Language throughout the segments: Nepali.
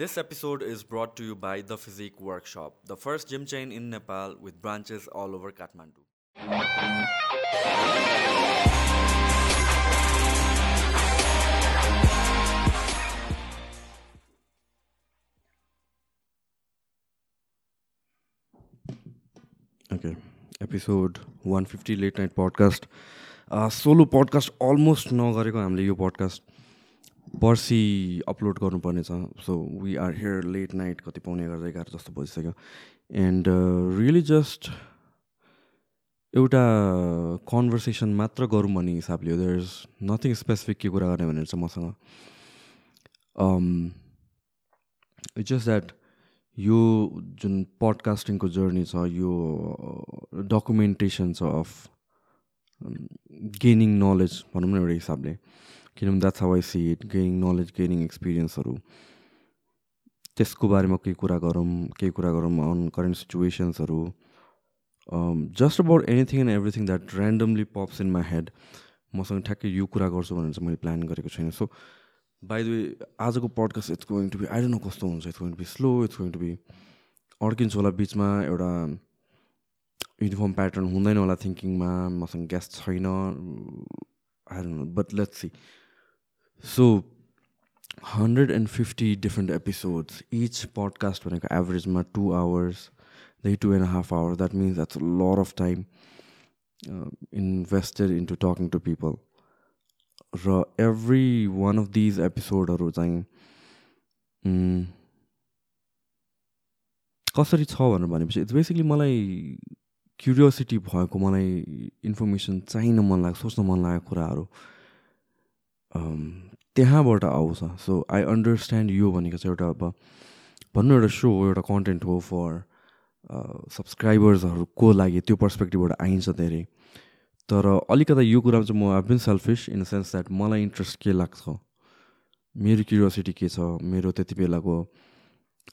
This episode is brought to you by The Physique Workshop, the first gym chain in Nepal with branches all over Kathmandu. Okay, episode 150 late night podcast. Solo podcast almost नगरेको हामीले यो पडकास्ट पर्सि अपलोड गर्नुपर्ने छ so we are here late night कति पाउने गर्दा एघार जस्तो बजिसक्यो। एन्ड रियली जस्ट एउटा कन्भर्सेसन मात्र गरौँ भन्ने हिसाबले देयर इज नथिङ स्पेसिफिक के कुरा गर्ने भनेर चाहिँ मसँग। इट्स जस्ट द्याट यो जुन पडकास्टिङको जर्नी छ यो डकुमेन्टेसन छ अफ गेनिङ नलेज भनौँ न एउटा हिसाबले। किनभने that's how I see it gaining knowledge gaining एक्सपिरियन्सहरू त्यसको बारेमा केही कुरा गरौँ केही कुरा गरौँ on current सिचुएसन्सहरू just about anything and everything that randomly pops in my head मसँग ठ्याक्कै यो कुरा गर्छु भनेर चाहिँ मैले प्लान गरेको छैन। सो बाई द वे आजको podcast it's going to be I don't know कस्तो हुन्छ। It's going to be slow it's going to be अड्किन्छ होला बिचमा एउटा युनिफर्म प्याटर्न हुँदैन होला थिङ्किङमा मसँग ग्यास छैन। I know but let's see so hundred and fifty different episodes each podcast भनेको एभरेजमा टु आवर्स दै two and half hour that means that's lot of time invested into talking to people र एभ्री वान अफ दिज एपिसोडहरू चाहिँ कसरी छ भनेर भनेपछि इट्स बेसिकली मलाई क्युरियोसिटी भएको मलाई इन्फर्मेसन चाहिन मन लाग्छ सोच्न मन लागेको कुराहरू। त्यहाँबाट आउँछ। सो आई अन्डरस्ट्यान्ड यो भनेको चाहिँ एउटा अब भन्नु एउटा सो हो एउटा कन्टेन्ट हो फर सब्सक्राइबर्सहरूको लागि त्यो पर्सपेक्टिभबाट आइन्छ धेरै। तर अलिकता यो कुरामा चाहिँ म been selfish in the sense that मलाई इन्ट्रेस्ट के लाग्छ? मेरो क्युरियोसिटी के छ? मेरो त्यति बेलाको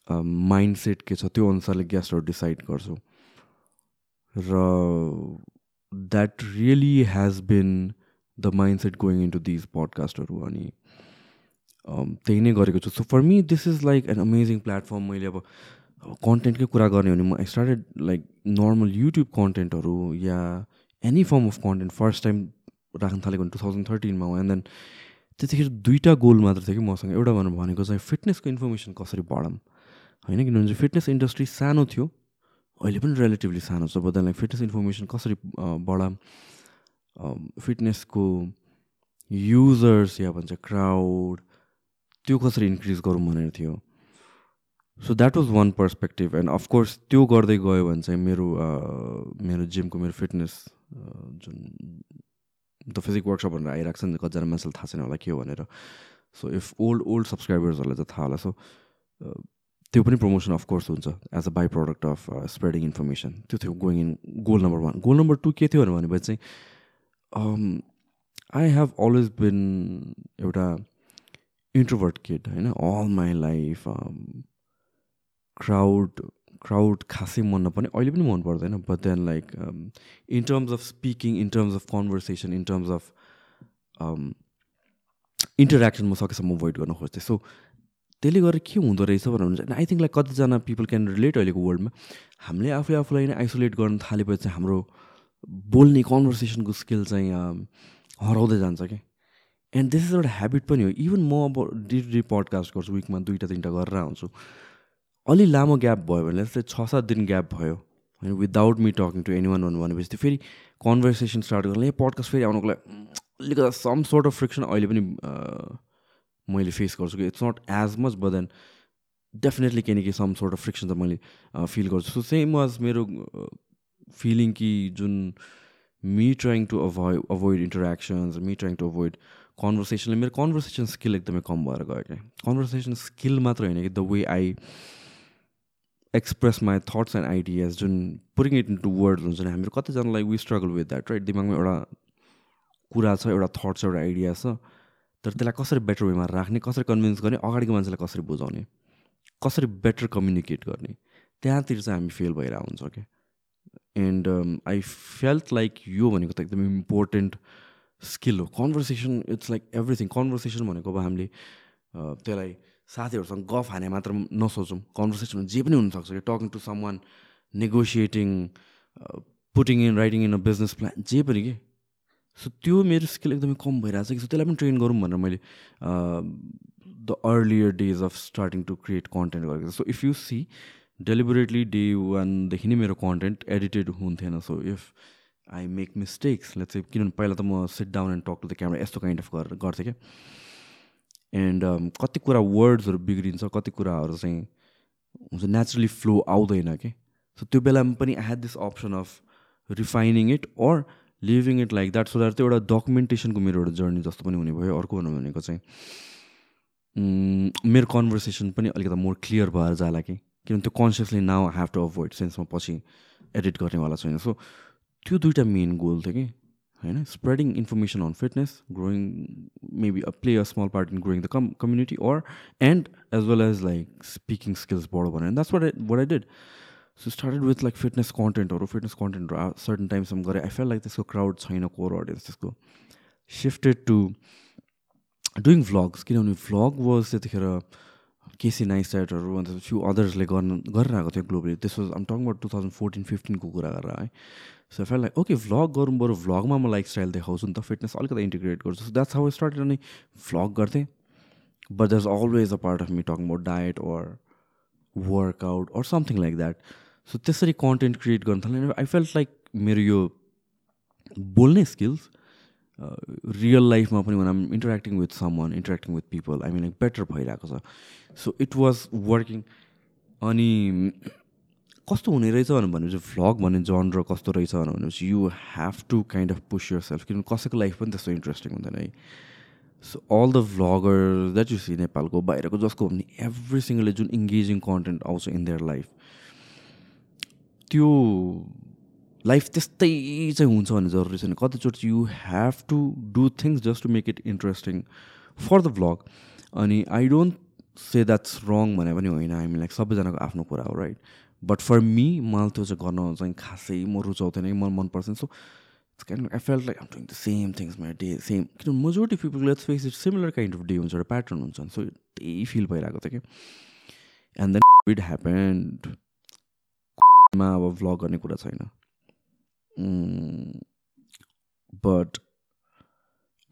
माइन्ड सेट के छ? त्यो अनुसारले गेस्टहरू डिसाइड गर्छु। र that really has been the mindset going into these पडकास्टहरू अनि त्यही नै गरेको छु। So for me this is like an amazing platform मैले अब कन्टेन्टकै कुरा गर्ने भने म स्टार्टेड लाइक नर्मल युट्युब कन्टेन्टहरू या any form of content first time राख्न थालेको टु थाउजन्ड थर्टिनमा हो। एन्ड देन त्यतिखेर दुईवटा गोल मात्र थियो कि मसँग। एउटा भनेर भनेको चाहिँ फिटनेसको इन्फर्मेसन कसरी बढाऊँ? होइन किनभने फिटनेस इन्डस्ट्री सानो थियो अहिले पनि रिलेटिभली सानो छ। बदललाई फिटनेस इन्फर्मेसन कसरी बढाऊँ? फिटनेसको युजर्स या भन्छ क्राउड त्यो कसरी इन्क्रिज गरौँ भनेर थियो। So that was one perspective and of course त्यो गर्दै गयो भने चाहिँ मेरो मेरो जिमको मेरो फिटनेस जुन द फिजिक वर्कसप भनेर आइरहेको छ नि कतिजना मान्छेलाई थाहा छैन होला के हो भनेर। सो इफ ओल्ड ओल्ड सब्सक्राइबर्सहरूलाई चाहिँ थाहा होला। सो त्यो पनि प्रमोसन अफकोर्स हुन्छ as a by product of spreading information त्यो थियो going in goal number one goal number two के थियो भनेपछि चाहिँ आई हेभ अलवेज बिन एउटा इन्ट्रोभर्ट किड होइन? All my life crowd crowd खासै मन नपर्ने अहिले पनि मन पर्दैन but then like in terms of speaking in terms of conversation in terms of interaction म सकेसम्म अभोइड गर्न खोज्थेँ। सो त्यसले गर्दा के हुँदो रहेछ भनेर आई थिङ्क लाइक कतिजना पिपल क्यान रिलेट अहिलेको वर्ल्डमा हामीले आफूले आफूलाई नै आइसोलेट गर्न थालेपछि हाम्रो बोल्ने कन्भर्सेसनको स्किल चाहिँ हराउँदै जान्छ क्या एन्ड दिस इज एउटा ह्याबिट पनि हो. इभन म अब डि पडकास्ट गर्छु विकमा दुइटा तिनवटा गरेर आउँछु। अलि लामो ग्याप भयो भने जस्तै छ सात दिन ग्याप भयो होइन without me talking to anyone भनेपछि त्यो फेरि कन्भर्सेसन स्टार्ट गर्नु पडकास्ट फेरि आउनुको लागि अलिकति सम सोर्ट अफ फ्रिक्सन अहिले पनि मैले फेस गर्छु कि it's not as much but then definitely न केही सम सोर्ट अफ फ्रिक्सन त मैले फिल गर्छु। सो सेम वाज मेरो फिलिङ कि जुन me trying to avoid avoid interactions me trying to avoid कन्भर्सेसनले मेरो कन्भर्सेसन स्किल एकदमै कम भएर गयो क्या कन्भर्सेसन स्किल मात्र होइन कि the way I express my thoughts and ideas जुन पुरिङ इट इन्टु वर्ड हुन्छ नि। हामीहरू कतिजनालाई we struggle with that right दिमागमा एउटा कुरा छ एउटा थट छ एउटा आइडिया छ तर त्यसलाई कसरी बेटर वेमा राख्ने कसरी कन्भिन्स गर्ने अगाडिको मान्छेलाई कसरी बुझाउने कसरी बेटर कम्युनिकेट गर्ने त्यहाँतिर चाहिँ हामी फेल भइरहेको हुन्छ क्या एन्ड आई फेल्ट लाइक यो भनेको त एकदम इम्पोर्टेन्ट स्किल हो. Conversation it's like everything conversation भनेको अब हामीले त्यसलाई साथीहरूसँग गफ हाने मात्र नसोचौँ. कन्भर्सेसन जे पनि हुनसक्छ कि talking to someone negotiating putting in writing in a business plan जे पनि के सो त्यो मेरो स्किल एकदमै कम भइरहेको छ कि सो त्यसलाई पनि ट्रेन गरौँ भनेर मैले the earlier days of starting to create content गरेको so if you see deliberately day वानदेखि नै मेरो कन्टेन्ट एडिटेड हुन्थेन. So if I make mistakes let's किनभने पहिला त म sit down and talk to the camera यस्तो काइन्ड अफ गरेर गर्थेँ क्या। एन्ड um, कति कुरा वर्ड्सहरू बिग्रिन्छ कति कुराहरू चाहिँ हुन्छ नेचुरली फ्लो आउँदैन कि। सो त्यो बेलामा पनि I had this option of refining it or leaving it like that so that त्यो एउटा डकुमेन्टेसनको मेरो एउटा जर्नी जस्तो पनि हुने भयो अर्को भन्नु भनेको चाहिँ मेरो कन्भर्सेसन पनि अलिकति मोर क्लियर भएर जाला कि। किनभने त्यो consciously now have to avoid sense म पछि एडिट गर्नेवाला छैन। सो त्यो दुइटा मेन गोल थियो कि होइन? Spreading information on fitness growing maybe a play a small part in growing the come community or and as well as like speaking skills बढो भनेर। That's what what I did so started with like fitness कन्टेन्टहरू fitness कन्टेन्टहरू सर्टन टाइमसम्म गरेँ आई फेल लाइक त्यसको क्राउड छैन कोर अडियन्स त्यसको। सिफ्टेड टु डुइङ भ्लग्स किनभने भ्लग वाज त्यतिखेर केसी नाइस्टाइटहरू अन्त फ्यु अदर्सले गर्न गरिरहेको थियो ग्लोबली त्यस आम टङ टु थाउजन्ड फोर्टिन फिफ्टिनको कुरा गरेर है। So felt like okay vlog गरौँ बरु भ्लगमा म लाइफस्टाइल देखाउँछु नि त फिटनेस अलिकति इन्टिग्रेट गर्छु। सो द्याट्स हाउ स्टार्टेड अनि भ्लग गर्थेँ। But is always a part of me talking about diet or workout or something like that so त्यसरी कन्टेन्ट क्रिएट गर्न थालेँ आई फेल्ट लाइक मेरो यो बोल्ने स्किल्स रियल लाइफमा पनि one um interacting with someone interacting with people I mean like better भइरहेको छ। सो इट वाज वर्किङ अनि कस्तो हुने रहेछ भनेपछि भ्लग भन्ने जनर कस्तो रहेछ भनेपछि you have to kind of push yourself किनभने कसैको लाइफ पनि त्यस्तो इन्ट्रेस्टिङ हुँदैन है। So all the vlogger that you see नेपालको बाहिरको जसको भने एभ्री सिङ्गलले जुन इङ्गेजिङ कन्टेन्ट आउँछ इन देयर लाइफ त्यो लाइफ त्यस्तै चाहिँ हुन्छ भन्ने जरुरी छैन। कतिचोटि you have to do things just to make it interesting for the vlog अनि I don't say that's wrong भने पनि होइन। हामी लाइक सबैजनाको आफ्नो कुरा हो राइट बट फर मी मलाई त्यो चाहिँ गर्न चाहिँ खासै म रुचाउँथेन कि मन पर्छ so kind I felt like um doing the same things my day same किनभने majority people let's face it similar kind of day हुन्छ एउटा प्याटर्न हुन्छ। सो त्यही फिल भइरहेको थियो कि। एन्ड देन इट ह्यापेन्ड मा अब भ्लग गर्ने कुरा छैन। बट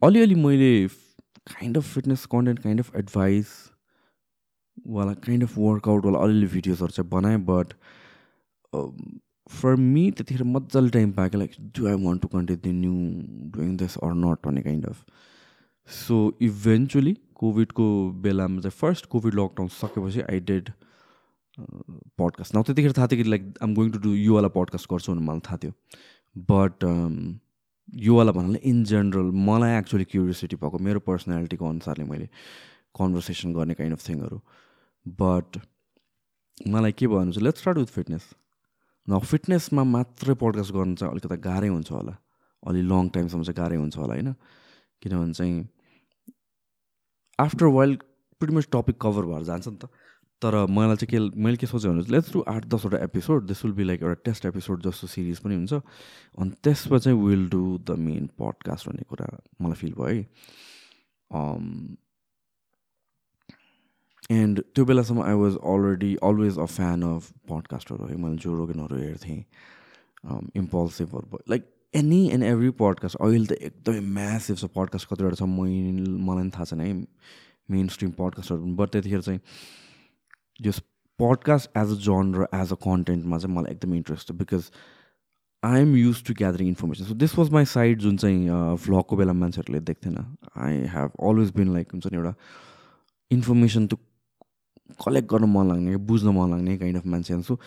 अलिअलि मैले kind of fitness content kind of advice वाला काइन्ड अफ वर्कआउटवाला अलिअलि भिडियोजहरू चाहिँ बनाएँ बट फर मी त्यतिखेर मजाले टाइम पाएको like do I want to continue doing this or not भन्ने काइन्ड अफ सो इभेन्चुली कोभिडको बेलामा चाहिँ फर्स्ट कोभिड लकडाउन सकेपछि आई डेड पडकास्ट न त्यतिखेर थाहा थियो कि like I'm going to do योवाला पडकास्ट गर्छु भने मलाई थाहा थियो बट योवाला भन्नाले इन जेनरल मलाई एक्चुली क्युरियोसिटी भएको मेरो पर्सनालिटीको अनुसारले मैले कन्भर्सेसन गर्ने काइन्ड अफ थिङहरू बट मलाई के भन्नु चाहिँ लेट्स स्टार्ट विथ फिटनेस न फिटनेसमा मात्रै पडकास्ट गर्नु चाहिँ अलिकति गाह्रै हुन्छ होला। अलि लङ टाइमसम्म चाहिँ गाह्रै हुन्छ होला होइन? किनभने चाहिँ after wild pretty topic cover भएर जान्छ नि त। तर मलाई चाहिँ के मैले के सोचेँ भने लेट्स डु आठ दसवटा episode this will be like एउटा टेस्ट एपिसोड जस्तो सिरिज पनि हुन्छ। अनि त्यसमा चाहिँ will do the main podcast भन्ने कुरा मलाई फिल भयो है। एन्ड त्यो बेलासम्म I was already always a fan of पडकास्टहरू है। मैले जो रोगनहरू हेर्थेँ। इम्पल्सिभहरू भयो like any and every podcast अहिले त एकदमै म्यासिभ छ। पडकास्ट कतिवटा छ मै मलाई पनि थाहा छैन है। मेन स्ट्रिम पडकास्टहरू बट त्यतिखेर चाहिँ यस पडकास्ट एज अ जन र एज अ कन्टेन्टमा चाहिँ मलाई एकदमै इन्ट्रेस्ट छ। Because I am use to gathering information so this was my side जुन चाहिँ भ्लगको बेला मान्छेहरूले देख्थेन। I have always been like हुन्छ नि एउटा इन्फर्मेसन त्यो कलेक्ट गर्न मन लाग्ने बुझ्न मन लाग्ने काइन्ड अफ मान्छे सो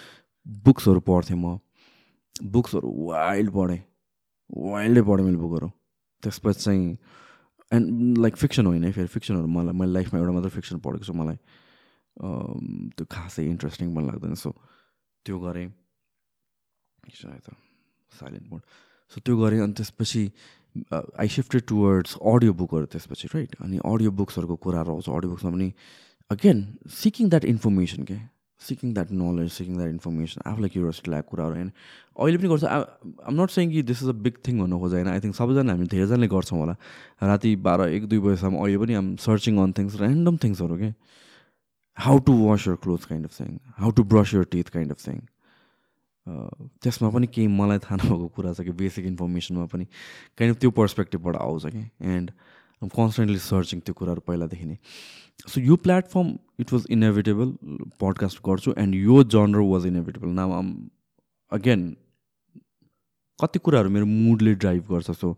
बुक्सहरू पढ्थेँ म। बुक्सहरू वाइल्ड पढेँ। वाइल्डै पढेँ मैले बुकहरू। त्यसपछि चाहिँ एन्ड लाइक फिक्सन होइन फेरि। फिक्सनहरू मलाई मैले लाइफमा एउटा मात्रै फिक्सन पढेको छु मलाई। त्यो खासै इन्ट्रेस्टिङ पनि लाग्दैन। सो त्यो गरेँ। साइलेन्ट मोड सो त्यो गरेँ अनि त्यसपछि आई सिफ्टेड टुवर्ड्स अडियो बुकहरू त्यसपछि राइट अनि अडियो बुक्सहरूको कुराहरू आउँछ अडियो बुक्समा पनि अगेन सिकिङ द्याट इन्फर्मेसन के seeking that knowledge seeking that information आफूलाई क्युरियोसिटी लागेको कुराहरू होइन अहिले पनि गर्छ. आम नट सेङ कि this is a big thing भन्नु खोजेन आई थिङ्क सबैजना हामी धेरैजनाले गर्छौँ होला। राति बाह्र एक दुई बजीसम्म अहिले पनि um searching on things random थिङ्सहरू के how to wash your cloth kind of thing how to brush your teeth kind of thing त्यसमा पनि केही मलाई थाहा नभएको कुरा छ कि बेसिक इन्फर्मेसनमा पनि काइन्ड अफ त्यो पर्सपेक्टिभबाट आउँछ कि एन्ड कन्सटेन्टली सर्चिङ त्यो कुराहरू पहिलादेखि नै। सो यो platform it was inevitable podcast गर्छु एन्ड यो जनर वाज इनेभिटेबल नाम आम अगेन कति कुराहरू मेरो मुडले ड्राइभ गर्छ। सो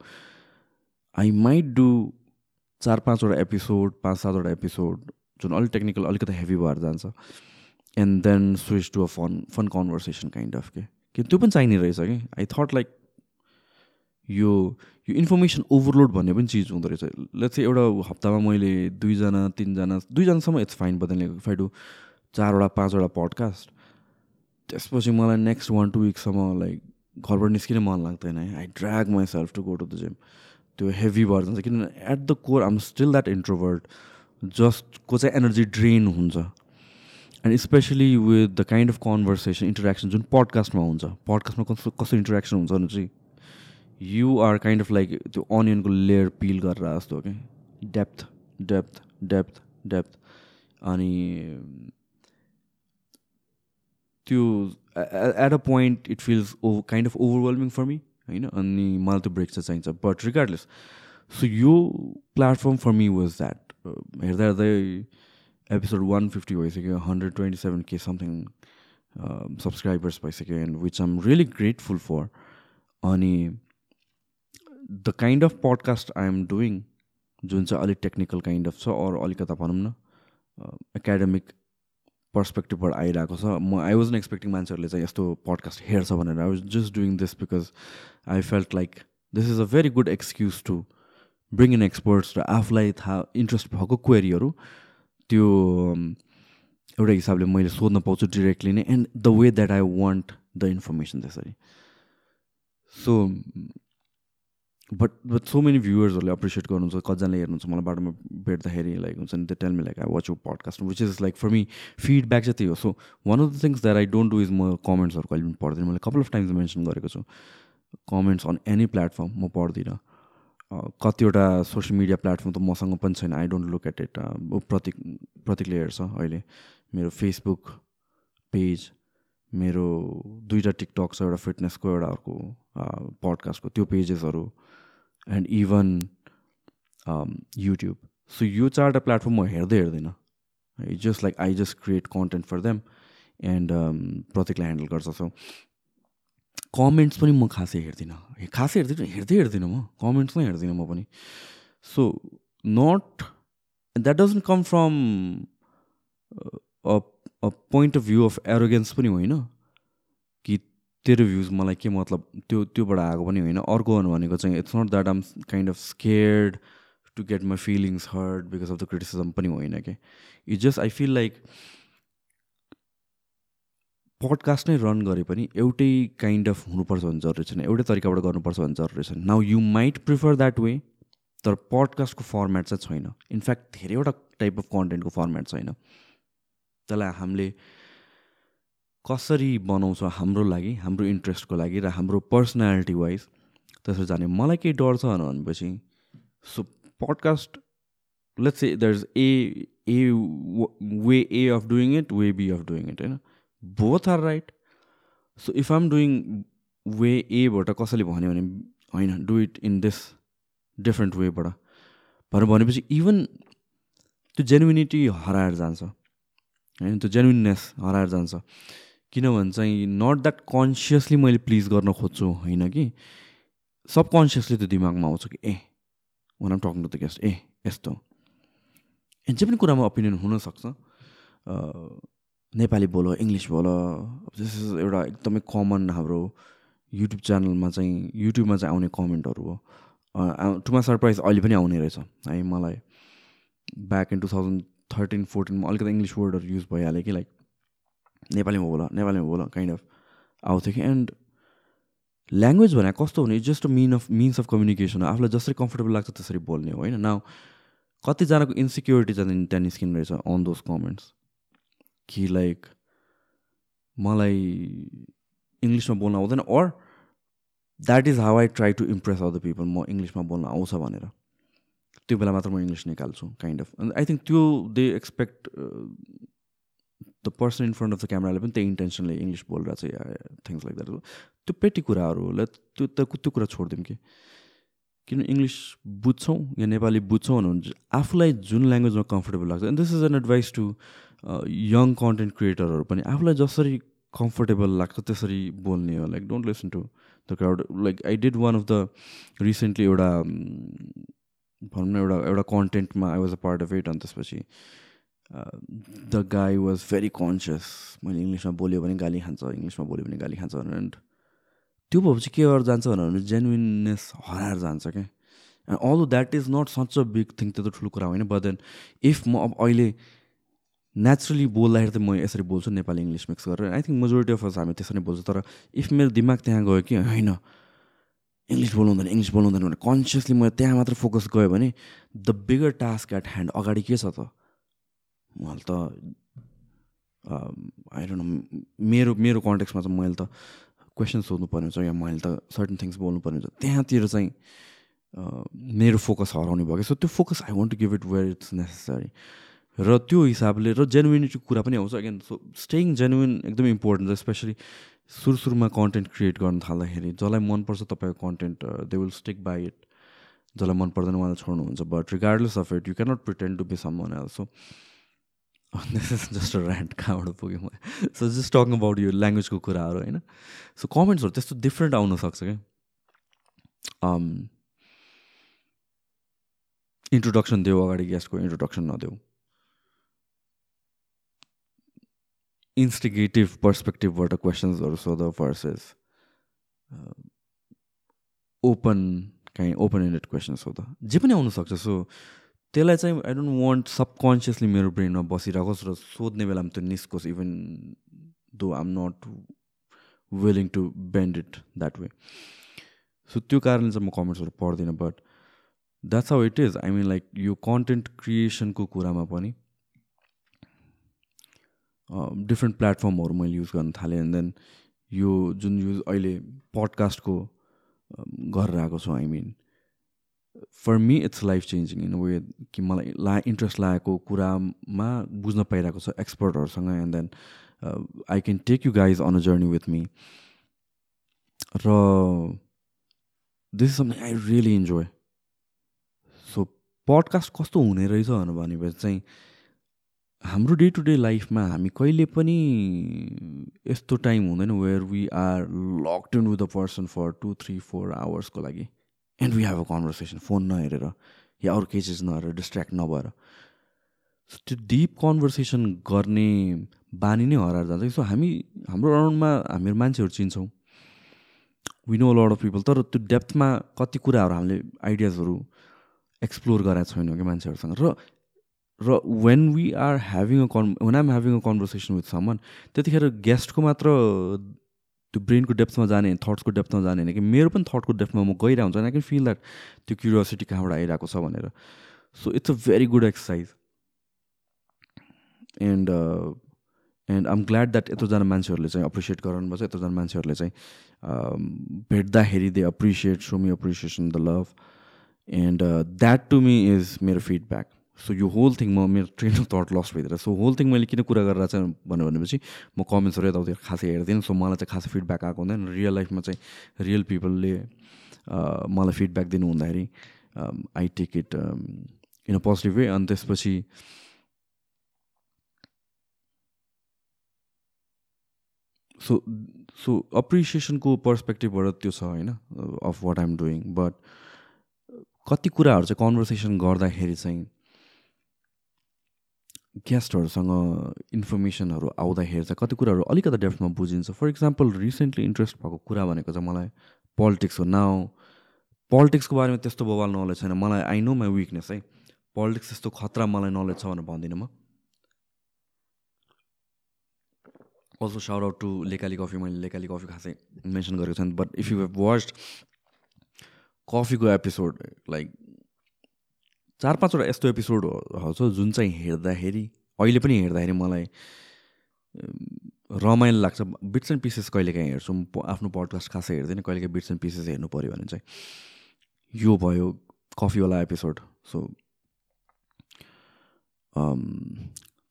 आई माइट डु चार पाँचवटा एपिसोड पाँच सातवटा एपिसोड जुन अलिक टेक्निकल अलिकति हेभी भएर जान्छ। And then switch to a fun fun conversation kind of के? कि त्यो पनि चाहिने रहेछ कि? आई थट लाइक यो यो इन्फर्मेसन ओभरलोड भन्ने पनि चिज हुँदो रहेछ। लेट्स एउटा हप्तामा मैले दुईजना तिनजना दुईजनासम्म इट्स फाइन बदल्ने फाइ टु चारवटा पाँचवटा पडकास्ट त्यसपछि मलाई नेक्स्ट वान टू विकसम्म लाइक घरबाट निस्किन मन लाग्दैन। है I drag myself to go to the gym त्यो हेभी भएर जान्छ किनभने at the core um still that introvert जसको चाहिँ एनर्जी ड्रेन हुन्छ। And especially with the kind of conversation interaction जुन पडकास्टमा हुन्छ। पडकास्टमा कस्तो कस्तो इन्टरेक्सन हुन्छ भने चाहिँ you are kind of like त्यो अनियनको लेयर पिल गरेर जस्तो हो कि डेप्थ डेप्थ डेप्थ डेप्थ अनि त्यो at a point it feels over kind of overwhelming for me होइन? अनि मलाई त्यो ब्रेक चाहिँ चाहिन्छ. बट रिगार्डलेस सो यो platform for me was that हेर्दा हेर्दै एपिसोड वान फिफ्टी भइसक्यो हन्ड्रेड ट्वेन्टी सेभेन के समथिङ सब्सक्राइबर्स भइसक्यो and which I'm really grateful for अनि the kind of podcast I am doing जुन चाहिँ अलिक टेक्निकल काइन्ड अफ छ अरू अलिकता भनौँ न एकाडेमिक पर्सपेक्टिभबाट आइरहेको छ म आई वाज न एक्सपेक्टिङ मान्छेहरूले चाहिँ यस्तो पडकास्ट हेर्छ भनेर I was just doing this because I felt like this is a very good excuse to bring in experts र आफूलाई थाहा इन्ट्रेस्ट भएको क्वेरीहरू त्यो एउटा हिसाबले मैले सोध्न पाउँछु डिरेक्टली नै and the way that I want the information त्यसरी so but but so many भ्युवर्सहरूले appreciate गर्नुहुन्छ कतिजनाले हेर्नुहुन्छ मलाई बाटोमा भेट्दाखेरि लाइक हुन्छ नि त्यो tell me like I watch you podcast which is like for me feedback चाहिँ त्यही हो. So one of the things that I don't do is म कमेन्ट्सहरू कहिले पनि पढ्दिनँ। मैले कपाल अफ टाइम्स मेन्सन गरेको छु। कमेन्ट्स अन एनी प्लेटफर्म म पढ्दिनँ। कतिवटा सोसियल मिडिया प्लेटफर्म त मसँग पनि छैन। I don't look at it Pratik प्रतीकले हेर्छ अहिले। मेरो फेसबुक पेज मेरो दुईवटा टिकटक छ एउटा फिटनेसको एउटा अर्को पडकास्टको त्यो पेजेसहरू एन्ड इभन युट्युब सो यो चारवटा प्लेटफर्म म हेर्दै हेर्दिनँ। Just like I just create content for them and प्रत्येकलाई ह्यान्डल गर्छ। सो कमेन्ट्स पनि म खासै हेर्दिनँ। खासै हेर्दिनँ? हेर्दै हेर्दिनँ म। कमेन्ट्स नै हेर्दिनँ म पनि। So not that doesn't come from a point of view of arrogance पनि होइन। कि तेरो भ्युज मलाई के मतलब त्यो त्योबाट आएको पनि होइन। अर्को भनेको चाहिँ it's not that I'm kind of scared to get my feelings heard because of the criticism पनि होइन कि। It just I feel like podcast नै रन गरे पनि एउटै काइन्ड अफ हुनुपर्छ भने जरुरी छैन। एउटै तरिकाबाट गर्नुपर्छ भने जरुरी छैन। Now you might prefer that way तर पडकास्टको फर्मेट चाहिँ छैन। इनफ्याक्ट धेरैवटा टाइप अफ कन्टेन्टको फर्मेट छैन। त्यसलाई हामीले कसरी बनाउँछ हाम्रो लागि हाम्रो इन्ट्रेस्टको लागि र हाम्रो पर्सनालिटी वाइज त्यसरी जाने मलाई केही डर छ भनेपछि so podcast let's say there is a a way A of doing it way B of doing it होइन? Both are right so if I'm doing way एबाट कसैले भन्यो भने होइन do it in this different वेबाट भनेर भनेपछि इभन त्यो जेन्युनिटी हराएर जान्छ। होइन त्यो जेन्युननेस हराएर जान्छ। किनभने चाहिँ नट द्याट कन्सियसली मैले प्लिज गर्न खोज्छु होइन कि? सबकन्सियसली त्यो दिमागमा आउँछ कि ए one I'm to the guest ए यस्तो. एन्ड जे पनि कुरामा ओपिनियन हुनसक्छ नेपाली बोलो इङ्ग्लिस बोलो इज एउटा एकदमै कमन हाम्रो युट्युब च्यानलमा चाहिँ युट्युबमा चाहिँ आउने कमेन्टहरू हो। टु सरप्राइज अहिले पनि आउने रहेछ। है मलाई back in two thousand thirteen फोर्टिनमा अलिकति इङ्ग्लिस वर्डहरू युज भइहाल्यो कि लाइक नेपालीमा बोल नेपालीमा बोल काइन्ड अफ आउँथ्यो कि एन्ड ल्याङ्ग्वेज भने कस्तो हुने just a mean of means of communication आफूलाई जसरी कम्फर्टेबल लाग्छ त्यसरी बोल्ने हो होइन? न कतिजनाको इन्सिक्योरिटी चाहिँ त्यहाँ निस्किने रहेछ अन दोज कमेन्ट्स कि लाइक मलाई इङ्ग्लिसमा बोल्न आउँदैन or that is how I try to impress other people म इङ्ग्लिसमा बोल्न आउँछ भनेर। त्यो बेला मात्र म इङ्ग्लिस निकाल्छु काइन्ड अफ आई थिङ्क त्यो they expect the person in front of the क्यामराले पनि त्यही इन्टेन्सनले इङ्ग्लिस बोलिरहेको छ थिङ्स लाइक द्याट त्यो पेटी कुराहरूलाई त्यो त त्यो कुरा छोडिदिउँ कि। किन इङ्ग्लिस बुझ्छौँ या नेपाली बुझ्छौँ भने आफूलाई जुन ल्याङ्ग्वेजमा कम्फर्टेबल लाग्छ। And this is an advice to young content क्रिएटरहरू पनि। आफूलाई जसरी कम्फर्टेबल लाग्छ त्यसरी बोल्ने हो। Like don't listen to the crowd like I did one of the recently एउटा भनौँ न एउटा एउटा कन्टेन्टमा I was a part of it अनि त्यसपछि the guy was very conscious मैले इङ्ग्लिसमा बोल्यो भने गाली खान्छ इङ्ग्लिसमा बोल्यो भने गाली खान्छ एन्ड त्यो भएपछि के गरेर जान्छ भने जेन्युननेस हराएर जान्छ क्या। And all that is not such a big thing त्यो त ठुलो कुरा होइन बट देन इफ म अब अहिले नेचुरली बोल्दाखेरि त म यसरी बोल्छु नेपाली इङ्ग्लिस मिक्स गरेर। I think majority of us हामी त्यसरी नै बोल्छौँ। तर इफ मेरो दिमाग त्यहाँ गयो कि होइन इङ्ग्लिस बोल्नु हुँदैन इङ्ग्लिस बोल्नु हुँदैन भने कन्सियसली म त्यहाँ मात्र फोकस गयो भने the bigger task at hand अगाडि के छ त? मैले त आइरहनु मेरो मेरो कन्टेक्समा चाहिँ मैले त क्वेसन सोध्नु पर्ने हुन्छ या मैले त सर्टन थिङ्स बोल्नु पर्ने हुन्छ। त्यहाँतिर चाहिँ मेरो फोकस हराउने भयो कि सो त्यो focus I want to give it where it's necessary र त्यो हिसाबले र जेन्युनिटी कुरा पनि आउँछ। अगेन सो स्टेइङ जेन्युन एकदमै इम्पोर्टेन्ट छ स्पेसली सुरु सुरुमा कन्टेन्ट क्रिएट गर्न थाल्दाखेरि। जसलाई मनपर्छ तपाईँको content they will stick by it जसलाई मन पर्दैन उहाँलाई छोड्नुहुन्छ। But regardless of it you cannot pretend to be someone else so this is just a rant कहाँबाट पुग्यो सो जस्ट टकिङ अबाउट यो ल्याङ्ग्वेजको कुराहरू होइन? सो कमेन्ट्सहरू त्यस्तो डिफ्रेन्ट आउनसक्छ क्या। इन्ट्रोडक्सन देऊ अगाडि गेस्टको इन्ट्रोडक्सन नदेऊ। इन्स्टिगेटिभ पर्सपेक्टिभबाट क्वेसन्सहरू सोध भर्सेस ओपन काहीँ ओपन एन्डेड क्वेसन्स सोध। जे पनि आउनसक्छ सो त्यसलाई चाहिँ आई डोन्ट वान्ट सबकन्सियसली मेरो ब्रेनमा बसिरहेकोस् र सोध्ने बेलामा त्यो निस्कोस् even though I'm not willing to bend it that way so त्यो कारणले चाहिँ म कमेन्ट्सहरू पढ्दिनँ but that's how it is I mean like यो कन्टेन्ट क्रिएसनको कुरामा पनि डिफ्रेन्ट प्लेटफर्महरू मैले युज गर्न थालेँ एन्ड देन यो जुन युज अहिले पडकास्टको गरेर आएको छु I mean for me it's life changing in way कि मलाई ला इन्ट्रेस्ट लागेको कुरामा बुझ्न पाइरहेको छ एक्सपर्टहरूसँग and then I can take you guys on a journey with me र this is something I really enjoy so podcast कस्तो हुने रहेछ भनेपछि चाहिँ हाम्रो डे टु डे लाइफमा हामी कहिले पनि यस्तो टाइम हुँदैन where we are locked in with the person for two three four आवर्सको लागि. And we have a conversation phone नहेरेर या अरू केही चिज नहेरेर डिस्ट्र्याक्ट नभएर। त्यो डिप कन्भर्सेसन गर्ने बानी नै हराएर जान्छ। सो हामी हाम्रो अराउन्डमा हामीहरू मान्छेहरू चिन्छौँ। We know lot of people तर त्यो डेप्थमा कति कुराहरू हामीले आइडियाजहरू एक्सप्लोर गरेका छैनौँ कि मान्छेहरूसँग। र र when we are having a con when I'm having a conversation with someone त्यतिखेर गेस्टको मात्र त्यो ब्रेनको डेप्थमा जाने थट्सको डेप्थमा जाने होइन कि मेरो पनि थटको डेप्थमा म गइरहेको हुन्छ। आई क्यान फिल द्याट त्यो क्युरियोसिटी कहाँबाट आइरहेको छ भनेर। So it's a very good exercise and and I'm glad that यत्रोजना मान्छेहरूले चाहिँ अप्रिसिएट गराउनुपर्छ यत्रोजना मान्छेहरूले चाहिँ um, भेट्दाखेरि they appreciate so me appreciation the love and that to me is मेरो फिडब्याक सो यो होल थिङ म मेरो ट्रेन अफ थट लस भइदिएर सो होल थिङ मैले किन कुरा गरेर चाहिँ भन्यो भनेपछि म कमेन्ट्सहरू यताउति खासै हेर्दिनँ सो मलाई चाहिँ खासै फिडब्याक आएको हुँदैन। रियल लाइफमा चाहिँ रियल पिपलले मलाई फिडब्याक दिनु हुँदाखेरि I take it in a positive way अनि त्यसपछि सो सो अप्रिसिएसनको पर्सपेक्टिभबाट त्यो छ होइन of what I'm doing but कति कुराहरू चाहिँ कन्भर्सेसन गर्दाखेरि चाहिँ गेस्टहरूसँग इन्फर्मेसनहरू आउँदाखेरि चाहिँ कति कुराहरू अलिकति डेप्थमा बुझिन्छ। फर इक्जाम्पल रिसेन्टली इन्ट्रेस्ट भएको कुरा भनेको चाहिँ मलाई पोलिटिक्स हो नाउ। पोलिटिक्सको बारेमा त्यस्तो बवाल नलेज छैन। मलाई आई नो माई विकनेस है। पोलिटिक्स त्यस्तो खतरा मलाई नलेज छ भनेर भन्दिनँ म। Also shout out to Lekali coffee मैले लेकाली कफी खासै मेन्सन गरेको छैन। But if you have watched कफीको एपिसोड लाइक चार पाँचवटा यस्तो एपिसोडहरू छ जुन चाहिँ हेर्दाखेरि अहिले पनि हेर्दाखेरि मलाई रमाइलो लाग्छ। बिट्स एन्ड पिसेस कहिले काहीँ हेर्छु आफ्नो पडकास्ट खासै हेर्दैन। कहिले काहीँ बिट्स एन्ड पिसेस हेर्नु पऱ्यो भने चाहिँ यो भयो कफीवाला एपिसोड। सो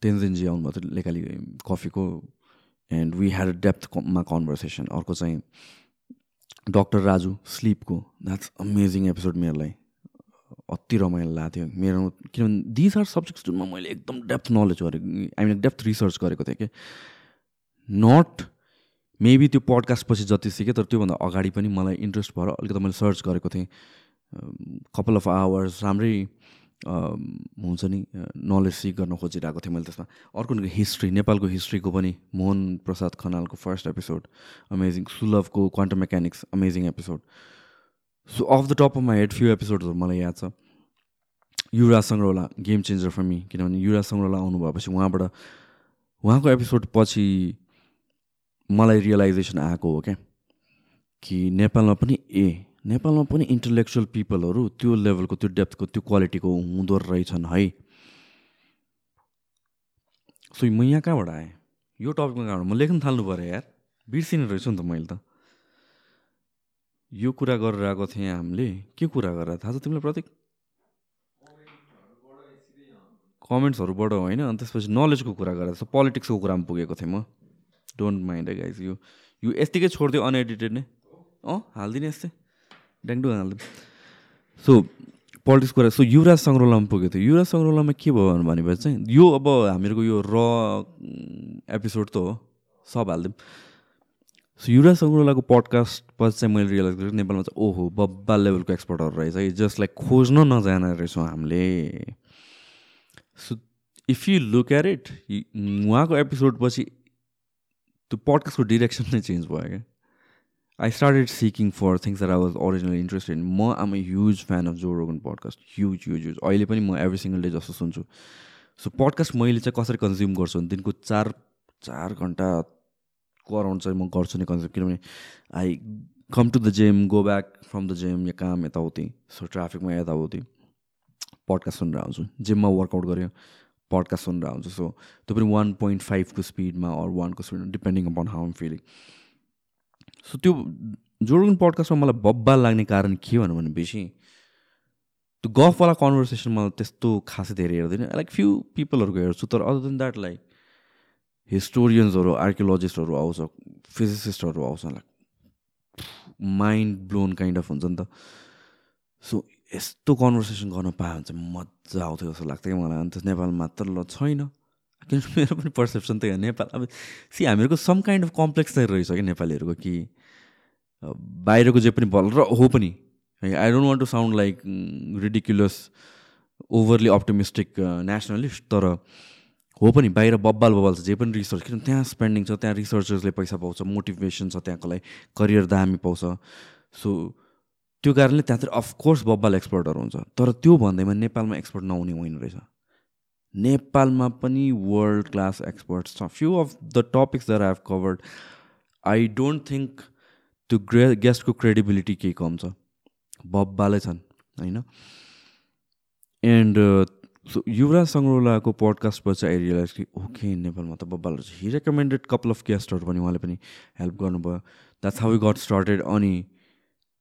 तेन्जिनजी आउनुभएको थियो लेकाली कफीको एन्ड वी ह्याड डेप्थमा कन्भर्सेसन अर्को चाहिँ डक्टर राजु स्लिपको। द्याट्स अमेजिङ एपिसोड मेरोलाई। अति रमाइलो लाग्थ्यो। मेरो किनभने दिज आर सब्जेक्ट्स जुनमा मैले एकदम डेप्थ नलेज गरेको आई मिन डेप्थ रिसर्च गरेको थिएँ कि। नट मेबी त्यो पडकास्ट पछि जति सिकेँ तर त्योभन्दा अगाडि पनि मलाई इन्ट्रेस्ट भएर अलिकति मैले सर्च गरेको थिएँ। कपाल अफ आवर्स राम्रै हुन्छ नि नलेज सिक गर्न खोजिरहेको थिएँ मैले त्यसमा। अर्को हिस्ट्री नेपालको हिस्ट्रीको पनि मोहन प्रसाद खनालको first episode amazing सुलभको quantum mechanics amazing episode so of the top of my head few एपिसोडहरू मलाई याद छ। Yubaraj Sangroula game changer for me किनभने युवराज सङ्ग्रौला आउनु भएपछि उहाँबाट उहाँको एपिसोड पछि मलाई रियलाइजेसन आएको हो क्या कि नेपालमा पनि ए नेपालमा पनि इन्टलेक्चुअल पिपलहरू त्यो लेभलको त्यो डेप्थको त्यो क्वालिटीको हुँदो रहेछन् है? सो म यहाँ कहाँबाट आएँ? यो टपिकमा कहाँबाट? म लेख्न थाल्नु पऱ्यो यार। बिर्सिने रहेछु नि त मैले त। यो कुरा गरेर आएको थिएँ हामीले। के कुरा गरेर? थाहा छ तिमीलाई प्रतीक? कमेन्ट्सहरूबाट होइन अनि त्यसपछि नलेजको कुरा गरेर पोलिटिक्सको कुरामा पुगेको थिएँ म। डोन्ट माइन्ड गाइज यो यो यत्तिकै छोडिदियो अनएडिटेड नै। अँ हालिदिने यस्तै। ड्याङडु हालिदिउँ सो पोलिटिक्स कुरा सो युवराज सङ्ग्रौलामा पुगेको थियो युवराज सङ्ग्रौलामा के भयो भनेपछि चाहिँ यो अब हामीहरूको यो र एपिसोड त हो। सब हालिदिउँ। सो युवराज सङ्ग्रौलाको पडकास्ट पछि चाहिँ मैले रियलाइज गरेँ नेपालमा चाहिँ ओहो बब्बा लेभलको एक्सपर्टहरू रहेछ है जस्ट लाइक खोज्न नजाने रहेछौँ हामीले। So if you look at it उहाँको एपिसोड पछि त्यो पडकास्टको डिरेक्सन नै चेन्ज भयो क्या I started seeking for things are I was original interested म I'm a huge fan of Joe Rogan podcast huge huge huge अहिले पनि म एभ्री सिङ्गल डे जस्तो सुन्छु। सो पडकास्ट मैले चाहिँ कसरी कन्ज्युम गर्छु दिनको चार चार घन्टा अराउन्ड चाहिँ म गर्छु नि कन्ज्युम किनभने I come to the gym go back from the gym या काम यताउति सो ट्राफिकमा यताउति पडकास्ट सुनेर आउँछु। जिममा वर्कआउट गऱ्यो पडकास्ट सुनेर आउँछ। सो त्यो पनि वान पोइन्ट फाइभको स्पिडमा अरू वानको स्पिडमा depending upon how am feeling so त्यो जोडुन पडकास्टमा मलाई बब्बा लाग्ने कारण के भन्नु भनेपछि त्यो गफवाला कन्भर्सेसन मलाई त्यस्तो खासै धेरै हेर्दैन। लाइक फ्यु पिपलहरूको हेर्छु तर अदर देन द्याट लाइक हिस्टोरियन्सहरू आर्कियोलोजिस्टहरू आउँछ फिजिसिस्टहरू आउँछ like mind blown kind of हुन्छ नि त। सो यस्तो कन्भर्सेसन गर्न पायो भने चाहिँ मजा आउँथ्यो जस्तो लाग्थ्यो मलाई। अन्त नेपालमा त ल छैन। किनभने मेरो पनि पर्सेप्सन हो नेपाल। अब सी हामीहरूको सम काइन्ड अफ कम्प्लेक्स चाहिँ रहेछ कि नेपालीहरूको कि बाहिरको जे पनि भल र हो पनि। है I don't want to sound like ridiculous overly optimistic nationalist तर हो पनि बाहिर बब्बाल बब्बाल छ जे पनि रिसर्च किनभने त्यहाँ स्पेन्डिङ छ त्यहाँ रिसर्चर्सले पैसा पाउँछ मोटिभेसन छ त्यहाँको लागि करियर दामी पाउँछ। सो त्यो कारणले त्यहाँ अफकोर्स बब्बाल एक्सपर्टहरू हुन्छ तर त्यो भन्दैमा नेपालमा एक्सपर्ट नहुने होइन रहेछ। नेपालमा पनि वर्ल्ड क्लास एक्सपर्ट्स छ। Few of the topics that have covered I don't think त्यो ग्रे गेस्टको क्रेडिबिलिटी केही कम छ। बब्बालै छन् होइन? एन्ड सो युवराज सङ्ग्रोलाको पडकास्टपछि आई रियलाइज कि ओके नेपालमा त बब्बाल हि रेकमेन्डेड कपाल अफ गेस्टहरू पनि उहाँले पनि हेल्प गर्नुभयो द्याट्स हाउ गट स्टार्टेड अनि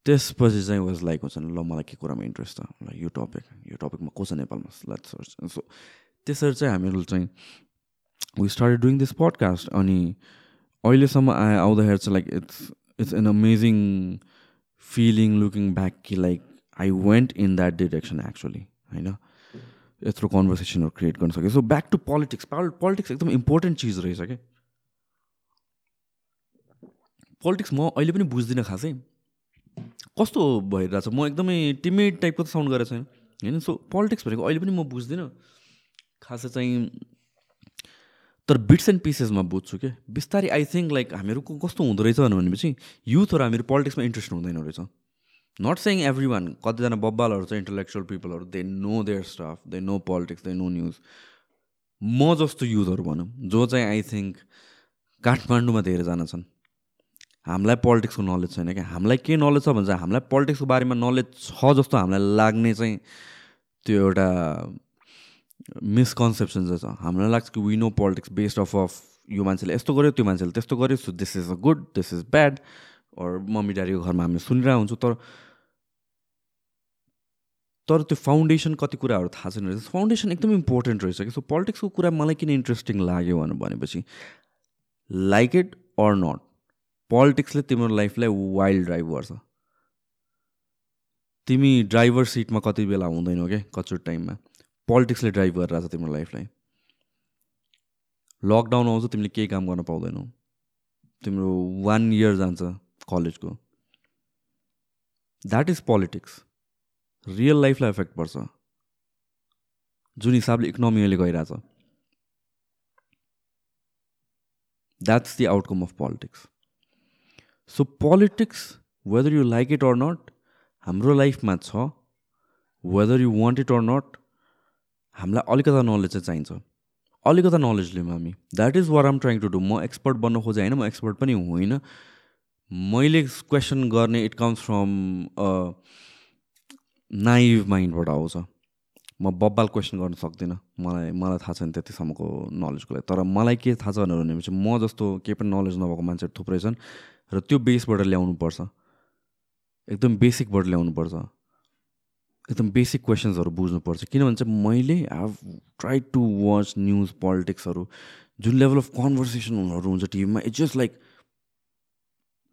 त्यसपछि चाहिँ वाज लाइक हुन्छ ल मलाई के कुरामा इन्ट्रेस्ट छ ल यो टपिक यो टपिकमा को छ नेपालमा लेट सर्च सो त्यसरी चाहिँ हामीहरू चाहिँ we start doing this podcast अनि अहिलेसम्म आए आउँदाखेरि चाहिँ like it's it's an amazing feeling looking back कि like I went in that direction actually होइन यत्रो कन्भर्सेसनहरू क्रिएट गर्न सक्यो। So back to politics politics एकदम इम्पोर्टेन्ट चिज रहेछ क्या? पोलिटिक्स म अहिले पनि बुझ्दिनँ खासै। कस्तो भइरहेछ? म एकदमै टिमेट टाइपको त साउन्ड गरेको छैन। होइन? सो पोलिटिक्स भनेको अहिले पनि म बुझ्दिनँ। खासै चाहिँ तर बिट्स एन्ड पिसेसमा बुझ्छु क्या। बिस्तारै आई थिङ्क लाइक हामीहरूको कस्तो हुँदो रहेछ भनेपछि युथहरू हामीहरू पोलिटिक्समा इन्ट्रेस्ट हुँदैन रहेछ। नट सेङ एभ्री वान कतिजना बब्बालहरू छ intellectual पिपलहरू they know their stuff they know politics they know news म जस्तो युथहरू भनौँ जो चाहिँ आई थिङ्क काठमाडौँमा धेरैजना छन् हामीलाई पोलिटिक्सको नलेज छैन क्या। हामीलाई के नलेज छ भने चाहिँ हामीलाई पोलिटिक्सको बारेमा नलेज छ जस्तो हामीलाई लाग्ने चाहिँ त्यो एउटा मिसकन्सेप्सन चाहिँ छ। हामीलाई लाग्छ कि we know politics based of of यो मान्छेले यस्तो गर्यो त्यो मान्छेले त्यस्तो गर्यो so this is a good this is bad or mummy ड्याडीको घरमा हामीले सुनिरहेको हुन्छौँ। तर तर त्यो फाउन्डेसन कति कुराहरू थाहा छैन रहेछ। फाउन्डेसन एकदम इम्पोर्टेन्ट रहेछ कि? सो पोलिटिक्सको कुरा मलाई किन इन्ट्रेस्टिङ लाग्यो भनेपछि लाइक इट अर नट पोलिटिक्सले तिम्रो लाइफलाई वाइल्ड ड्राइभ गर्छ। तिमी ड्राइभर सिटमा कति बेला हुँदैनौ क्या कचुट टाइममा पोलिटिक्सले ड्राइभ गरिरहेको छ तिम्रो लाइफलाई लकडाउन आउँछ तिमीले केही काम गर्न पाउँदैनौ। तिम्रो वान इयर जान्छ कलेजको द्याट इज पोलिटिक्स रियल लाइफलाई इफेक्ट पर्छ। जुन हिसाबले इकोनोमी अहिले गइरहेछ। That's the outcome of politics so politics whether you like it or not हाम्रो लाइफमा छ। Whether you want it or not हामीलाई अलिकता नलेज चाहिँ चाहिन्छ। अलिकता नलेज लिउँ हामी। That is what I'm trying to do म एक्सपर्ट बन्न खोजेँ होइन म एक्सपर्ट पनि होइन। मैले क्वेसन गर्ने इट कम्स फ्रम नाइभ माइन्डबाट आउँछ म बब्बाल क्वेसन गर्न सक्दिनँ। मलाई मलाई थाहा छैन त्यतिसम्मको नलेजको लागि। तर मलाई के थाहा छ भनेपछि म जस्तो केही पनि नलेज नभएको मान्छेहरू थुप्रै छन् र त्यो बेसबाट ल्याउनुपर्छ। एकदम बेसिकबाट ल्याउनुपर्छ। एकदम बेसिक क्वेसन्सहरू बुझ्नुपर्छ। किनभने चाहिँ मैले have try to watch news पोलिटिक्सहरू जुन लेभल अफ कन्भर्सेसनहरू हुन्छ टिभीमा इट्स जस्ट लाइक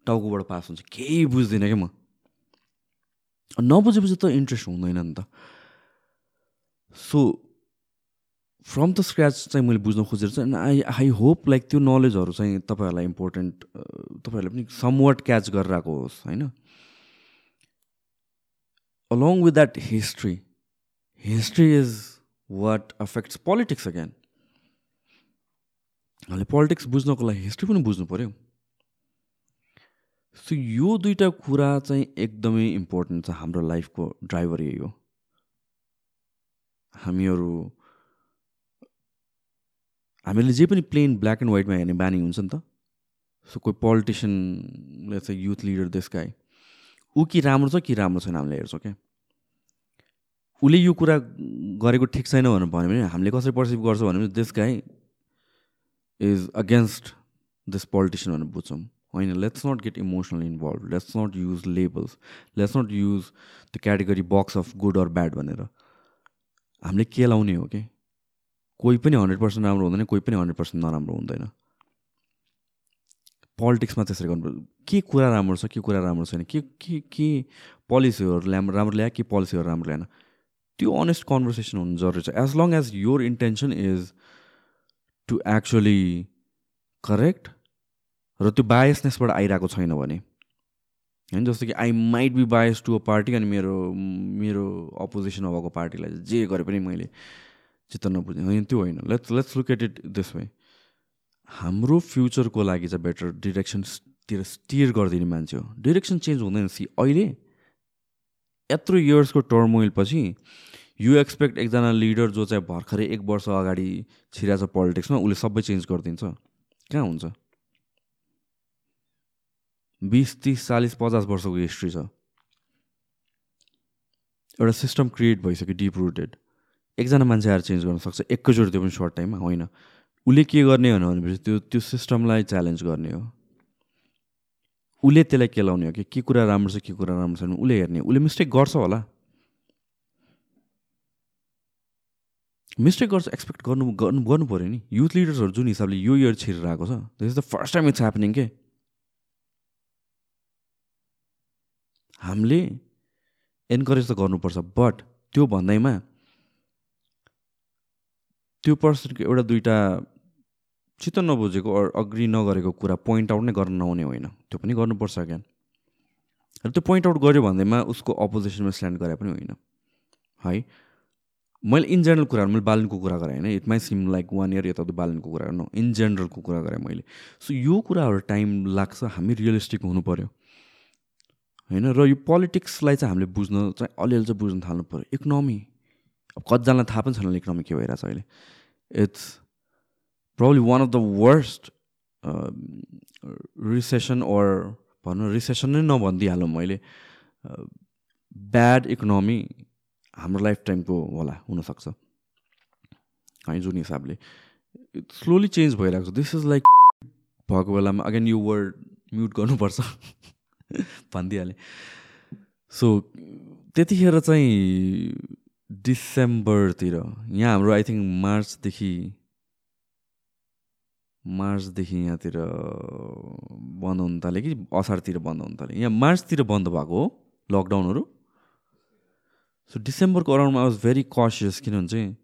टाउकोबाट पास हुन्छ। केही बुझ्दिनँ क्या म। नबुझेपछि त इन्ट्रेस्ट हुँदैन नि त सो फ्रम द स्क्रच चाहिँ मैले बुझ्न खोजेर चाहिँ आई आई होप लाइक त्यो नलेजहरू चाहिँ तपाईँहरूलाई इम्पोर्टेन्ट तपाईँहरूले पनि समवाट क्याच गरेर आएको होस् होइन along with that history history is what affects politics again. हामीले पोलिटिक्स बुझ्नको लागि हिस्ट्री पनि बुझ्नु पऱ्यो सो यो दुइटा कुरा चाहिँ एकदमै इम्पोर्टेन्ट छ हाम्रो लाइफको ड्राइभर यही हो। हामीहरू हामीले जे पनि प्लेन ब्ल्याक एन्ड व्हाइटमा हेर्ने बानी हुन्छ नि त। सो कोही पोलिटिसियनले चाहिँ युथ लिडर देश गाई ऊ कि राम्रो छ कि राम्रो छैन हामीले हेर्छौँ क्या उसले यो कुरा गरेको ठिक छैन भनेर भन्यो भने हामीले कसरी पर्सिभ गर्छौँ भने this guy is against this politician भनेर बुझ्छौँ। होइन let's not get emotional involve let's not use labels let's not use the category box of good or bad भनेर. हामीले के लाउने हो कि कोही पनि हन्ड्रेड पर्सेन्ट राम्रो हुँदैन कोही पनि हन्ड्रेड पर्सेन्ट नराम्रो हुँदैन। पोलिटिक्समा त्यसरी गर्नु के कुरा राम्रो छ के कुरा राम्रो छैन? के के के पोलिसीहरू राम्रो ल्यायो के पोलिसीहरू राम्रो ल्याएन? त्यो अनेस्ट कन्भर्सेसन हुनु जरुरी छ। As long as your intention is to actually correct र त्यो बायसनेसबाट आइरहेको छैन भने होइन जस्तो कि I might be bias to a party अनि मेरो मेरो अपोजिसन भएको पार्टीलाई जे गरे पनि मैले चित्त नबुझेँ होइन त्यो होइन। Let's let's look at it this way हाम्रो फ्युचरको लागि चाहिँ बेटर डिरेक्सनतिर स्टियर गरिदिने मान्छे हो। डिरेक्सन चेन्ज हुँदैन। सी अहिले यत्रो इयर्सको टर्मोइल पछि यु एक्सपेक्ट एकजना लिडर जो चाहिँ भर्खरै एक वर्ष अगाडि छिराछ पोलिटिक्समा उसले सबै चेन्ज गरिदिन्छ। कहाँ हुन्छ? बिस तिस चालिस पचास वर्षको हिस्ट्री छ। एउटा सिस्टम क्रिएट भइसक्यो डिप रुटेड एकजना मान्छे आएर चेन्ज गर्न सक्छ। एकैचोटि त्यो पनि सर्ट टाइममा होइन। उसले के गर्ने हो भनेपछि त्यो त्यो सिस्टमलाई च्यालेन्ज गर्ने हो। उसले त्यसलाई केलाउने हो कि के कुरा राम्रो छ के कुरा राम्रो छैन उसले हेर्ने उसले मिस्टेक गर्छ होला। मिस्टेक गर्छ एक्सपेक्ट गर्नु गर्नु गर्नु पऱ्यो नि। युथ लिडर्सहरू जुन हिसाबले यो इयर छिरेर छ this is the first time it's happening के? हामीले एन्करेज त गर्नुपर्छ बट त्यो भन्दैमा त्यो पर्सनको एउटा दुइटा चित्त नबुझेको अग्री नगरेको कुरा पोइन्ट आउट नै गर्न नहुने होइन। त्यो पनि गर्नुपर्छ क्या र त्यो पोइन्ट आउट गऱ्यो भन्दैमा उसको अपोजिसनमा स्ट्यान्ड गरे पनि होइन। है? मैले इन जेनरल कुराहरू मैले बालनको कुरा गरेँ होइन। It may seem like one year यता बालनको कुरा नो इन जेनरलको कुरा गरेँ मैले। सो यो कुराहरू टाइम लाग्छ हामी रियलिस्टिक हुनु पऱ्यो होइन? र यो पोलिटिक्सलाई चाहिँ हामीले बुझ्न चाहिँ अलिअलि चाहिँ बुझ्न थाल्नु पऱ्यो इकोनोमी अब कतिजनालाई थाहा पनि छैन इकोनोमी के भइरहेछ अहिले। It's probably one of the worst recession or भनौँ रिसेसन नै नभनिदिइहालौँ मैले। ब्याड इकोनोमी हाम्रो लाइफ टाइमको होला हुनसक्छ। है जुन हिसाबले। स्लोली चेन्ज भइरहेको छ। दिस इज लाइक भएको बेलामा अगेन यो वर्ड म्युट गर्नुपर्छ। भनिदिइहालेँ सो त्यतिखेर चाहिँ डिसेम्बरतिर यहाँ हाम्रो आई थिङ्क मार्चदेखि मार्चदेखि यहाँतिर बन्द हुन थाल्यो कि? असारतिर बन्द हुन थाल्यो। यहाँ मार्चतिर बन्द भएको हो लकडाउनहरू सो डिसेम्बरको अराउन्डमा आई वाज भेरी कसियस किनभने चाहिँ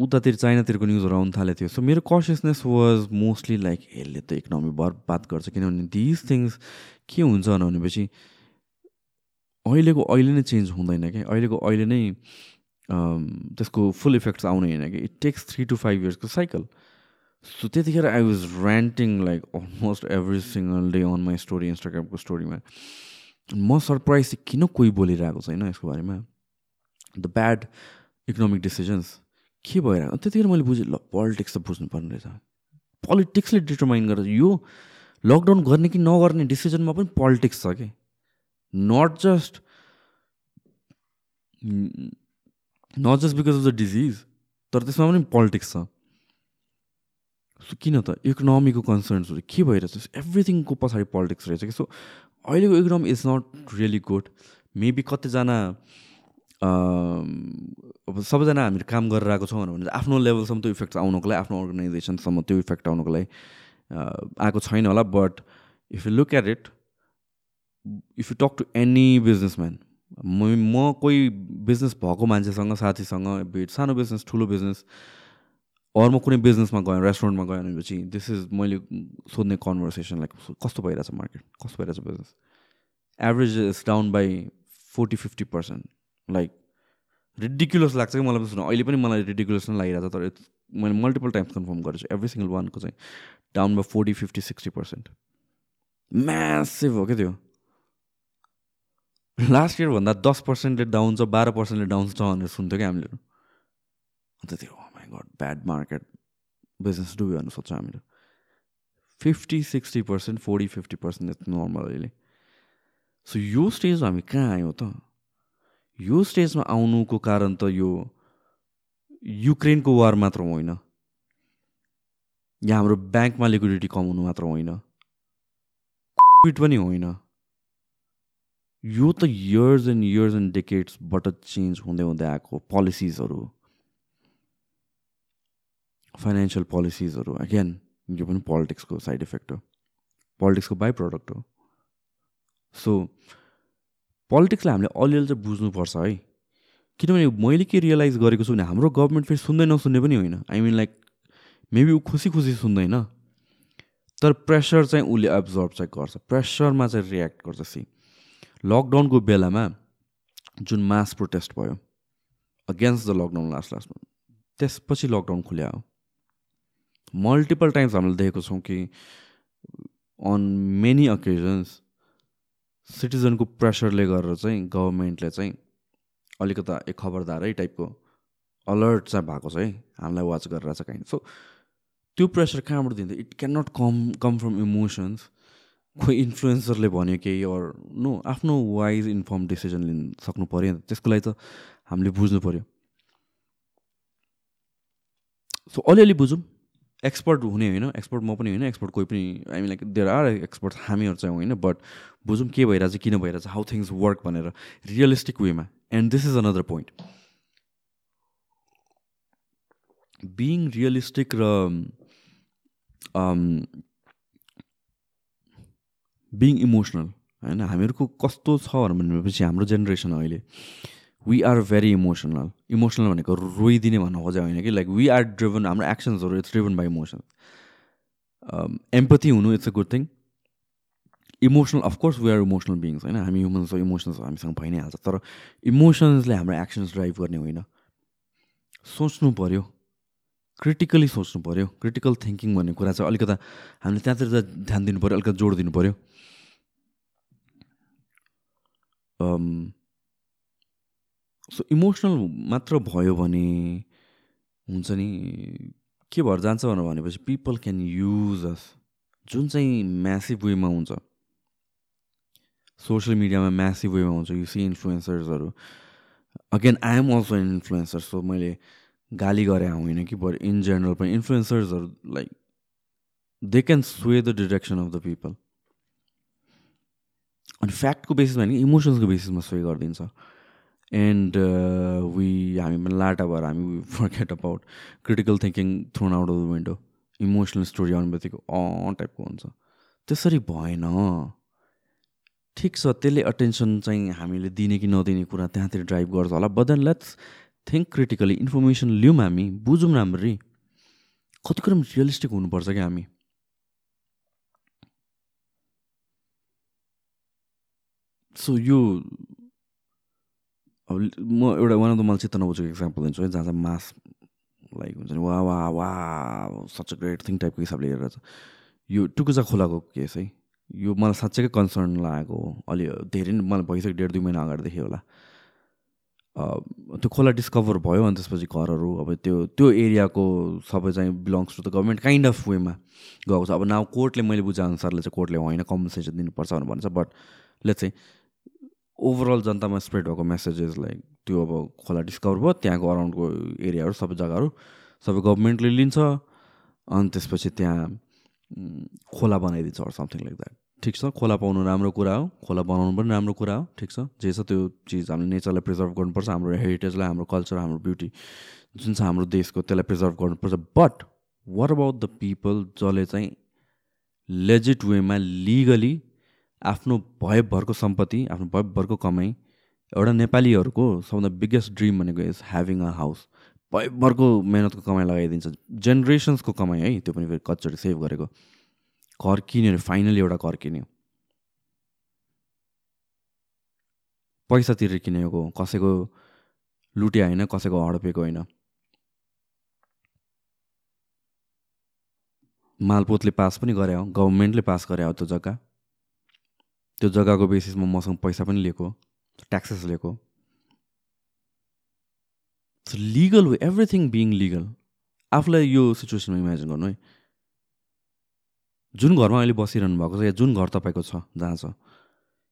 उतातिर चाइनातिरको न्युजहरू आउनु थालेको थियो सो मेरो कसियसनेस वाज मोस्टली लाइक यसले त इकोनोमी बर्बाद गर्छ किनभने दिज थिङ्स के हुन्छ भनेपछि अहिलेको अहिले नै चेन्ज हुँदैन क्या। अहिलेको अहिले नै त्यसको फुल इफेक्ट्स आउने होइन कि। It takes three to five इयर्सको cycle so त्यतिखेर I was ranting like almost every single day on my story इन्स्टाग्रामको स्टोरीमा म सरप्राइज किन कोही बोलिरहेको छैन यसको बारेमा? द ब्याड इकोनोमिक डिसिजन्स के भइरहेको त्यतिखेर मैले बुझेँ ल पोलिटिक्स त बुझ्नुपर्ने रहेछ। पोलिटिक्सले डिटर्माइन गरेर यो लकडाउन गर्ने कि नगर्ने डिसिजनमा पनि पोलिटिक्स छ कि? Not just not just because of the disease तर त्यसमा पनि पोलिटिक्स छ। किन त? इकोनोमीको कन्सर्न्सहरू के भइरहेछ? एभ्रिथिङको पछाडि पोलिटिक्स रहेछ कि? सो अहिलेको economy is not really good maybe कतिजना अब सबैजना हामीले काम गरेर आएको छौँ भने आफ्नो लेभलसम्म त्यो इफेक्ट आउनुको लागि आफ्नो अर्गनाइजेसनसम्म त्यो इफेक्ट आउनुको लागि आएको छैन होला। But if you look at it if you talk to any businessman म म कोही बिजनेस भएको मान्छेसँग साथीसँग बिट सानो बिजनेस ठुलो बिजनेस अरू म कुनै बिजनेसमा गएँ रेस्टुरेन्टमा गएँ भनेपछि दिस इज मैले सोध्ने कन्भर्सेसन लाइक कस्तो भइरहेछ मार्केट कस्तो भइरहेछ business average is down by forty fifty percent like ridiculous लाग्छ कि मलाई सुन। अहिले पनि मलाई रिडिकुलस नै लागिरहेको छ तर मैले मल्टिपल टाइम्स कन्फर्म गरेको छु एभ्री सिङ्गल वानको चाहिँ down by forty fifty sixty percent massive हो क्या त्यो। लास्ट इयरभन्दा दस पर्सेन्टले डाउन छ बाह्र पर्सेन्टले डाउन छ भनेर सुन्थ्यो क्या हामीले। अन्त त्यो my god bad market business डुब्यो भनेर सोध्छ हामीले fifty sixty percent forty fifty percent normal अहिले। सो यो स्टेज हामी कहाँ आयौँ त? यो स्टेजमा आउनुको कारण त यो युक्रेनको वार मात्र होइन। या हाम्रो ब्याङ्कमा लिक्विडिटी हुनु मात्र होइन। कोभिड पनि होइन। यो त इयर्स एन्ड इयर्स एन्ड डेकेट्सबाट चेन्ज हुँदै हुँदै आएको पोलिसिजहरू फाइनेन्सियल पोलिसिजहरू अगेन यो पनि पोलिटिक्सको साइड इफेक्ट हो। पोलिटिक्सको बाई प्रडक्ट हो। सो पोलिटिक्सलाई हामीले अलिअलि चाहिँ बुझ्नुपर्छ है। किनभने मैले के रियलाइज गरेको छु भने हाम्रो गभर्मेन्ट फेरि सुन्दै नसुन्ने पनि होइन। आई मिन लाइक मेबी ऊ खुसी खुसी सुन्दैन। तर प्रेसर चाहिँ उसले एब्जर्भ चाहिँ गर्छ। प्रेसरमा चाहिँ रियाक्ट गर्छ। सी लकडाउनको बेलामा जुन मास प्रोटेस्ट भयो अगेन्स्ट द लकडाउन लास्ट लास्टमा त्यसपछि लकडाउन खुल्या हो। मल्टिपल टाइम्स हामीले देखेको छौँ कि अन मेनी अकेजन्स सिटिजनको प्रेसरले गरेर चाहिँ गभर्मेन्टले चाहिँ अलिकता एक खबरदारै टाइपको अलर्ट चाहिँ भएको छ है। हामीलाई वाच गरेर चाहिँ काइन्ड सो त्यो प्रेसर कहाँबाट दिन्छ? It can not come come from emotions खोइ इन्फ्लुएन्सरले भन्यो केही अर नो आफ्नो वाइज इन्फर्म डिसिजन लिनु सक्नु पऱ्यो नि त्यसको लागि त हामीले बुझ्नु पऱ्यो सो अलिअलि बुझौँ। एक्सपर्ट हुने होइन एक्सपर्ट म पनि होइन एक्सपर्ट कोही पनि mean like there are expert हामीहरू चाहिँ होइन बट बुझौँ के भइरहेछ किन भइरहेछ हाउ थिङ्स वर्क भनेर रियलिस्टिक वेमा and this is another point being realistic र बिङ इमोसनल होइन हामीहरूको कस्तो छ भनेपछि हाम्रो जेनेरेसन अहिले। We are very emotional emotional भनेको रोइदिने भन्नु खोजे होइन कि? लाइक वी आर ड्रिभन हाम्रो एक्सन्सहरू it's driven by emotion empathy हुनु it's a good thing emotional of course we are emotional beings होइन? हामी ह्युमन्स इमोसन्स हामीसँग भइ नै हाल्छ तर इमोसन्सले हाम्रो एक्सन्स ड्राइभ गर्ने होइन। सोच्नु पऱ्यो क्रिटिकली सोच्नु पऱ्यो क्रिटिकल थिङ्किङ भन्ने कुरा चाहिँ अलिकता हामीले त्यहाँतिर ध्यान दिनु पऱ्यो अलिकति जोड दिनु पऱ्यो सो इमोसनल मात्र भयो भने हुन्छ नि के भएर जान्छ भनेर भनेपछि पिपल क्यान युज अस जुन चाहिँ म्यासिभ वेमा हुन्छ। सोसियल मिडियामा म्यासिभ वेमा हुन्छ। You see इन्फ्लुएन्सर्सहरू again I am also an influencer so मैले गाली गरे होइन कि बट इन जेनरल पनि इन्फ्लुएन्सर्सहरू like they can sway the direction of the people अनि फ्याक्टको बेसिसमा होइन इमोसन्सको बेसिसमा सोही गरिदिन्छ। एन्ड वी हामी लाटा भएर हामी forget about critical thinking thrown out of the window emotional story आउने बित्तिकै अँ टाइपको हुन्छ। त्यसरी भएन। ठिक छ त्यसले अटेन्सन चाहिँ हामीले दिने कि नदिने कुरा त्यहाँतिर ड्राइभ गर्छ होला। But then let's think critically information लिउँ हामी बुझौँ राम्ररी। कति कुरा रियलिस्टिक हुनुपर्छ क्या हामी। सो यो अब म एउटा वान अफ द मलाई चित्त नबुझेको इक्जाम्पल दिन्छु है जहाँ चाहिँ मास लाइक हुन्छ नि वा वा वा सच ग्रेट थिङ टाइपको हिसाबले हेरेर छ यो टुकुचा खोलाको केस है यो मलाई साँच्चैकै कन्सर्न लागेको अलि धेरै नै मलाई भइसक्यो डेढ दुई महिना अगाडिदेखि होला। त्यो खोला डिस्कभर भयो अनि त्यसपछि घरहरू अब त्यो त्यो एरियाको सबै चाहिँ belongs to the government kind of वेमा गएको छ। अब नाउ कोर्टले मैले बुझेअनुसारले चाहिँ कोर्टले होइन कम्पन्सेसन दिनुपर्छ भनेर भन्छ बट लेट्स चाहिँ ओभरअल जनतामा स्प्रेड भएको मेसेजेस लाइक त्यो अब खोला डिस्कभर भयो त्यहाँको अराउन्डको एरियाहरू सबै जग्गाहरू सबै गभर्मेन्टले लिन्छ अनि त्यसपछि त्यहाँ खोला बनाइदिन्छ अरू समथिङ लाइक द्याट ठिक छ? खोला पाउनु राम्रो कुरा हो। खोला बनाउनु पनि राम्रो कुरा हो। ठिक छ? जे छ त्यो चिज हामीले नेचरलाई प्रिजर्भ गर्नुपर्छ हाम्रो हेरिटेजलाई हाम्रो कल्चर हाम्रो ब्युटी जुन छ हाम्रो देशको त्यसलाई प्रिजर्भ गर्नुपर्छ। But what about the people जसले चाहिँ लेजिट वेमा लिगली आफ्नो भयभरको सम्पत्ति आफ्नो भयभरको कमाइ एउटा नेपालीहरूको सबभन्दा बिगेस्ट ड्रिम भनेको इज ह्याभिङ अ हाउस भयभरको मेहनतको कमाइ लगाइदिन्छ। जेनेरेसन्सको कमाइ है त्यो पनि फेरि कचोटि सेभ गरेको। घर किन्यो फाइनली एउटा घर किन्यो। पैसा तिरेर किनेको कसैको लुट्या होइन कसैको हडपेको होइन। मालपोतले पास पनि गरे हो गभर्मेन्टले पास गरे हो त्यो जग्गा। त्यो जग्गाको बेसिसमा मसँग पैसा पनि लिएको ट्याक्सेस लिएको. Legal way everything being legal आफूलाई यो सिचुएसनमा इमेजिन गर्नु है। जुन घरमा अहिले बसिरहनु भएको छ या जुन घर तपाईँको छ जहाँ छ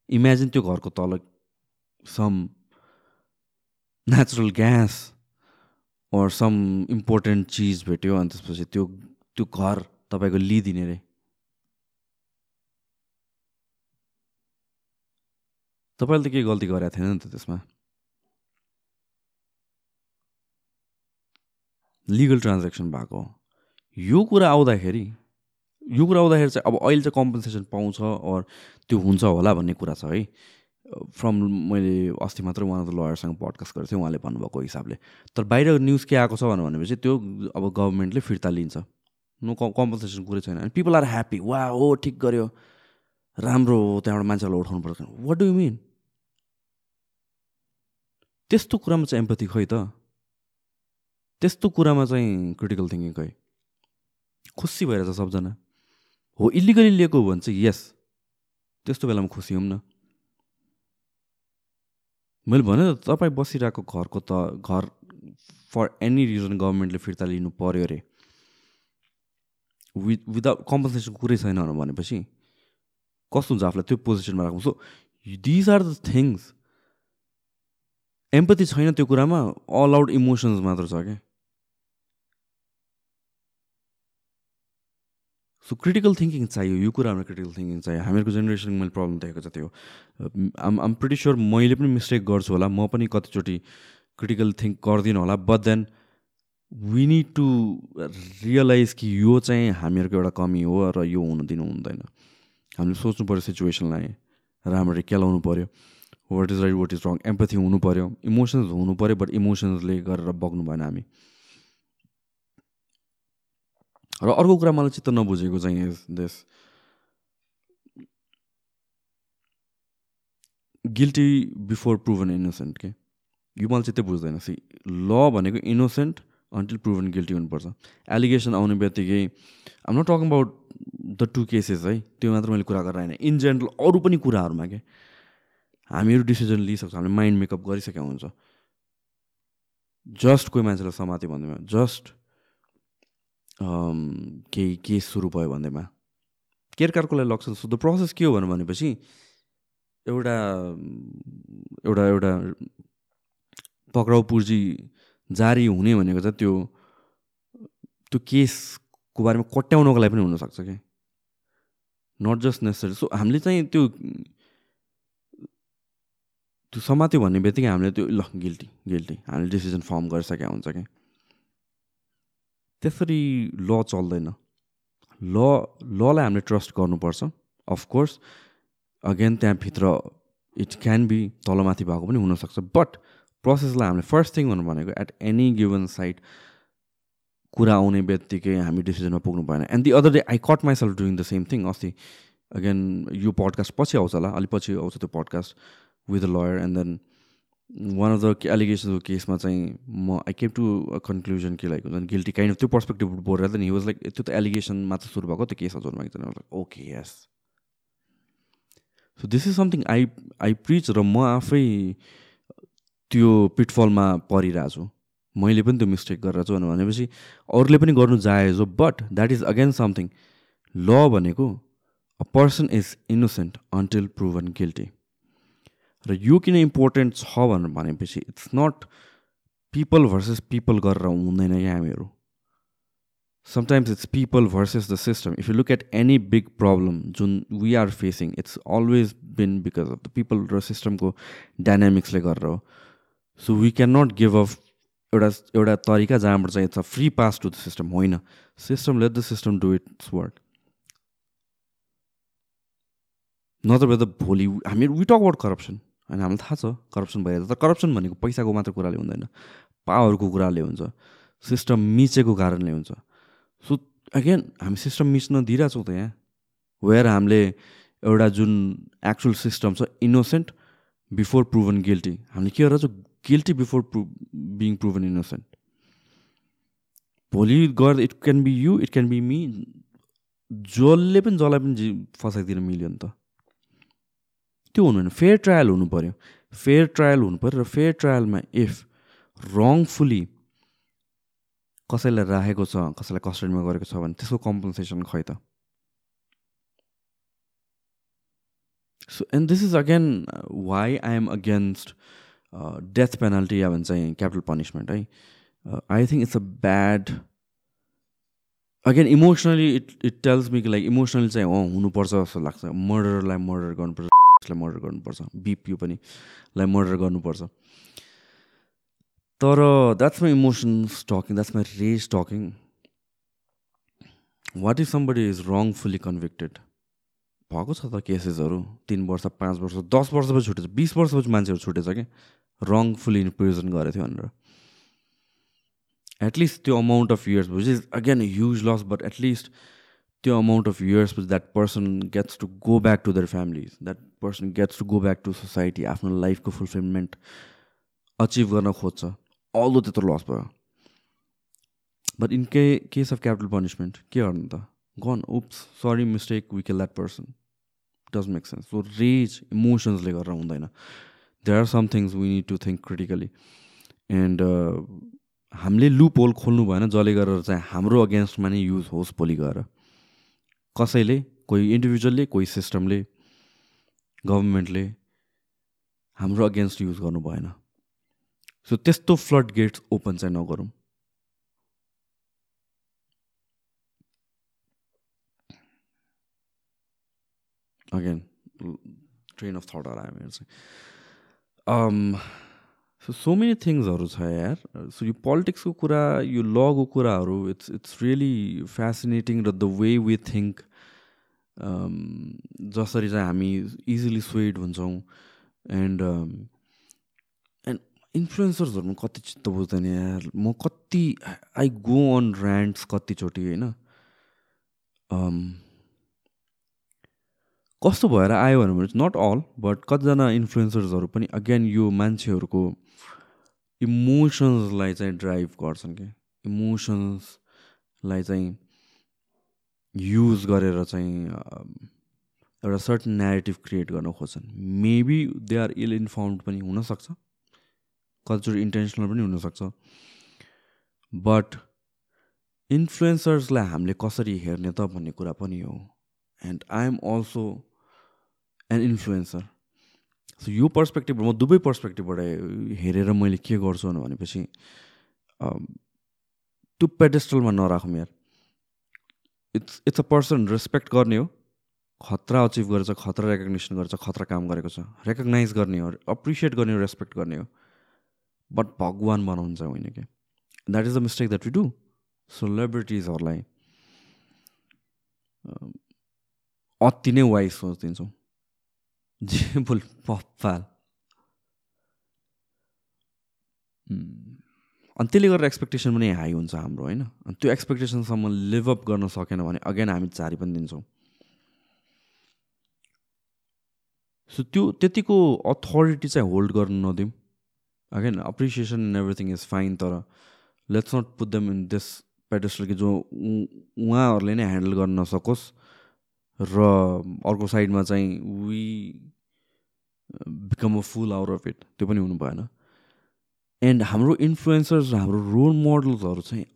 इमेजिन त्यो घरको तल some natural gas or some important चिज भेट्यो अनि त्यसपछि त्यो त्यो घर तपाईँको लिइदिने रे। तपाईँले त केही गल्ती गरेको थिएन नि त त्यसमा। लिगल ट्रान्जेक्सन भएको यो कुरा आउँदाखेरि यो कुरा आउँदाखेरि चाहिँ अब अहिले चाहिँ कम्पन्सेसन पाउँछ अर त्यो हुन्छ होला भन्ने कुरा छ है। फ्रम मैले अस्ति मात्रै उहाँ लयरसँग पडकास्ट गरेको थिएँ उहाँले भन्नुभएको हिसाबले। तर बाहिर न्युज के आएको छ भनेपछि त्यो अब गभर्मेन्टले फिर्ता लिन्छ। नो कम्पन्सेसन कुरै छैन। अनि पिपल आर ह्याप्पी वा हो ठिक गर्यो। राम्रो हो त्यहाँबाट मान्छेहरूलाई उठाउनु पर्छ वाट डु मिन त्यस्तो कुरामा चाहिँ एम्पथी खै त। त्यस्तो कुरामा चाहिँ क्रिटिकल थिङ्किङ खै खुसी भइरहेछ सबजना। हो इलिगली लिएको हो भने चाहिँ यस त्यस्तो बेलामा खुसी हौँ न। मैले भने तपाईँ बसिरहेको घरको त घर फर एनी रिजन गभर्मेन्टले फिर्ता लिनु पऱ्यो अरे। वि विदाउट कम्पन्सेसन कुरै छैन भनेपछि कस्तो हुन्छ आफूलाई त्यो पोजिसनमा राख्नु? So these are the things empathy छैन त्यो कुरामा अल आउट इमोसन्स मात्र छ क्या। सो क्रिटिकल थिङ्किङ चाहियो यो कुरामा क्रिटिकल थिङ्किङ चाहियो। हामीहरूको जेनेरेसनको मैले प्रब्लम देखेको छ त्यो आम आम प्रिटी स्योर मैले पनि मिस्टेक गर्छु होला म पनि कतिचोटि क्रिटिकल थिङ्क गर्दिनँ होला but then we need to realize कि यो चाहिँ हामीहरूको एउटा कमी हो र यो हुन दिनु हुँदैन। हामीले सोच्नु पऱ्यो सिचुएसनलाई राम्ररी केलाउनु पऱ्यो what is right what is wrong empathy हुनु पऱ्यो इमोसन्स हुनु पऱ्यो बट इमोसन्सले गरेर बग्नु भएन हामी। र अर्को कुरा मलाई चित्त नबुझेको चाहिँ देश गिल्टी बिफोर प्रुभन इनोसेन्ट के यो मलाई चित्तै बुझ्दैन। सी ल भनेको इनोसेन्ट अन्टिल प्रुभन गिल्टी हुनुपर्छ। एलिगेसन आउने बित्तिकै I'm not talking about the two cases है? त्यो मात्र मैले कुरा गरेर होइन इन जेनरल अरू पनि कुराहरूमा क्या हामीहरू डिसिजन लिइसक्छ हामीले माइन्ड मेकअप गरिसकेका हुन्छ। जस्ट कोही मान्छेलाई समात्यो भन्दैमा जस्ट केही केस सुरु भयो भन्दैमा। केरकारको लागि सो द प्रोसेस के हो भनेपछि एउटा एउटा एउटा पक्राउ पुर्जी जारी हुने भनेको चाहिँ त्यो त्यो केसको बारेमा कट्याउनको लागि पनि हुनसक्छ क्या नट जस्ट नेसेसरी सो हामीले चाहिँ त्यो त्यो समात्यो भन्ने बित्तिकै हामीले त्यो ल गिल्टी गिल्टी हामीले डिसिजन फर्म गरिसकेका हुन्छ कि? त्यसरी ल चल्दैन। ल ललाई हामीले ट्रस्ट गर्नुपर्छ। अफकोर्स अगेन त्यहाँभित्र इट क्यान बी तलमाथि भएको पनि हुनसक्छ। बट प्रोसेसलाई हामीले फर्स्ट थिङ भन्नु भनेको एट एनी गिभन साइट कुरा आउने बित्तिकै हामी डिसिजनमा पुग्नु भएन। And the other day I caught myself doing the same thing अस्ति। अगेन यो पडकास्ट पछि आउँछ होला। अलिक पछि आउँछ त्यो podcast with a lawyer and then one of the एलिगेसनको केसमा चाहिँ म I came to a conclusion के लाइक हुन्छ गिल्टी काइन्ड अफ त्यो पर्सपेक्टिभ बोलेर नि वाज लाइक त्यो त एलिगेसन मात्र सुरु भएको त्यो केस हजुर माग्छ okay yes so this is something I I preach र म आफै त्यो पिटफलमा परिरहेको छु मैले पनि त्यो मिस्टेक गरेर छु। भनेपछि अरूले पनि गर्नु जाएज हो but that is again something law भनेको a person is innocent until proven guilty र यो किन इम्पोर्टेन्ट छ भनेर भनेपछि it's not people versus people गरेर हुँदैन क्या हामीहरू sometimes it's people versus the system if you look at any big problem जुन we are facing it's always been because of the people र सिस्टमको डाइनामिक्सले गरेर हो। So we can not give off एउटा एउटा तरिका जहाँबाट चाहिँ it's a free pass to the system होइन। System let the system do its work नत्र त भोलि हामी वी टक अबाउट करप्सन होइन हामीलाई थाहा छ करप्सन भइरहेको तर करप्सन भनेको पैसाको मात्र कुराले हुँदैन। पावरको कुराले हुन्छ। सिस्टम मिचेको कारणले हुन्छ। सो अगेन हामी सिस्टम मिच्न दिइरहेछौँ त यहाँ। वेयर हामीले एउटा जुन एक्चुअल सिस्टम छ इनोसेन्ट बिफोर प्रुभन गिल्टी हामीले के गरेर guilty before prove being proven innocent भोलि गर्दा it can be you it can be me जसले पनि जसलाई पनि फसाइदिन मिल्यो नि त। त्यो हुनु होइन फेयर ट्रायल हुनु पऱ्यो फेयर ट्रायल हुनु पऱ्यो र फेयर ट्रायलमा इफ रङफुली कसैलाई राखेको छ कसैलाई कस्टडीमा गरेको छ भने त्यसको कम्पन्सेसन खै त? So and this is again why I am against death penalty या भन्छ क्यापिटल पनिसमेन्ट है? I think it's a bad again emotionally it it tells me like emotionally चाहिँ हुनुपर्छ जस्तो लाग्छ। मर्डरलाई मर्डर गर्नुपर्छ। लाई मर्डर गर्नुपर्छ बिपियु पनि लाई मर्डर गर्नुपर्छ। तर that's my emotions talking that's my rage talking what if somebody is wrongfully convicted भएको छ त केसेसहरू तिन वर्ष पाँच वर्ष दस वर्षपछि छुटेछ बिस वर्षपछि मान्छेहरू छुटेछ क्या रङफुली इन्प्रिजन गरेको थियो भनेर। एटलिस्ट त्यो amount of years which is again huge loss but at least त्यो amount of years that person gets to go back to their families that person gets to go back to society आफ्नो लाइफको फुलफिलमेन्ट अचिभ गर्न खोज्छ अल त्यत्रो लस भयो. बट इन के केस अफ क्यापिटल पनिसमेन्ट के गर्नु त? Gone oops sorry mistake we kill that person does make sense so rage इमोसन्सले गरेर हुँदैन. There are some things we need to think critically and हामीले लुप होल खोल्नु भएन जसले गरेर चाहिँ हाम्रो अगेन्स्टमा नै युज होस् भोलि गएर। कसैले कोही इन्डिभिजुअलले कोही सिस्टमले गभर्मेन्टले हाम्रो अगेन्स्ट युज गर्नु भएन। सो त्यस्तो फ्लड गेट्स ओपन चाहिँ नगरौँ। अगेन ट्रेन अफ थट आयो मेरो चाहिँ। सो सो मेनी थिङ्सहरू छ यार सो यो पोलिटिक्सको कुरा यो लको कुराहरू इट्स इट्स रियली फेसिनेटिङ र द वे वी थिङ्क जसरी चाहिँ हामी इजिली स्वेड हुन्छौँ एन्ड एन्ड इन्फ्लुएन्सर्सहरूमा कति चित्त बुझ्दैन यार म कति आई गो अन ऱ्यान्ड्स कतिचोटि होइन कस्तो भएर आयो भने नट अल बट कतिजना इन्फ्लुएन्सर्सहरू पनि अगेन यो मान्छेहरूको इमोसन्सलाई चाहिँ ड्राइभ गर्छन् कि? इमोसन्सलाई चाहिँ युज गरेर चाहिँ एउटा सर्टन नेरेटिभ क्रिएट गर्न खोज्छन्। Maybe they are ill informed पनि हुनसक्छ। कतिचोटि इन्टेन्सनल पनि हुनसक्छ। बट इन्फ्लुएन्सर्सलाई हामीले कसरी हेर्ने त भन्ने कुरा पनि हो। And I am also and influencer. So यो पर्सपेक्टिभ म दुवै पर्सपेक्टिभबाट हेरेर मैले के गर्छु भनेपछि त्यो पेडेस्टलमा नराखौँ यार। It's it's a person respect गर्ने हो खतरा अचिभ गरेछ खतरा रेकग्नेसन गरेछ खतरा काम गरेको छ। रेकग्नाइज गर्ने हो अप्रिसिएट गर्ने हो रेस्पेक्ट गर्ने हो। बट भगवान् बनाउनु चाहिँ होइन क्या that is the mistake that you do सेलिब्रिटिजहरूलाई अति नै वाइज सोचिदिन्छौँ जे बोल पप्पाल अनि त्यसले गर्दा एक्सपेक्टेसन पनि हाई हुन्छ हाम्रो होइन? अनि त्यो एक्सपेक्टेसनसम्म लिभअप गर्न सकेन भने अगेन हामी चारी पनि दिन्छौँ। सो त्यो त्यतिको अथोरिटी चाहिँ होल्ड गर्नु नदिउँ again appreciation in everything is fine तर let's not put them in this pedestal कि जो उहाँहरूले नै ह्यान्डल गर्न नसकोस् र अर्को साइडमा चाहिँ we become a fool out of it त्यो पनि हुनु भएन. एन्ड हाम्रो इन्फ्लुएन्सर्स र हाम्रो रोल मोडल्सहरू चाहिँ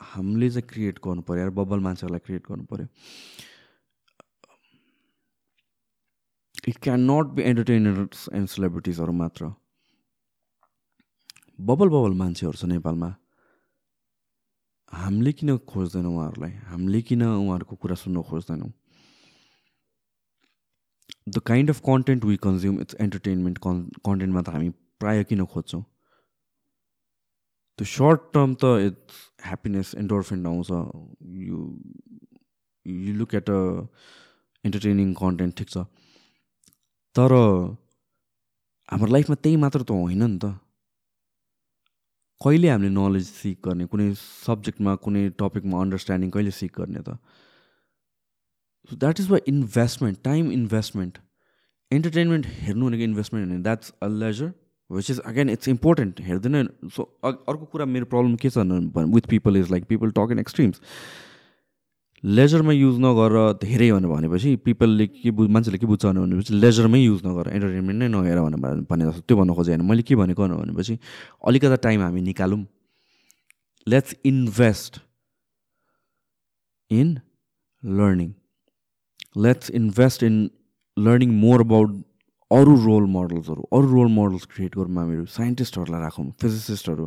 हामीले चाहिँ क्रिएट गर्नु पऱ्यो यार बब्बल मान्छेहरूलाई क्रिएट गर्नु पऱ्यो it can not be entertainers and सेलिब्रिटिजहरू मात्र. बबल बबल मान्छेहरू छ नेपालमा. हामीले किन खोज्दैनौँ उहाँहरूलाई? हामीले किन उहाँहरूको कुरा सुन्न खोज्दैनौँ? The kind of content we consume it's entertainment कन् कन्टेन्टमा त हामी प्रायः किन खोज्छौँ? त्यो सर्ट टर्म त इट्स ह्याप्पिनेस एन्डोर्फिन आउँछ। You you look at a entertaining content ठिक छ। तर हाम्रो लाइफमा त्यही मात्र त होइन नि त। कहिले हामीले नलेज सिक गर्ने कुनै सब्जेक्टमा कुनै टपिकमा अन्डरस्ट्यान्डिङ कहिले सिक गर्ने त? So that is why investment time investment entertainment हेर्नु भनेको इन्भेस्टमेन्ट होइन that's a leisure which is again it's important हेर्दैन। सो अर्को कुरा मेरो प्रब्लम के छ with people is like people talk in extremes लेजरमा use नगर धेरै भनेर भनेपछि पिपलले के बुझ मान्छेले के बुझ्छ भनेपछि लेजरमै युज नगर इन्टरटेनमेन्ट नै नहेर भनेर भने जस्तो त्यो भन्नु खोजेँ होइन। मैले के भनेको भनेपछि अलिकति टाइम हामी निकालौँ। Let's invest in learning let's invest in learning more about अरू रोल मोडल्सहरू अरू रोल मोडल्स क्रिएट गरौँ हामीहरू साइन्टिस्टहरूलाई राखौँ फिजिसिस्टहरू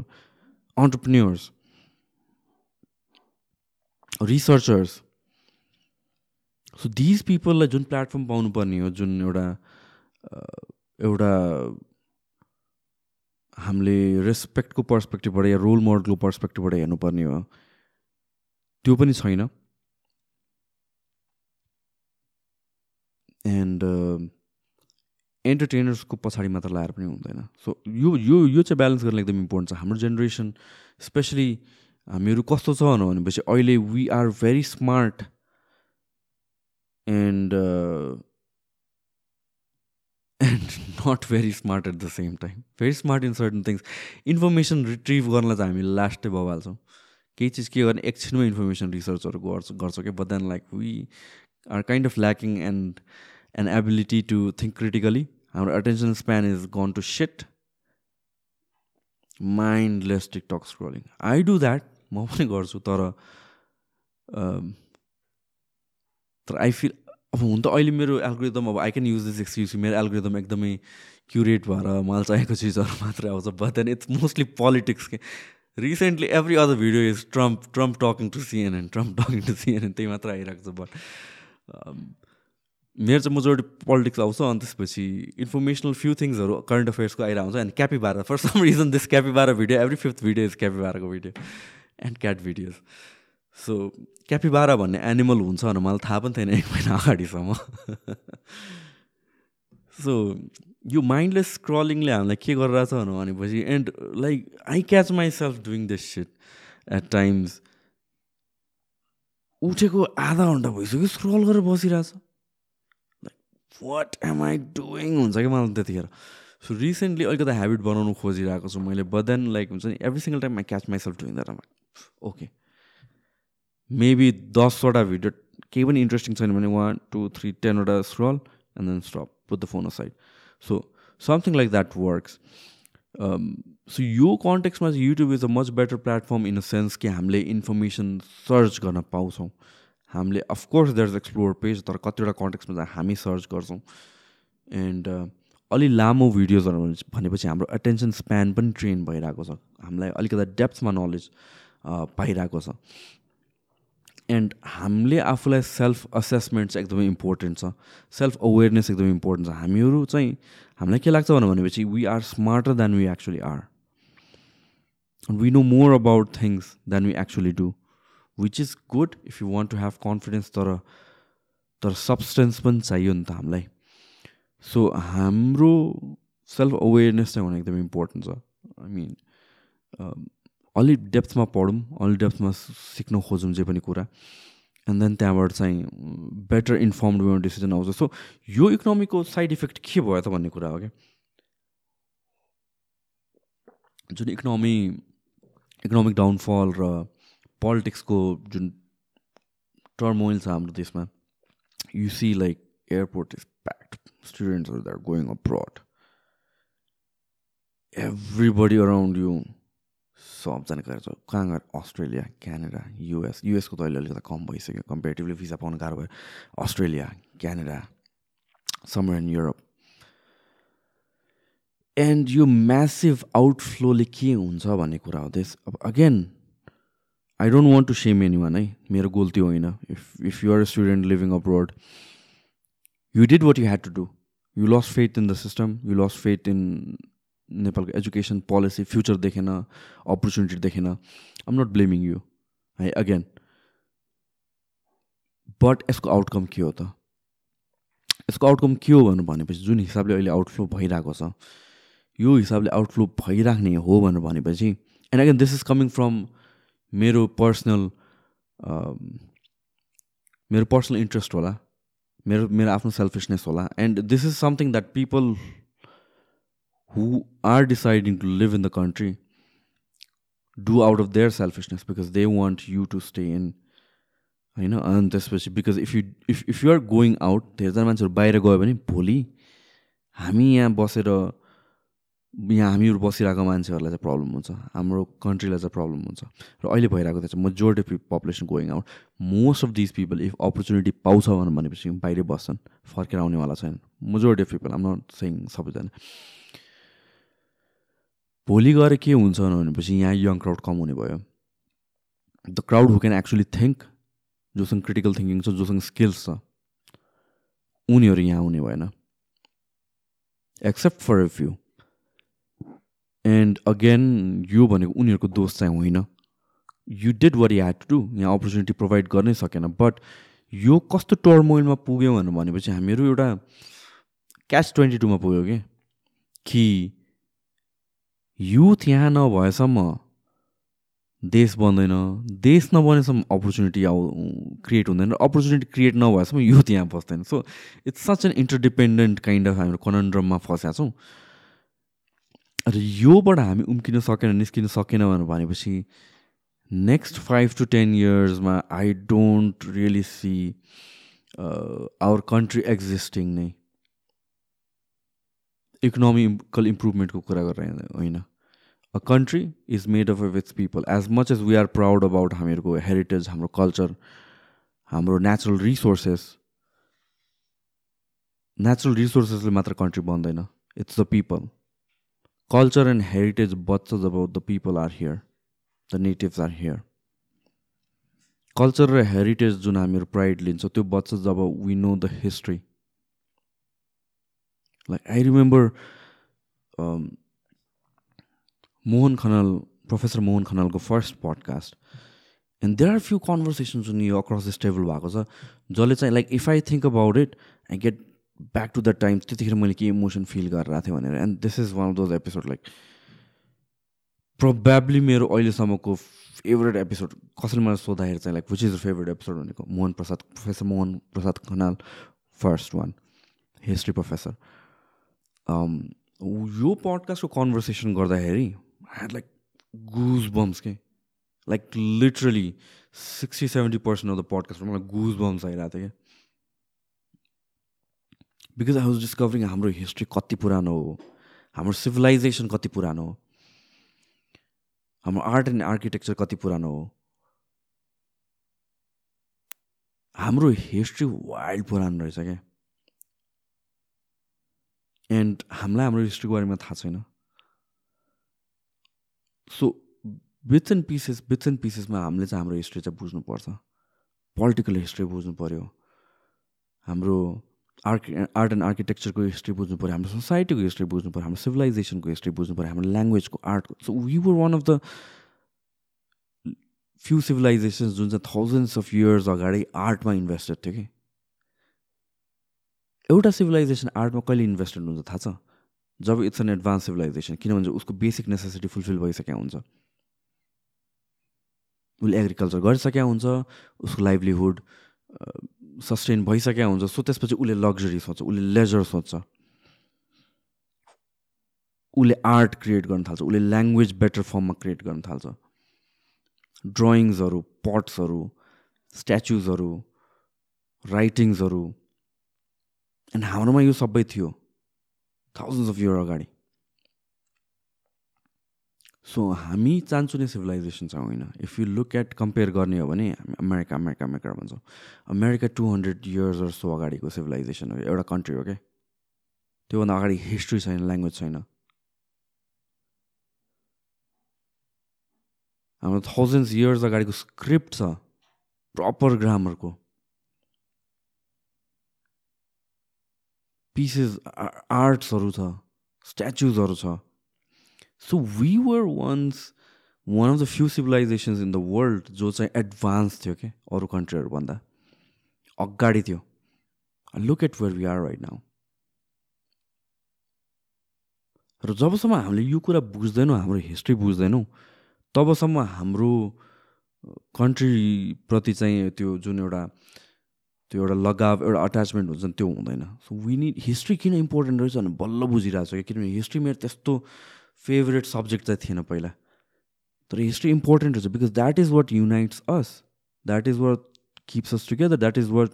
अन्टरप्रिन्यर्स रिसर्चर्स सो दिज पिपललाई जुन प्लेटफर्म पाउनुपर्ने हो जुन एउटा एउटा हामीले रेस्पेक्टको पर्सपेक्टिभबाट या रोल मोडलको पर्सपेक्टिभबाट हेर्नुपर्ने हो त्यो पनि छैन। एन्ड एन्टरटेनर्सको पछाडि मात्र लाएर पनि हुँदैन। सो यो यो यो चाहिँ ब्यालेन्स गर्न एकदम इम्पोर्टेन्ट छ। हाम्रो जेनेरेसन स्पेसली हामीहरू कस्तो छ भनेपछि अहिले we are very smart and and not very smart at the same time very smart in certain things information retrieve गर्नलाई चाहिँ हामी लास्टै बबाल्छौँ केही चिज के गर्ने? एकछिनमै इन्फर्मेसन रिसर्चहरू गर्छ गर्छौँ कि but then like we are kind of lacking and an ability to think critically हाम्रो attention span is gone to set mindless TikTok scrolling I do that म पनि गर्छु तर तर आई फिल अब हुन त अहिले मेरो एल्गोरिदम अब I can use this excuse मेरो एल्गोरिदम एकदमै क्युरेट भएर मलाई चाहिएको चिजहरू मात्रै आउँछ. But then it's mostly politics के recently every other video is Trump Trump talking to CNN Trump talking to CNN त्यही मात्र आइरहेको छ. बट मेरो चाहिँ मेजोरिटी पोलिटिक्स आउँछ अनि त्यसपछि इन्फर्मेसनल फ्यु थिङ्सहरू करेन्ट अफेयर्सको आइरहेको हुन्छ and capybara for some reason this capybara video every fifth video is क्यापिबाराको video and cat videos so capybara भन्ने एनिमल हुन्छ भनेर मलाई थाहा पनि थिएन एक महिना अगाडिसम्म. सो यो माइन्डलेस स्क्रलिङले हामीलाई के गरिरहेछ भनेपछि and like I catch myself doing this shit at times उठेको आधा घन्टा भइसक्यो स्क्रल गरेर बसिरहेछ। वाट एम आई डुइङ हुन्छ कि मलाई त्यतिखेर। सो रिसेन्टली अलिकति ह्याबिट बनाउनु खोजिरहेको छु मैले बदेन लाइक हुन्छ नि every single time I catch myself doing that okay maybe दसवटा भिडियो केही पनि इन्ट्रेस्टिङ छैन भने one two three टेनवटा scroll and then stop put the phone aside so something like that works so यो कन्टेक्समा चाहिँ YouTube is a much better platform in a sense कि हामीले इन्फर्मेसन सर्च गर्न पाउँछौँ। हामीले of course there is explore page तर कतिवटा कन्टेक्समा चाहिँ हामी सर्च गर्छौँ। एन्ड uh, अलि लामो भिडियोजहरू भनेपछि हाम्रो एटेन्सन स्प्यान पनि ट्रेन भइरहेको छ। हामीलाई अलिकति डेप्थमा नलेज पाइरहेको छ। एन्ड हामीले आफूलाई सेल्फ असेसमेन्ट चाहिँ एकदमै इम्पोर्टेन्ट छ. सेल्फ अवेरनेस एकदमै इम्पोर्टेन्ट छ. हामीहरू चाहिँ हामीलाई के लाग्छ भनेपछि we are smarter than we actually are we know more about things than we actually do which is good if you want to have confidence तर तर सब्सटेन्स पनि चाहियो नि त हामीलाई. सो हाम्रो सेल्फ अवेरनेस चाहिँ हुन एकदमै इम्पोर्टेन्ट छ. आई मिन अलिक डेप्थमा पढौँ अलिक डेप्थमा सिक्न खोजौँ जे पनि कुरा। एन्ड देन त्यहाँबाट चाहिँ बेटर इन्फर्मड वेमा डिसिजन आउँछ। सो यो इकोनोमीको साइड इफेक्ट के भयो त भन्ने कुरा हो क्या जुन इकोनोमी इकोनोमिक डाउनफल र पोलिटिक्सको जुन टर्मोइल छ हाम्रो देशमा you see like airport is packed स्टुडेन्ट्सहरू that going abroad everybody around you सबजना गएर कहाँ गएर? Australia Canada US. युएसको त अहिले अलिकति कम भइसक्यो। कम्पेरिटिभली भिजा पाउनु गाह्रो भयो। Australia Canada summer in Europe and यो म्यासिभ आउटफ्लोले के हुन्छ भन्ने कुरा हो त्यस अब again I don't want to shame anyone है? मेरो गल्ती होइन। If if you're a student living abroad you did what you had to do you lost faith in the system you lost faith in नेपालको एजुकेसन पोलिसी फ्युचर देखेन अपर्च्युनिटी देखेन। आम नट ब्लेमिङ यु है अगेन बट यसको आउटकम के हो त? यसको आउटकम के हो भनेर भनेपछि जुन हिसाबले अहिले आउटफ्लो भइरहेको छ यो हिसाबले आउटफ्लो भइराख्ने हो भनेर भनेपछि and again this is coming from मेरो पर्सनल मेरो पर्सनल इन्ट्रेस्ट होला मेरो मेरो आफ्नो सेल्फिसनेस होला and this is something that people who are deciding to live in the country do out of their selfishness because they want you to stay in होइन अनि त्यसपछि because if you if if you're going out धेरैजना मान्छेहरू बाहिर गयो भने भोलि हामी यहाँ बसेर यहाँ हामीहरू बसिरहेको मान्छेहरूलाई चाहिँ प्रब्लम हुन्छ हाम्रो कन्ट्रीलाई चाहिँ प्रब्लम हुन्छ र अहिले भइरहेको चाहिँ majority population going out most of this people if opportunity पाउँछ भनेपछि बाहिरै बस्छन् फर्केर आउनेवाला छैन majority of people I'm not saying सबैजना भोलि गएर के हुन्छ भनेपछि यहाँ यङ क्राउड कम हुने भयो। The crowd who can actually think जोसँग क्रिटिकल थिङ्किङ छ जोसँग स्किल्स छ उनीहरू यहाँ आउने भएन। Except for a few and again यो भनेको उनीहरूको दोष चाहिँ होइन। You did were had to यहाँ अपर्च्युनिटी प्रोभाइड गर्नै सकेन। बट यो कस्तो टर्मोइलमा पुग्यो भनेर भनेपछि हामीहरू एउटा क्यास ट्वेन्टी टूमा पुग्यो कि? कि युथ यहाँ नभएसम्म देश बन्दैन देश नबनेसम्म अपर्च्युनिटी आउ क्रिएट हुँदैन र अपर्च्युनिटी क्रिएट नभएसम्म युथ यहाँ बस्दैन। So it's such an interdependent kind of हाम्रो कनन्ड्रममा फँसेका छौँ। र योबाट हामी उम्किन सकेन निस्किन सकेन भनेर भनेपछि next five to ten इयर्समा I don't really see our country existing नै। इकोनोमिकल इम्प्रुभमेन्टको कुरा गरेर होइन। A country is made of of its people as much as we are proud about हामीहरूको हेरिटेज हाम्रो कल्चर हाम्रो नेचुरल रिसोर्सेस नेचुरल रिसोर्सेसले मात्र कन्ट्री बन्दैन it's the people culture and heritage बच्छ जब the people are here the natives are here culture र हेरिटेज जुन हामीहरू प्राइड लिन्छ त्यो बच्छ जब we know the history like I remember Mohan Khanal professor Mohan खनालको first podcast and there are few conversation जुन यो अक्रस दिस टेबल भएको छ जसले चाहिँ like if I think about it I get back to the time त्यतिखेर मैले के इमोसन फिल गरिरहेको थिएँ भनेर। And this is one of those episode like probably मेरो अहिलेसम्मको फेभरेट एपिसोड कसैले मलाई सोद्धाखेरि चाहिँ like which is the favourite episode भनेको? Mohan Prasad professor Mohan Prasad Khanal first one history professor यो पडकास्टको कन्भर्सेसन गर्दाखेरि had like goosebumps के like literally sixty seventy percent of the पडकास्टमा मलाई गुज बम्स आइरहेको थियो क्या बिकज आई वाज डिस्कभरिङ हाम्रो हिस्ट्री कति पुरानो हो हाम्रो सिभिलाइजेसन कति पुरानो हो हाम्रो आर्ट एन्ड आर्किटेक्चर कति पुरानो हो हाम्रो हिस्ट्री वाइल्ड पुरानो रहेछ क्या एन्ड हामीलाई हाम्रो हिस्ट्रीको बारेमा थाहा छैन so bits and pieces bits and पिसेसमा हामीले चाहिँ हाम्रो हिस्ट्री चाहिँ बुझ्नुपर्छ। पोलिटिकल हिस्ट्री बुझ्नु पऱ्यो हाम्रो आर्क आर्ट एन्ड आर्किटेक्चरको हिस्ट्री बुझ्नु पऱ्यो हाम्रो सोसाइटीको हिस्ट्री बुझ्नु पऱ्यो हाम्रो सिभिलाइजेसनको हिस्ट्री बुझ्नु पऱ्यो हाम्रो ल्याङ्ग्वेजको आर्टको so we were one of the few civilisations जुन चाहिँ थाउजन्ड्स अफ इयर्स अगाडि आर्टमा इन्भेस्टेड थियो कि। एउटा सिभिलाइजेसन आर्टमा कहिले इन्भेस्टेड हुन्छ थाहा छ? जब इट्स एन एडभान्स सिभिलाइजेसन किनभने उसको बेसिक नेसेसिटी फुलफिल भइसकेको हुन्छ। उसले एग्रिकल्चर गरिसकेका हुन्छ उसको लाइभलीहुड सस्टेन भइसकेका हुन्छ। सो त्यसपछि उसले लग्जरी सोच्छ उसले लेजर सोच्छ उसले आर्ट क्रिएट गर्न थाल्छ उसले ल्याङ्ग्वेज बेटर फर्ममा क्रिएट गर्न थाल्छ। ड्रइङ्सहरू पट्सहरू स्ट्याचुजहरू राइटिङ्सहरू एन्ड हाम्रोमा यो सबै थियो। थाउजन्ड्स अफ इयर अगाडि सो हामी चान्चु नै सिभिलाइजेसन छ होइन। If you look at compare गर्ने हो भने हामी अमेरिका अमेरिका अमेरिका भन्छौँ। America two hundred years so अगाडिको सिभिलाइजेसन हो। एउटा कन्ट्री हो क्या त्योभन्दा अगाडि हिस्ट्री छैन ल्याङ्ग्वेज छैन। हाम्रो थाउजन्ड्स इयर्स अगाडिको स्क्रिप्ट छ। प्रपर ग्रामरको पिसेस आर्ट्सहरू छ स्ट्याचुजहरू छ. So we were ones one of the few civilisations in the world जो चाहिँ एडभान्स थियो कि अरू कन्ट्रीहरूभन्दा अगाडि थियो। Look at where we are right now र जबसम्म हामीले यो कुरा बुझ्दैनौँ हाम्रो हिस्ट्री बुझ्दैनौँ तबसम्म हाम्रो कन्ट्रीप्रति चाहिँ त्यो जुन एउटा त्यो एउटा लगाव एउटा अट्याचमेन्ट हुन्छ त्यो हुँदैन। सो वी निड हिस्ट्री किन इम्पोर्टेन्ट रहेछ भने बल्ल बुझिरहेको छ कि किनभने हिस्ट्री मेरो त्यस्तो फेभरेट सब्जेक्ट चाहिँ थिएन पहिला। तर हिस्ट्री इम्पोर्टेन्ट हुन्छ because that is what unites us that is what keeps us together that is what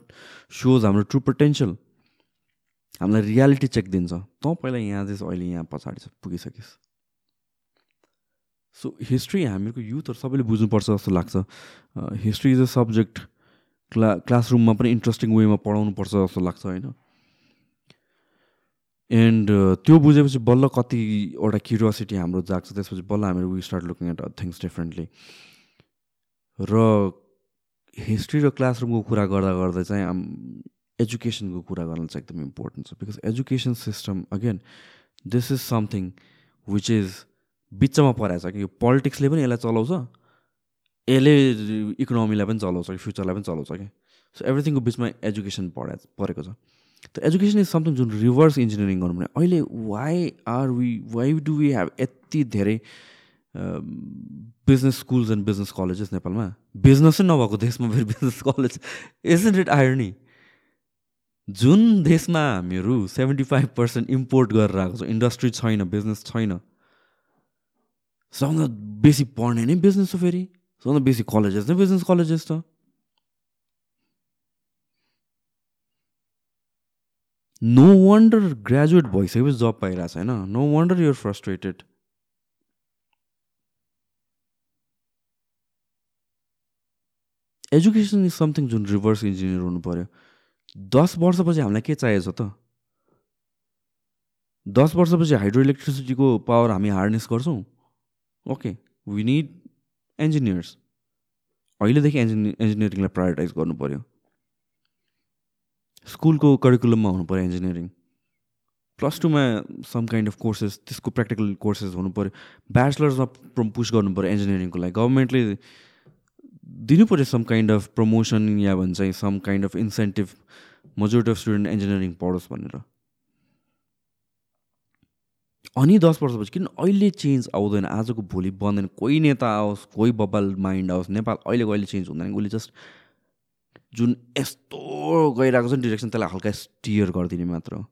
shows हाम्रो ट्रु पोटेन्सियल हामीलाई रियालिटी चेक दिन्छ। तँ पहिला यहाँ चाहिँ अहिले यहाँ पछाडि छ पुगिसकिस्। सो हिस्ट्री हामीहरूको युथहरू सबैले बुझ्नुपर्छ जस्तो लाग्छ। हिस्ट्री इज अ सब्जेक्ट क्ला क्लासरुममा पनि इन्ट्रेस्टिङ वेमा पढाउनुपर्छ जस्तो लाग्छ होइन? एन्ड uh, त्यो बुझेपछि बल्ल कतिवटा क्युरियोसिटी हाम्रो जाग्छ त्यसपछि बल्ल हामीहरू we start looking at things differently र हिस्ट्री र क्लासरुमको कुरा गर्दा गर्दा चाहिँ एजुकेसनको कुरा गर्न चाहिँ एकदम इम्पोर्टेन्ट छ। Because education system again this is something which is बिचमा परेको छ। कि यो पोलिटिक्सले पनि यसलाई चलाउँछ यसले इकोनोमीलाई पनि चलाउँछ कि फ्युचरलाई पनि चलाउँछ कि? सो एभ्रिथिङको बिचमा एजुकेसन पढा परेको छ। त एजुकेसन इज समथिङ जुन रिभर्स इन्जिनियरिङ गर्नु भने अहिले why are we why do we have यति धेरै business schools and business colleges नेपालमा? बिजनेसै नभएको देशमा फेरि business college isn't it irony जुन देशमा हामीहरू सेभेन्टी फाइभ पर्सेन्ट इम्पोर्ट गरेर आएको छ इन्डस्ट्री छैन बिजनेस छैन सबभन्दा बेसी पढ्ने नै बिजनेस हो फेरि। सबभन्दा बेसी कलेजेस नै बिजनेस कलेजेस छ नो वन्डर ग्रेजुएट भइसकेपछि जब पाइरहेको छैन no wonder you're frustrated education is something जुन रिभर्स इन्जिनियर हुनु पऱ्यो दस वर्षपछि हामीलाई के चाहिएको छ त? दस वर्षपछि हाइड्रो इलेक्ट्रिसिटीको पावर हामी हार्नेस गर्छौँ। ओके वी निड इन्जिनियर्स अहिलेदेखि इन्जिनियर इन्जिनियरिङलाई प्रायोरिटाइज पऱ्यो स्कुलको करिकुलममा हुनु पऱ्यो इन्जिनियरिङ प्लस टूमा सम काइन्ड अफ कोर्सेस त्यसको प्र्याक्टिकल कोर्सेस हुनु पऱ्यो ब्याचलर्समा पुस गर्नु पऱ्यो इन्जिनियरिङको लागि। गभर्मेन्टले दिनु पऱ्यो सम काइन्ड अफ प्रमोसन या भन्छ some kind of incentive majority of student engineering पढोस् भनेर। अनि दस वर्षपछि किन अहिले चेन्ज आउँदैन? आजको भोलि बन्दैन। कोही नेता आओस् कोही बब्बाल माइन्ड आओस् नेपाल अहिलेको अहिले चेन्ज हुँदैन? उसले जस्ट जुन यस्तो गइरहेको छ डिरेक्सन त्यसलाई हल्का स्टियर गरिदिने मात्र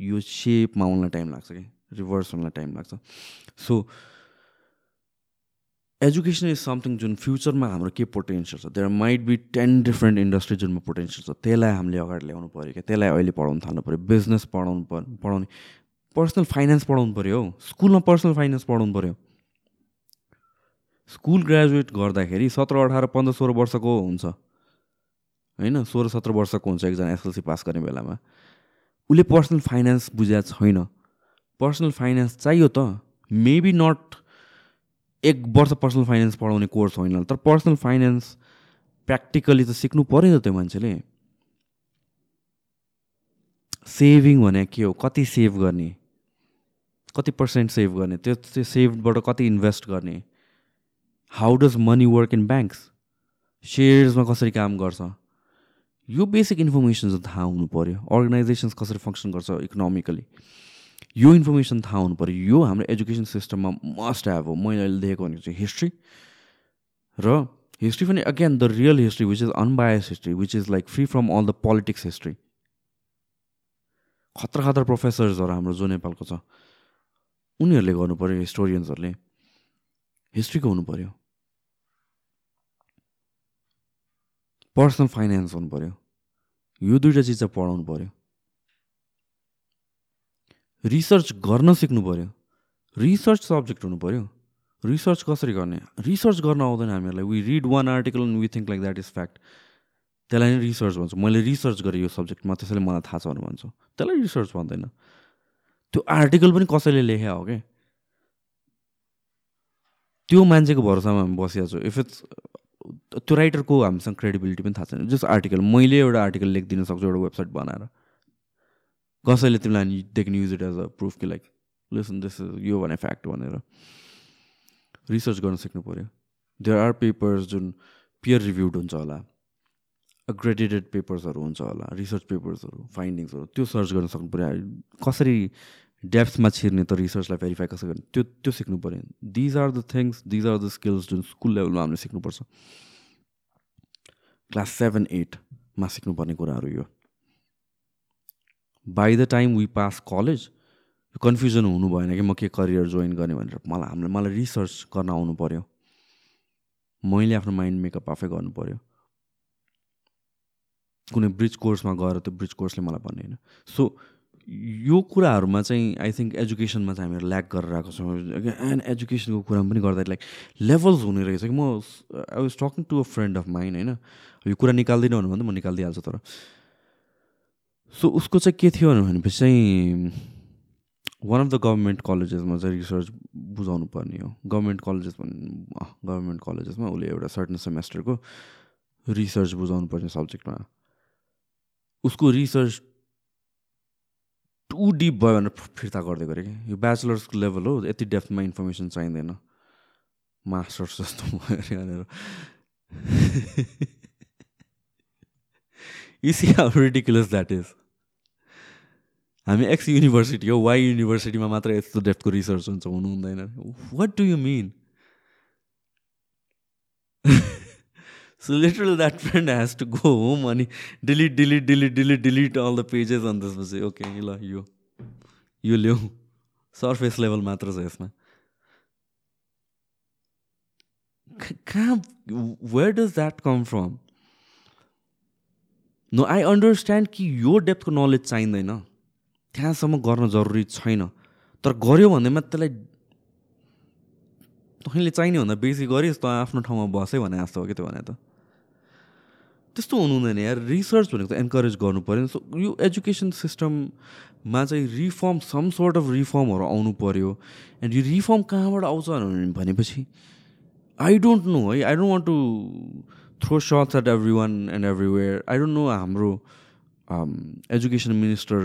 यो सेपमा आउनलाई टाइम लाग्छ कि? रिभर्स हुनलाई टाइम लाग्छ। सो एजुकेसन इज समथिङ जुन फ्युचरमा हाम्रो के पोटेन्सियल छ? There might be ten different industry जुनमा पोटेन्सियल छ। त्यसलाई हामीले अगाडि ल्याउनु पऱ्यो क्या? त्यसलाई अहिले पढाउनु थाल्नु पऱ्यो। बिजनेस पढाउनु पर्यो पढाउने पर्सनल फाइनेन्स पढाउनु पऱ्यो हौ। स्कुलमा पर्सनल फाइनेन्स पढाउनु पऱ्यो। स्कुल ग्रेजुएट गर्दाखेरि सत्र अठार पन्ध्र सोह्र वर्षको हुन्छ। होइन सोह्र सत्र वर्षको हुन्छ एकजना एसएलसी पास गर्ने बेलामा। उसले पर्सनल फाइनेन्स बुझेको छैन। पर्सनल फाइनेन्स चाहियो त। मेबी नट एक वर्ष पर्सनल फाइनेन्स पढाउने कोर्स होइन। तर पर्सनल फाइनेन्स प्र्याक्टिकली त सिक्नु पऱ्यो त त्यो मान्छेले। सेभिङ भने के हो? कति सेभ गर्ने? कति पर्सेन्ट सेभ गर्ने? त्यो त्यो सेभबाट कति इन्भेस्ट गर्ने? How does money work in banks सेयर्समा कसरी काम गर्छ? यो बेसिक इन्फर्मेसन चाहिँ थाहा हुनु पऱ्यो अर्गनाइजेसन्स कसरी फङ्सन गर्छ इकोनोमिकली यो इन्फर्मेसन थाहा हुनु पऱ्यो यो हाम्रो एजुकेसन सिस्टममा मस्ट ह्याभ हो। मैले अहिले देखेको भनेको चाहिँ हिस्ट्री र हिस्ट्री पनि again the real history which is unbias history which is like free from all the politics history खतरा खतरा प्रोफेसर्सहरू हाम्रो जो नेपालको छ। उनीहरूले गर्नु पऱ्यो हिस्टोरियन्सहरूले हिस्ट्रीको हुनु पऱ्यो पर्सनल फाइनेन्स हुनु पऱ्यो यो दुइटा चिज चाहिँ पढाउनु पऱ्यो। रिसर्च गर्न सिक्नु पऱ्यो रिसर्च सब्जेक्ट हुनु पऱ्यो रिसर्च कसरी गर्ने? रिसर्च गर्न आउँदैन हामीहरूलाई। We read one article and we think like that is fact त्यसलाई नै रिसर्च भन्छ। मैले रिसर्च गरेँ यो सब्जेक्टमा त्यसैले मलाई थाहा छ भनेर भन्छु। त्यसलाई रिसर्च भन्दैन। त्यो आर्टिकल पनि कसैले लेखे हो क्या त्यो मान्छेको भरोसामा हामी बसिरहेको छु इफ इट्स त्यो राइटरको हामीसँग क्रेडिबिलिटी पनि थाहा छैन। जस्ट आर्टिकल मैले एउटा आर्टिकल लेखिदिन सक्छु एउटा वेबसाइट बनाएर। कसैले तिमीलाई they can use it as a proof कि लाइक लिसन दिस यो भने फ्याक्ट भनेर। रिसर्च गर्न सिक्नु पऱ्यो देयर आर पेपर्स जुन पियर रिभ्युड हुन्छ होला। अग्रेडेटेड पेपर्सहरू हुन्छ होला। रिसर्च पेपर्सहरू फाइन्डिङ्सहरू त्यो सर्च गर्न सक्नु पऱ्यो कसरी डेप्थमा छिर्ने त रिसर्चलाई भेरिफाई कसरी गर्ने त्यो त्यो सिक्नु पऱ्यो। These are the things these are the skills जुन स्कुल लेभलमा हामीले सिक्नुपर्छ। क्लास सेभेन एटमा सिक्नुपर्ने कुराहरू यो। By the time we pass college confusion हुनु भएन कि म के करियर जोइन गर्ने भनेर मलाई हामीलाई मलाई रिसर्च गर्न आउनु पऱ्यो। मैले आफ्नो माइन्ड मेकअप आफै गर्नु पऱ्यो। कुनै ब्रिज कोर्समा गएर त्यो ब्रिज कोर्सले मलाई भन्ने होइन। सो यो कुराहरूमा चाहिँ आई थिङ्क एजुकेसनमा चाहिँ हामीहरू ल्याक गरेर आएको छौँ। एन्ड एजुकेसनको कुरामा पनि गर्दाखेरि लाइक लेभल्स हुने रहेछ कि म I was talking to a friend of mine होइन? यो कुरा निकाल्दिनँ भन्दा म निकालिदिइहाल्छु तर सो उसको चाहिँ के थियो भनेपछि चाहिँ वान अफ द गभर्मेन्ट कलेजेसमा चाहिँ रिसर्च बुझाउनु पर्ने हो। गभर्मेन्ट कलेजेस गभर्मेन्ट कलेजेसमा उसले एउटा सर्टन सेमेस्टरको रिसर्च बुझाउनु पर्ने सब्जेक्टमा उसको रिसर्च टु डिप भयो भनेर फिर्ता गर्दै गरेँ कि? यो ब्याचलर्सको लेभल हो यति डेप्थमा इन्फर्मेसन चाहिँदैन। मास्टर्स जस्तो भयो भनेर। You see how ridiculous that is हामी एक्स युनिभर्सिटी हो वाइ युनिभर्सिटीमा मात्र यस्तो डेप्थको रिसर्च हुन्छ हुनु हुँदैन what do you mean so literal that friend has to go home अनि delete delete delete delete delete all the pages अनि त्यसपछि ओके ल यो यो ल्याउ सर्फेस लेभल मात्र छ यसमा कहाँ where does that come from no I understand कि यो डेप्थको नलेज चाहिँदैन। त्यहाँसम्म गर्न जरुरी छैन। तर गऱ्यो भन्दैमा त्यसलाई तैँले चाहिने भन्दा बेसी गरिस् त आफ्नो ठाउँमा बसै भने जस्तो हो कि त्यो भने त। त्यस्तो हुनु हुँदैन रिसर्च भनेको त एन्करेज गर्नु पऱ्यो। सो यो एजुकेसन सिस्टममा चाहिँ रिफर्म सम सोर्ट अफ रिफर्महरू आउनु पऱ्यो। एन्ड यो रिफर्म कहाँबाट आउँछ भनेपछि आई डोन्ट नो है। I don't want to throw shirts at everyone and everywhere I don't know हाम्रो एजुकेसन मिनिस्टर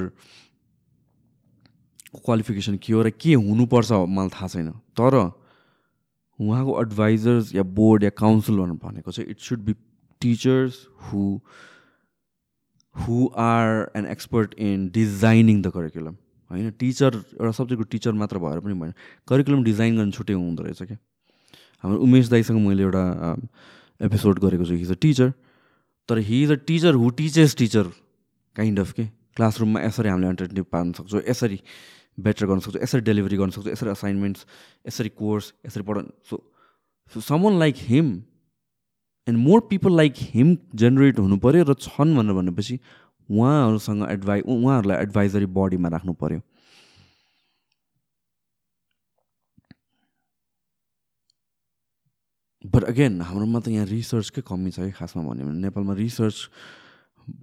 क्वालिफिकेसन के हो र के हुनुपर्छ मलाई थाहा छैन। तर उहाँको एडभाइजर्स या बोर्ड या काउन्सिल भनेको चाहिँ it should be teachers who who are an expert in designing the curriculum होइन टिचर एउटा सब्जेक्टको टिचर मात्र भएर पनि भएन। करिकुलम डिजाइन गर्न छुट्टै हुँदो रहेछ क्या? हाम्रो उमेश दाईसँग मैले एउटा एपिसोड गरेको छु। हिज अ टिचर तर he is a teacher who teaches teacher kind of के क्लासरुममा यसरी हामीले एन्टरटेन पार्न सक्छौँ यसरी बेटर गर्न सक्छौँ यसरी डेलिभरी गर्न सक्छौँ यसरी असाइनमेन्ट्स यसरी कोर्स यसरी पढाउनु so so someone like him and more people like him generate हुनु पऱ्यो र छन् भनेर भनेपछि उहाँहरूसँग एडभाइ उहाँहरूलाई एडभाइजरी बडीमा राख्नु पऱ्यो बट अगेन हाम्रोमा त यहाँ रिसर्चकै कमी छ है खासमा भन्यो भने। नेपालमा रिसर्च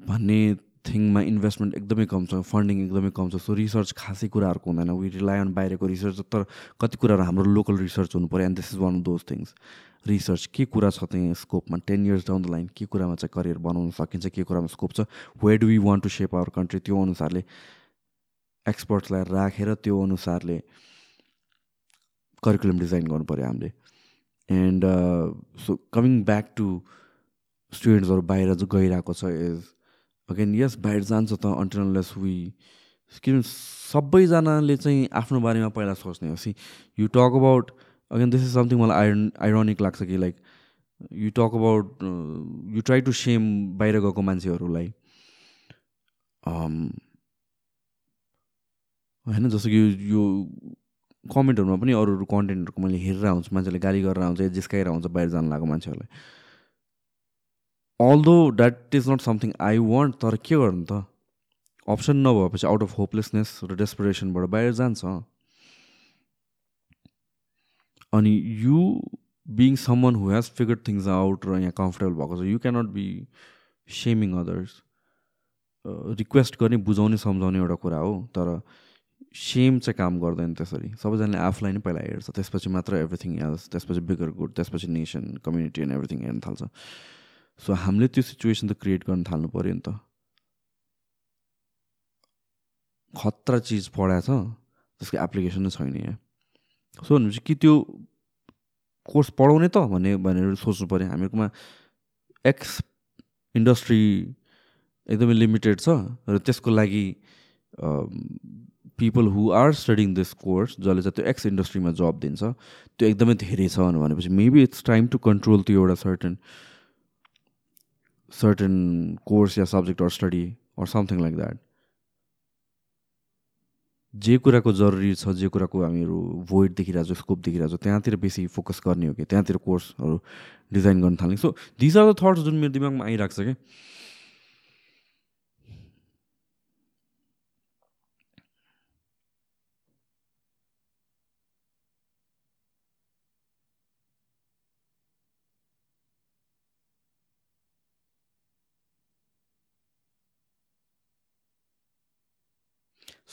भन्ने थिङमा इन्भेस्टमेन्ट एकदमै कम छ फन्डिङ एकदमै कम छ। सो रिसर्च खासै कुराहरूको हुँदैन। वी रिलाइ अन बाहिरको रिसर्च तर कति कुराहरू हाम्रो लोकल रिसर्च हुनु पऱ्यो and this is one of those things research के कुरा छ त्यहाँ स्कोपमा ten years down the line के कुरामा चाहिँ करियर बनाउन सकिन्छ के कुरामा स्कोप छ? Where do we want to shape our country त्यो अनुसारले एक्सपर्ट्सलाई राखेर त्यो अनुसारले करिकुलम डिजाइन गर्नु पऱ्यो हामीले। And so coming back to स्टुडेन्ट्सहरू बाहिर जो गइरहेको छ इज अगेन यस बाहिर जान्छ त अन्टरलेस वी किनभने सबैजनाले चाहिँ आफ्नो बारेमा पहिला सोच्ने हो। See you talk about again this is something मलाई आइरन आइरोनिक लाग्छ कि like you talk about you try to shame बाहिर गएको मान्छेहरूलाई होइन जस्तो कि यो कमेन्टहरूमा पनि अरू अरू कन्टेन्टहरूको मैले हेरेर आउँछु मान्छेले गाली गरेर आउँछ या जिस्काएर आउँछ बाहिर जानु लागेको मान्छेहरूलाई। Although that is not something I want तर के गर्नु त? अप्सन नभएपछि आउट अफ होपलेसनेस र डेस्परेसनबाट बाहिर जान्छ। अनि you being someone who has figure things out र यहाँ कम्फर्टेबल भएको छ you cannot be shaming others request गर्ने बुझाउने सम्झाउने एउटा कुरा हो तर सेम चाहिँ काम गर्दैन त्यसरी। सबैजनाले आफूलाई नै पहिला हेर्छ त्यसपछि मात्र एभ्रिथिङ एल्स त्यसपछि बिगर गुड त्यसपछि नेसन कम्युनिटी एन्ड एभ्रिथिङ हेर्न थाल्छ। सो हामीले त्यो सिचुएसन त क्रिएट गर्न थाल्नु पऱ्यो नि त। खतरा चिज पढाएको छ त्यसको एप्लिकेसन नै छैन यहाँ। सो भनेपछि कि त्यो कोर्स पढाउने त भन्ने भनेर सोच्नु पऱ्यो। हामीहरूकोमा एक्स इन्डस्ट्री एकदमै लिमिटेड छ र त्यसको लागि people who are studying this course जसले चाहिँ त्यो एक्स इन्डस्ट्रीमा जब दिन्छ त्यो एकदमै धेरै छ भनेपछि maybe it's time to control त्यो एउटा certain certain course yeah subject or study or something like that जे कुराको जरुरी छ जे कुराको हामीहरू भोइड देखिरहेको छ स्कोप देखिरहेको छ त्यहाँतिर बेसी फोकस गर्ने हो कि? त्यहाँतिर कोर्सहरू डिजाइन गर्न थाल्ने। So these are the thoughts जुन मेरो दिमागमा आइरहेको छ क्या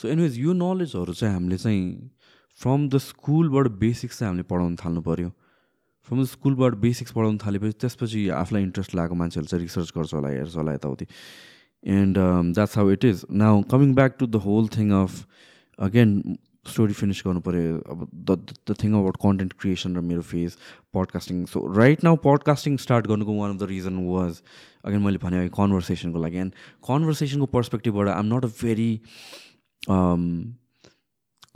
सो एनिवेज यो नलेजहरू चाहिँ हामीले चाहिँ फ्रम द स्कुलबाट बेसिक्स चाहिँ हामीले पढाउनु थाल्नु पऱ्यो फ्रम द स्कुलबाट बेसिक्स पढाउनु थालेपछि त्यसपछि आफूलाई इन्ट्रेस्ट लागेको मान्छेहरू चाहिँ रिसर्च गर्छ होला हेर्छ होला यताउति। And that's how it is now coming back to the whole thing of again story finish गर्नु पऱ्यो अब the the thing about content creation र मेरो face podcasting so right now podcasting start गर्नुको one of the reason was again मैले भने कन्भर्सेसनको लागि। एन्ड कन्भर्सेसनको पर्सपेक्टिभबाट I am not a very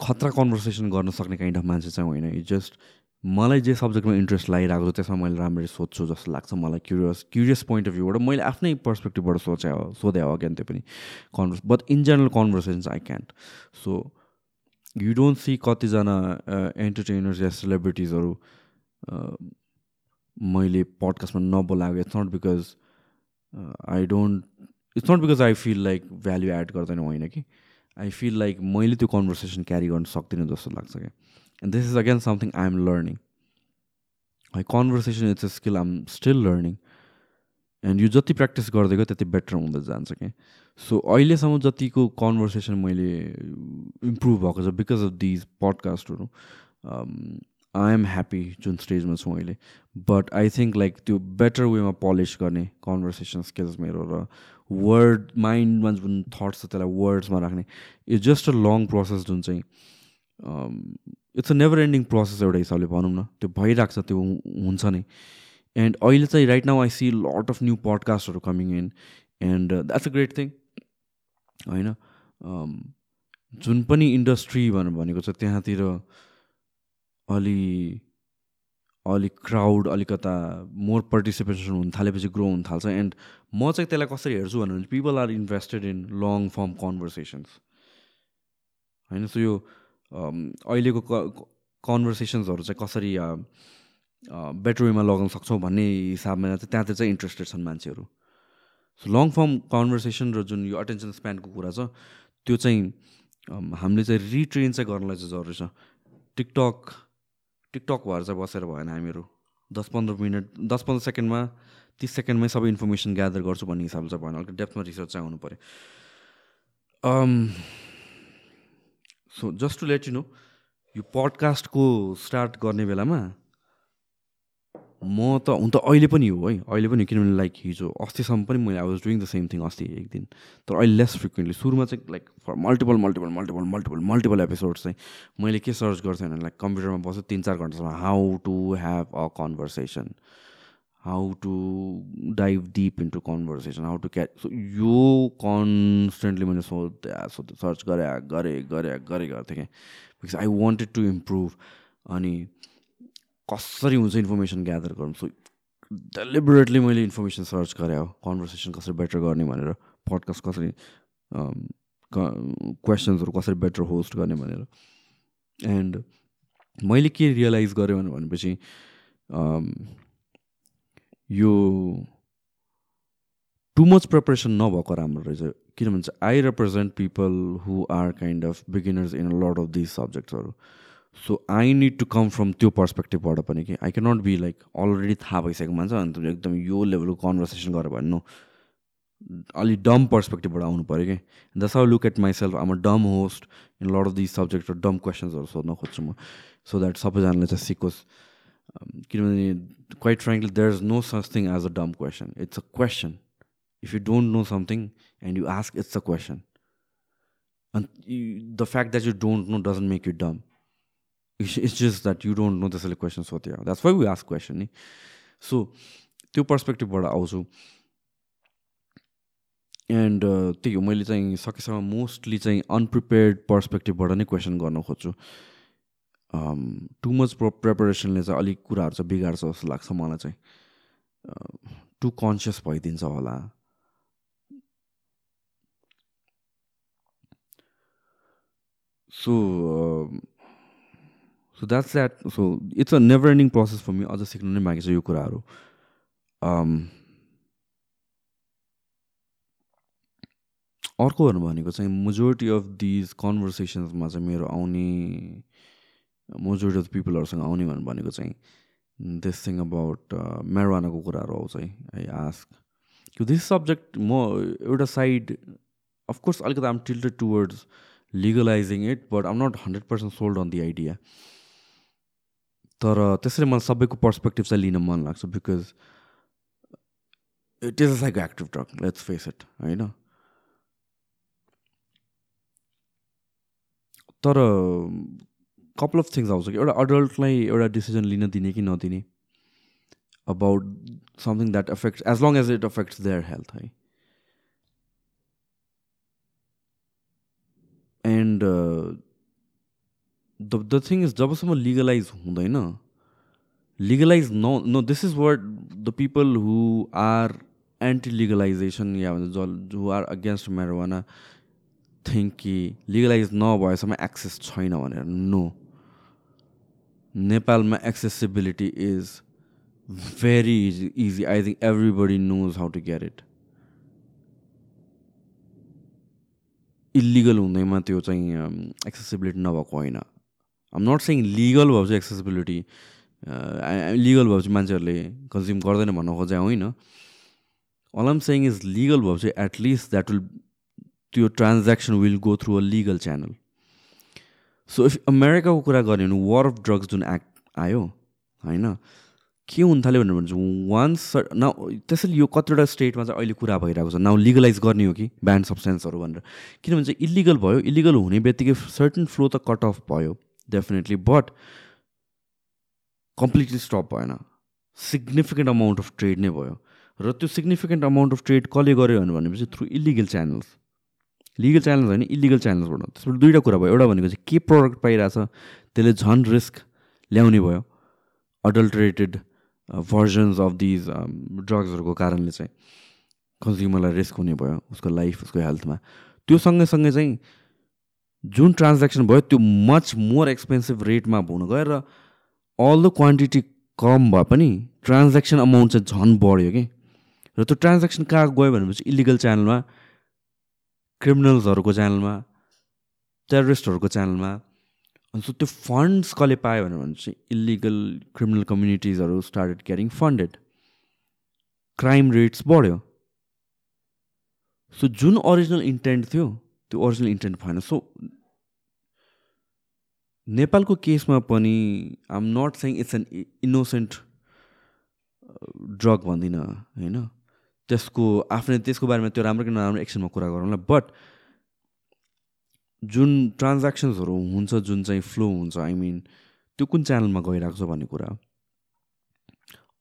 खतरा कन्भर्सेसन गर्न सक्ने काइन्ड अफ मान्छे चाहिँ होइन। इट जस्ट मलाई जे सब्जेक्टमा इन्ट्रेस्ट लागिरहेको छ त्यसमा मैले राम्ररी सोध्छु जस्तो लाग्छ मलाई। क्युरियस क्युरियस पोइन्ट अफ भ्यूबाट मैले आफ्नै पर्सपेक्टिभबाट सोचे हो सोधे हो अगेन त्यो पनि। Converse but in general conversations I can't so you don't see कतिजना एन्टरटेनर्स या सेलिब्रिटिजहरू मैले पडकास्टमा नबोलाएको। It's not because I don't it's not because I feel like value add गर्दैन होइन कि? आई फिल लाइक मैले त्यो कन्भर्सेसन क्यारी गर्न सक्दिनँ जस्तो लाग्छ क्या. And this is again something I am learning है conversation it's a skill I am still learning and यो जति प्र्याक्टिस गयो त्यति बेटर हुँदै जान्छ क्या. सो अहिलेसम्म जतिको कन्भर्सेसन मैले इम्प्रुभ भएको छ बिकज अफ दिज पडकास्टहरू आई एम ह्याप्पी जुन स्टेजमा छु अहिले. बट आई थिङ्क लाइक त्यो बेटर वेमा पलिस गर्ने कन्भर्सेसन स्किल्स मेरो र वर्ड माइन्डमा जुन थट्स छ त्यसलाई वर्ड्समा राख्ने it's just a long process जुन चाहिँ it's a never ending process एउटा हिसाबले भनौँ न त्यो भइरहेको छ त्यो हुन्छ नै एन्ड अहिले चाहिँ right now I see lot of new पडकास्टहरू coming in and that's a great thing होइन जुन पनि इन्डस्ट्री भनेर भनेको छ त्यहाँतिर अलि अलिक क्राउड अलिकता मोर पार्टिसिपेसन हुन थालेपछि ग्रो हुन थाल्छ। एन्ड म चाहिँ त्यसलाई कसरी हेर्छु भने people are invested in long form conversations होइन सो यो अहिलेको कन्भर्सेसन्सहरू चाहिँ कसरी बेटर वेमा लगाउन सक्छौँ भन्ने हिसाबमा चाहिँ त्यहाँतिर चाहिँ इन्ट्रेस्टेड छन् मान्छेहरू। सो लङ फर्म कन्भर्सेसन र जुन यो अटेन्सन स्प्यानको कुरा छ त्यो चाहिँ हामीले चाहिँ रिट्रेन चाहिँ गर्नलाई चाहिँ जरुरी छ। टिकटक टिकटक भएर चाहिँ बसेर भएन हामीहरू। दस पन्ध्र मिनट दस पन्ध्र सेकेन्डमा तिस सेकेन्डमै सबै इन्फर्मेसन ग्यादर गर्छु भन्ने हिसाबले चाहिँ भएन। अलिक डेप्थमा रिसर्च चाहिँ आउनु पऱ्यो। So just to let you know यो पडकास्टको स्टार्ट गर्ने बेलामा म त हुन त अहिले पनि हो है। अहिले पनि किनभने लाइक हिजो अस्तिसम्म पनि मैले I was doing the same thing अस्ति एक दिन। तर अहिले लेस फ्रिक्वेन्टली सुरुमा चाहिँ like for multiple multiple multiple multiple multiple episode चाहिँ मैले के सर्च गर्थेँ भने लाइक कम्प्युटरमा बस्छु तिन चार घन्टासम्म। How to have a conversation how to dive deep into conversation how to catch so यो कन्सटेन्टली मैले सोधेँ सोधेँ सर्च गरेँ गरेँ गरेँ गरेँ गर्थेँ क्या। Because I wanted to improve अनि कसरी हुन्छ इन्फर्मेसन ग्यादर गरौँ सो डेलिबरेटली मैले इन्फर्मेसन सर्च गरेँ हो। कन्भर्सेसन कसरी बेटर गर्ने भनेर पडकास्ट कसरी क्वेसन्सहरू कसरी बेटर होस्ट गर्ने भनेर। एन्ड मैले के रियलाइज गरेँ भनेपछि यो टु मच प्रिपरेसन नभएको राम्रो रहेछ। किनभने I represent people who are kind of beginners in lot of this सब्जेक्ट्सहरू so I need to come from त्यो पर्सपेक्टिभबाट पनि कि I can not be like already थाहा भइसकेको मान्छ अनि तिमीले एकदम यो लेभलको कन्भर्सेसन गरेर भन्नु अलिक डम पर्सपेक्टिभबाट आउनु पऱ्यो कि। This how look at myself um a dumb host in lot of this subject र डम क्वेसन्सहरू सोध्न खोज्छु म। सो द्याट सबैजनाले चाहिँ सिकोस्। किनभने quite frankly there is no such thing as a dumb question it's a question if you don't know something and you ask it's a question and the fact that you don't know doesn't make you dumb it's just that you don't know त्यसैले क्वेसन सोध्यो that's why we ask question नि सो त्यो पर्सपेक्टिभबाट आउँछु। एन्ड त्यही हो मैले चाहिँ सकेसम्म मोस्टली चाहिँ अनप्रिपेयर्ड पर्सपेक्टिभबाट नै क्वेसन गर्न खोज्छु। टु मच प्र प्रिपरेसनले चाहिँ अलिक कुराहरू चाहिँ बिगार्छ जस्तो लाग्छ मलाई चाहिँ। टु कन्सियस भइदिन्छ होला। So so that's that so it's a never ending process for me अझ सिक्नु नै बाँकी छ यो कुराहरू अर्कोहरू भनेको चाहिँ मेजोरिटी अफ दिज कन्भर्सेसन्समा चाहिँ मेरो आउने मेजोरिटी अफ पिपलहरूसँग आउने भनेको चाहिँ दिस थिङ अबाउट मेरोवानाको कुराहरू आउँछ है आई आस्क दिस सब्जेक्ट म एउटा साइड अफकोर्स अलिकति आम tilted towards legalising it but um not hundred percent sold on the idea तर त्यसरी मलाई सबैको पर्सपेक्टिभ चाहिँ लिन मन लाग्छ because it is a psychoactive drug let's face it होइन? तर कपाल अफ थिङ्स आउँछ कि एउटा अडल्टलाई एउटा डिसिजन लिन दिने कि नदिने? About something that affects as long as it affects their health है? And the the thing is जबसम्म लिगलाइज हुँदैन legalise no no this is word the people who are anti legalisation या भन्छ who are against marijuana think कि लिगलाइज नभएसम्म एक्सेस छैन भनेर नो नेपालमा accessibility is very easy easy I think everybody knows how to get it illegal हुँदैमा त्यो चाहिँ एक्सेसिबिलिटी नभएको होइन। आम नट सेङ लिगल भएपछि एक्सेसिबिलिटी लिगल भएपछि मान्छेहरूले कन्ज्युम गर्दैन भन्न खोजे होइन? All am saying is legal भएपछि एटलिस्ट द्याट विल त्यो transaction will go through a legal channel so if अमेरिकाको कुरा गर्ने भने वार अफ ड्रग्स जुन एक्ट आयो होइन? के हुन थाल्यो भनेर चाहिँ वान्स न त्यसैले यो कतिवटा स्टेटमा चाहिँ अहिले कुरा भइरहेको छ। नाउ लिगलाइज गर्ने हो कि? ब्यान्ड सब्सटेन्सहरू भनेर। किनभने चाहिँ इलिगल भयो इलिगल हुने बित्तिकै सर्टन फ्लो त कट अफ भयो। डेफिनेटली बट कम्प्लिटली स्टप भएन सिग्निफिकेन्ट अमाउन्ट अफ ट्रेड नै भयो र त्यो सिग्निफिकेन्ट अमाउन्ट अफ ट्रेड कसले गर्यो भनेपछि through illegal channels legal channels होइन इलिगल च्यानल्सबाट त्यसबाट दुइटा कुरा भयो एउटा भनेको चाहिँ के प्रडक्ट पाइरहेछ त्यसले झन् रिस्क ल्याउने भयो अडल्ट्रेटेड भर्जन्स अफ दिज ड्रग्सहरूको कारणले चाहिँ कन्ज्युमरलाई रिस्क हुने भयो उसको लाइफ उसको हेल्थमा त्यो सँगै चाहिँ जुन ट्रान्ज्याक्सन भयो त्यो मच मोर एक्सपेन्सिभ रेटमा हुन गयो र अल द क्वान्टिटी कम भए पनि ट्रान्ज्याक्सन अमाउन्ट चाहिँ झन् बढ्यो कि। र त्यो ट्रान्ज्याक्सन कहाँ गयो भनेपछि इलिगल च्यानलमा क्रिमिनल्सहरूको च्यानलमा टेररिस्टहरूको च्यानलमा अनि सो त्यो फन्ड्स कसले पायो भने चाहिँ illegal criminal कम्युनिटिजहरू started carrying funded crime rates बढ्यो। सो जुन ओरिजिनल इन्टेन्ट थियो त्यो ओरिजिनल इन्टेन्ट भएन। सो नेपालको केसमा पनि I am not saying it's an innocent drug भन्दिनँ होइन? त्यसको आफ्नै त्यसको बारेमा त्यो राम्रो कि नराम्रो एक्सनमा कुरा गरौँला बट जुन ट्रान्ज्याक्सन्सहरू हुन्छ जुन चाहिँ फ्लो हुन्छ आई मिन त्यो कुन च्यानलमा गइरहेको छ भन्ने कुरा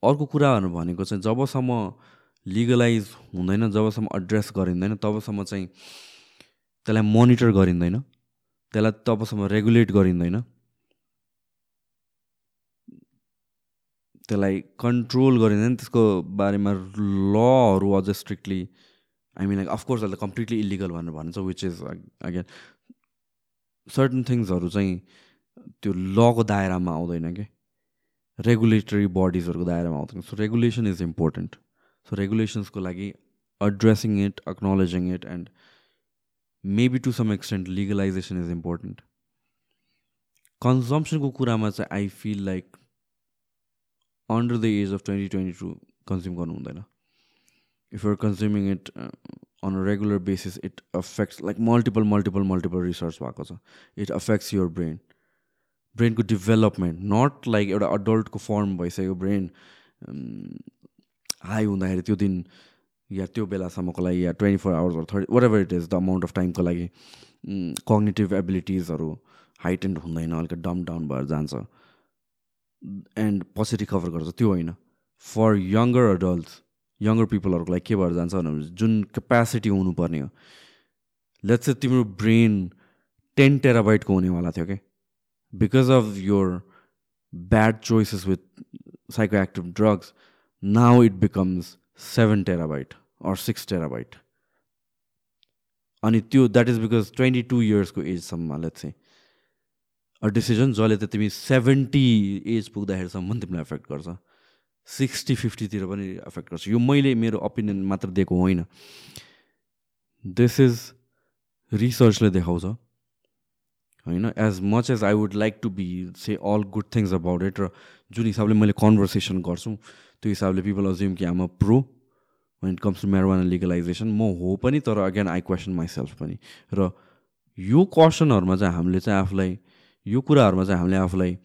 अर्को कुराहरू भनेको चाहिँ जबसम्म लिगलाइज हुँदैन जबसम्म एड्रेस गरिँदैन तबसम्म चाहिँ त्यसलाई मोनिटर गरिँदैन। त्यसलाई तबसम्म रेगुलेट गरिँदैन। त्यसलाई कन्ट्रोल गरिँदैन। त्यसको बारेमा लहरू अझ strictly I mean like of course अहिले कम्प्लिटली इलिगल भनेर भन्छ विच इज अगेन सर्टन थिङ्सहरू चाहिँ त्यो लको दायरामा आउँदैन कि रेगुलेटरी बडिजहरूको दायरामा आउँदैन। So regulation is important so रेगुलेसन्सको लागि addressing it acknowledging it and maybe to some extent legalisation is important कन्जम्सनको कुरामा चाहिँ I feel like under the age of twenty twenty two consume गर्नु हुँदैन if you're consuming it on a regular basis it affects like multiple multiple multiple research भएको छ इट अफेक्ट्स युर ब्रेन ब्रेनको डिभलपमेन्ट नट लाइक एउटा अडल्टको फर्म भइसक्यो ब्रेन हाई हुँदाखेरि त्यो दिन या त्यो बेलासम्मको लागि या twenty four hours thirty whatever it is the amount of टाइमको लागि कग्नेटिभ एबिलिटिजहरू हाइटेन्ड हुँदैन अलिकति डम डाउन भएर जान्छ। एन्ड पछि रिकभर गर्छ त्यो होइन। फर यङ्गर अडल्ट्स यङ्गर पिपलहरूको लागि के भएर जान्छ भने जुन क्यापेसिटी हुनुपर्ने हो। लेट्स तिम्रो ब्रेन टेन टेराबाइटको हुनेवाला थियो कि because of your bad choices with psycho active drugs now it becomes seven terabyte or six terabyte. अनि त्यो that is because twenty two इयर्सको एजसम्म लेट्स चाहिँ अ डिसिजन जसले त तिमी सेभेन्टी एज पुग्दाखेरिसम्म तिमीलाई एफेक्ट गर्छ. सिक्सटी फिफ्टीतिर पनि एफेक्ट गर्छ. यो मैले मेरो ओपिनियन मात्र दिएको होइन. दिस इज रिसर्चले देखाउँछ. होइन as much as I would like to be say all good things about it र जुन हिसाबले मैले कन्भर्सेसन गर्छु त्यो हिसाबले पिपल अज्युम कि um a pro when it comes to marijuana legalization म हो पनि तर अगेन आई क्वेसन माइसेल्फ पनि. र यो क्वेसनहरूमा चाहिँ हामीले चाहिँ आफूलाई यो कुराहरूमा चाहिँ हामीले आफूलाई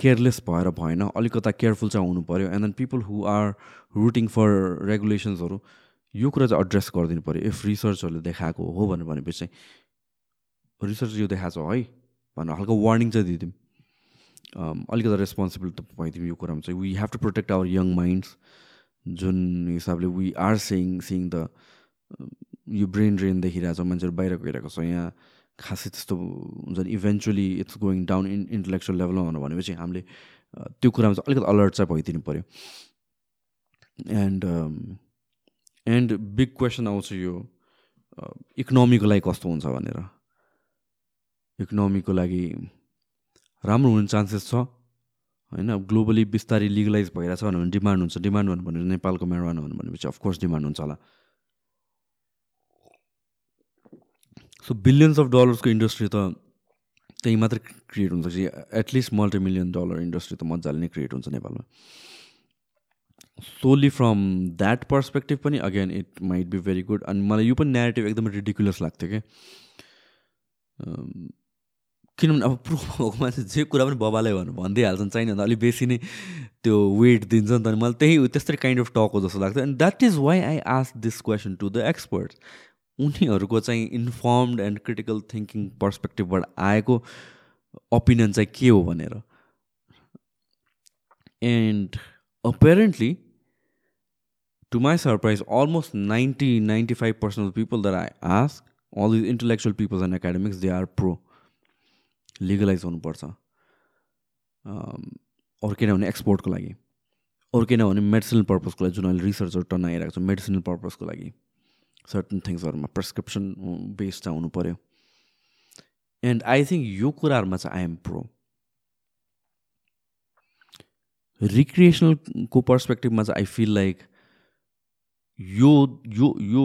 केयरलेस भएर भएन। अलिकता केयरफुल चाहिँ हुनु पऱ्यो and then people who are rooting for रेगुलेसन्सहरू यो कुरा चाहिँ एड्रेस गरिदिनु पऱ्यो इफ रिसर्चहरूले देखाएको हो भनेर भनेपछि चाहिँ रिसर्च यो देखाएको छ है भनेर हल्का वार्निङ चाहिँ दिदिउँ अलिकति रेस्पोन्सिबल त भइदिउँ यो कुरामा चाहिँ. We have to protect our young minds जुन हिसाबले वी आर सेङ सिङ द यो ब्रेन ड्रेन देखिरहेको छ मान्छेहरू बाहिर गइरहेको छ. यहाँ खासै त्यस्तो हुन्छ नि eventually it's going down in intellectual लेभलमा भनेपछि हामीले त्यो कुरामा चाहिँ अलिकति अलर्ट चाहिँ भइदिनु पऱ्यो एन्ड एन्ड बिग क्वेसन आउँछ यो इकोनोमीको लागि कस्तो हुन्छ भनेर. इकोनोमीको लागि राम्रो हुने चान्सेस छ। होइन ग्लोबली बिस्तारै लिगलाइज भइरहेछ भने डिमान्ड हुन्छ। डिमान्ड भन्नु भने नेपालको मेरोवान भनेपछि अफकोर्स डिमान्ड हुन्छ होला। सो बिलियन्स अफ डलर्सको इन्डस्ट्री त त्यहीँ मात्रै क्रिएट हुन्छ कि? At least multi million dollar industry त मजाले नै क्रिएट हुन्छ नेपालमा। सोली फ्रम द्याट पर्सपेक्टिभ पनि again it might be very good अनि मलाई यो पनि नेगेटिभ एकदमै रिडिकुलस लाग्थ्यो कि? किनभने अब प्रो भएको मान्छे जे कुरा पनि बबाले भनेर भनिदिइहाल्छन् चाहिने भन्दा अलिक बेसी नै त्यो वेट दिन्छ नि त मलाई त्यही त्यस्तै काइन्ड अफ टक हो जस्तो लाग्छ and that is why I ask this question to the experts उनीहरूको चाहिँ इन्फर्मड एन्ड क्रिटिकल थिङ्किङ पर्सपेक्टिभबाट आएको ओपिनियन चाहिँ के हो भनेर। And apparently to my surprise almost ninety ninety five percent of people that I ask all these intellectual peoples and academics they are pro legalize हुनुपर्छ। अरू किनभने एक्सपोर्टको लागि। अरू किनभने मेडिसिनल पर्पजको लागि जुन अहिले रिसर्चहरू टर्न आइरहेको छ मेडिसिनल पर्पजको लागि। सर्टन थिङ्सहरूमा प्रेसक्रिप्सन बेस्ड हुनु पऱ्यो एन्ड आई थिङ्क यो कुराहरूमा चाहिँ आई एम प्रो रिक्रिएसनलको पर्सपेक्टिभमा चाहिँ आई फिल लाइक यो यो यो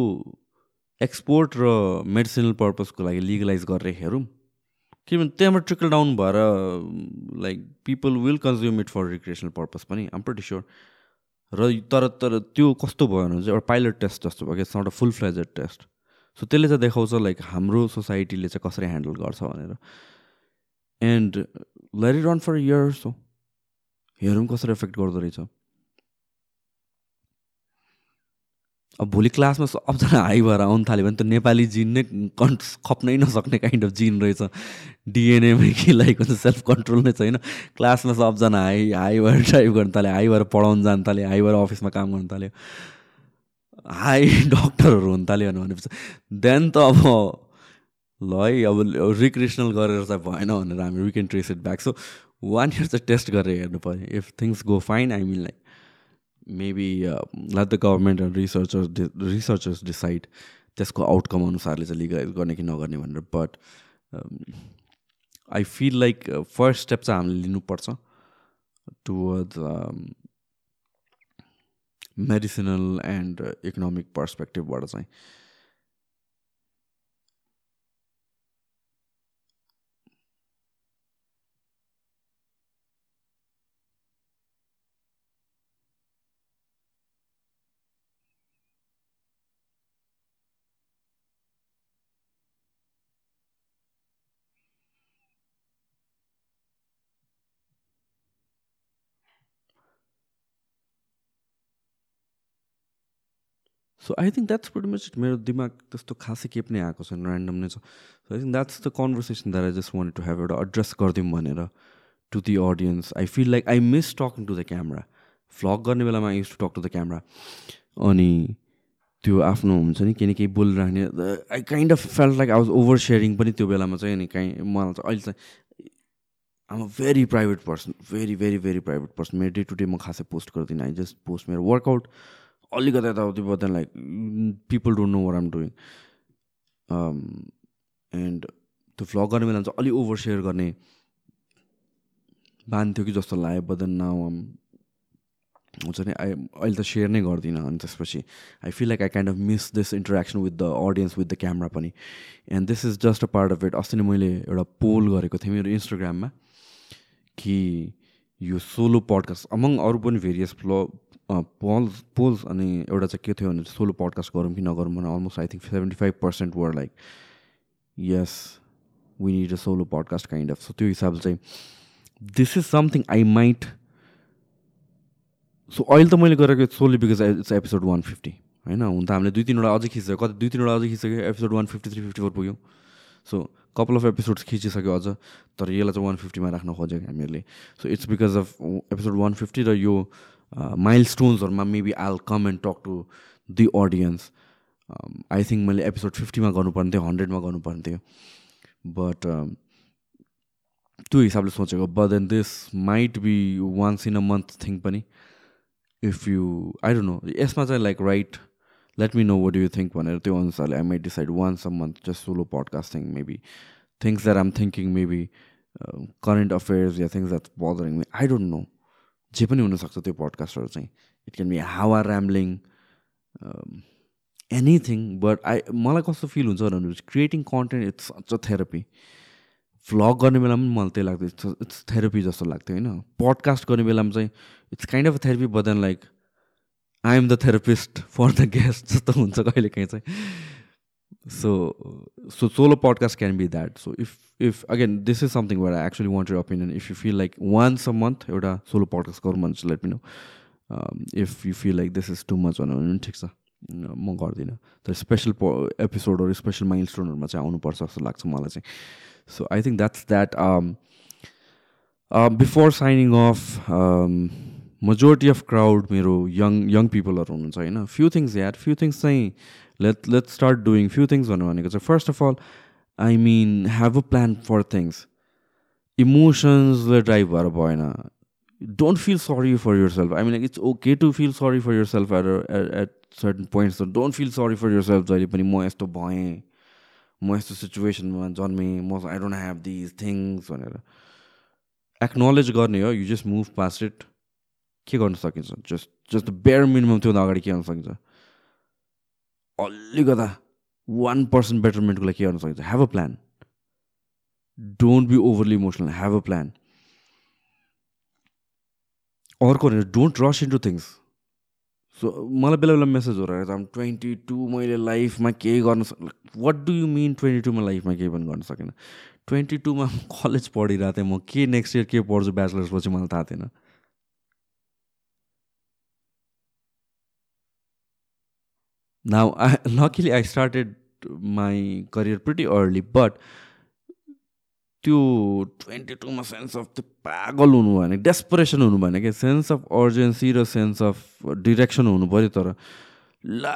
एक्सपोर्ट र मेडिसिनल पर्पजको लागि लिगलाइज गरेर हेरौँ किनभने त्यहाँबाट ट्रिकल डाउन भएर like people will consume it for recreational purpose पनि प्रटी स्योर र तर तर त्यो कस्तो भयो भने चाहिँ एउटा पाइलट टेस्ट जस्तो भयो not a full fledged test so त्यसले चाहिँ देखाउँछ लाइक हाम्रो सोसाइटीले चाहिँ कसरी ह्यान्डल गर्छ भनेर। And let it run for years हो हेरौँ कसरी एफेक्ट गर्दो रहेछ? अब भोलि क्लासमा सबजना हाई भएर आउनु थाल्यो भने त नेपाली जिन नै कन् खप्नै नसक्ने काइन्ड अफ जिन रहेछ। डिएनएमै कि लाइक हुन्छ सेल्फ कन्ट्रोल नै छैन क्लासमा सबजना हाई हाई भएर ड्राइभ गर्नु थाल्यो हाई भएर पढाउनु जानु थाल्यो हाई भएर अफिसमा काम गर्नु थाल्यो। हाई डक्टरहरू हुनु थाल्यो भनेपछि। देन त अब ल है अब रिक्रिएसनल गरेर चाहिँ भएन भनेर हामी we trace it back so one year चाहिँ टेस्ट गरेर हेर्नु पऱ्यो if things go fine I mean like maybe let the government and researchers researchers decide त्यसको आउटकम अनुसारले चाहिँ लिगलाइज गर्ने कि नगर्ने भनेर but I feel like first step चाहिँ हामीले लिनुपर्छ टुवर्ड्स मेडिसिनल एन्ड इकोनोमिक पर्सपेक्टिभबाट चाहिँ। So I think that's pretty much मेरो दिमाग त्यस्तो खासै केही पनि आएको छैन ऱ्यान्डम नै छ। So I think that's the conversation that I just want to have एउटा एड्रेस गरिदिउँ भनेर to the audience I feel like I miss talking to the camera vlog गर्ने बेलामा I use to talk to the camera अनि त्यो आफ्नो हुन्छ नि केही न केही बोलिराख्ने I kind of felt like I was oversharing पनि त्यो बेलामा चाहिँ अनि काहीँ मलाई चाहिँ अहिले चाहिँ आम a very private person very very very private person मेरो डे टु डे म खासै पोस्ट गर्दिनँ आई जस्ट पोस्ट मेरो वर्कआउट अलिकति यताउति but then like people don't know what I'm doing and त्यो भ्लग गर्ने बेला चाहिँ अलिक ओभर सेयर गर्ने बान्थ्यो कि जस्तो लाग्यो बट देन नाउ आम हुन्छ नि आई अहिले त सेयर नै गर्दिनँ। अनि त्यसपछि I feel like I kind of miss this interaction with the audience with the camera पनि। And this is just a part of it अस्ति नै मैले एउटा पोल गरेको थिएँ मेरो इन्स्टाग्राममा कि यो सोलो पडकास्ट अमङ अरू पनि भेरियस फ्लो पोल्स पोल्स अनि एउटा चाहिँ के थियो भने सोलो पडकास्ट गरौँ कि नगरौँ भने almost I think seventy five percent were like yes we need a solo podcast kind of so त्यो हिसाबले चाहिँ this is something I might so अहिले त मैले गरेको solely because it's episode one fifty होइन? हुन त हामीले दुई तिनवटा अझै खिचिसक्यो कति दुई तिनवटा अझै खिचिसक्यो episode one fifty three fifty four पुग्यौँ। सो कपाल अफ एपिसोड्स खिचिसक्यो अझ तर यसलाई चाहिँ वान फिफ्टीमा राख्न खोजेको हामीहरूले so it's because of episode one fifty र यो माइल स्टोन्सहरूमा maybe all come and talk to the audience I think मैले एपिसोड फिफ्टीमा गर्नुपर्ने थियो हन्ड्रेडमा गर्नुपर्ने थियो बट त्यो हिसाबले सोचेको but then this might be once in a month thing पनि. If you I don't know यसमा चाहिँ like right let me know what you think भनेर त्यो अनुसारले I might decide once a month just solo podcasting maybe things that um thinking maybe current affairs yeah things that bothering me I don't know जे पनि हुनसक्छ त्यो पडकास्टहरू चाहिँ इट क्यान बी हावा ऱ्याम्लिङ एनिथिङ बट आई मलाई कस्तो फिल हुन्छ भने creating content it's such a therapy vlog गर्ने बेलामा पनि मलाई त्यही लाग्थ्यो इट्स इट्स थेरापी जस्तो लाग्थ्यो होइन? पडकास्ट गर्ने बेलामा चाहिँ it's kind of therapy but then like I am the therapist for the guest जस्तो हुन्छ कहिले काहीँ चाहिँ। So so solo podcast can be that so if if again this is something where I actually want yer opinion if you feel like once a month एउटा सोलो पडकास्ट गरौँ भने let if you feel like this is too much भन्यो भने पनि ठिक छ म गर्दिनँ. तर स्पेसल प एपिसोडहरू स्पेसल माइल स्टोनहरूमा चाहिँ आउनुपर्छ जस्तो लाग्छ मलाई चाहिँ. So I think that's that before signing off majority of crowd मेरो यङ यङ पिपलहरू हुनुहुन्छ होइन? फ्यु थिङ्स यार फ्यु थिङ्स चाहिँ let let start doing few things भन्नु भनेको चाहिँ first of all I mean have a plan for things इमोसन्सले drive भएर भएन. Don't feel sorry for yourself I mean it's okay to feel sorry for yourself at at certain points don't feel sorry for yourself जहिले पनि म यस्तो भएँ म यस्तो सिचुएसनमा जन्मेँ म I don't have these things भनेर। एक्नोलेज गर्ने हो you just move past it के गर्न सकिन्छ? जस्ट जस्ट बेयर मिनिमम त्योभन्दा अगाडि के गर्न सकिन्छ? अलिकता वान पर्सेन्ट बेटरमेन्टको लागि के गर्न सकिन्छ? Have a plan don't be overly emotional have a plan अर्को don't rush into things so मलाई बेला बेला मेसेजहरू आएर आम ट्वेन्टी टू मैले लाइफमा केही गर्न सक् what do you mean twenty टूमा लाइफमा केही पनि गर्न सकेन? ट्वेन्टी टूमा कलेज पढिरहेको थिएँ म के नेक्स्ट इयर के पढ्छु ब्याचलर्स पछि मलाई थाहा थिएन। Now I luckily I started my career pretty early but त्यो ट्वेन्टी टूमा सेन्स अफ त्यो पागल हुनु भएन डेस्परेसन हुनु भएन क्या सेन्स अफ अर्जेन्सी र सेन्स अफ डिरेक्सन हुनु पऱ्यो तर ला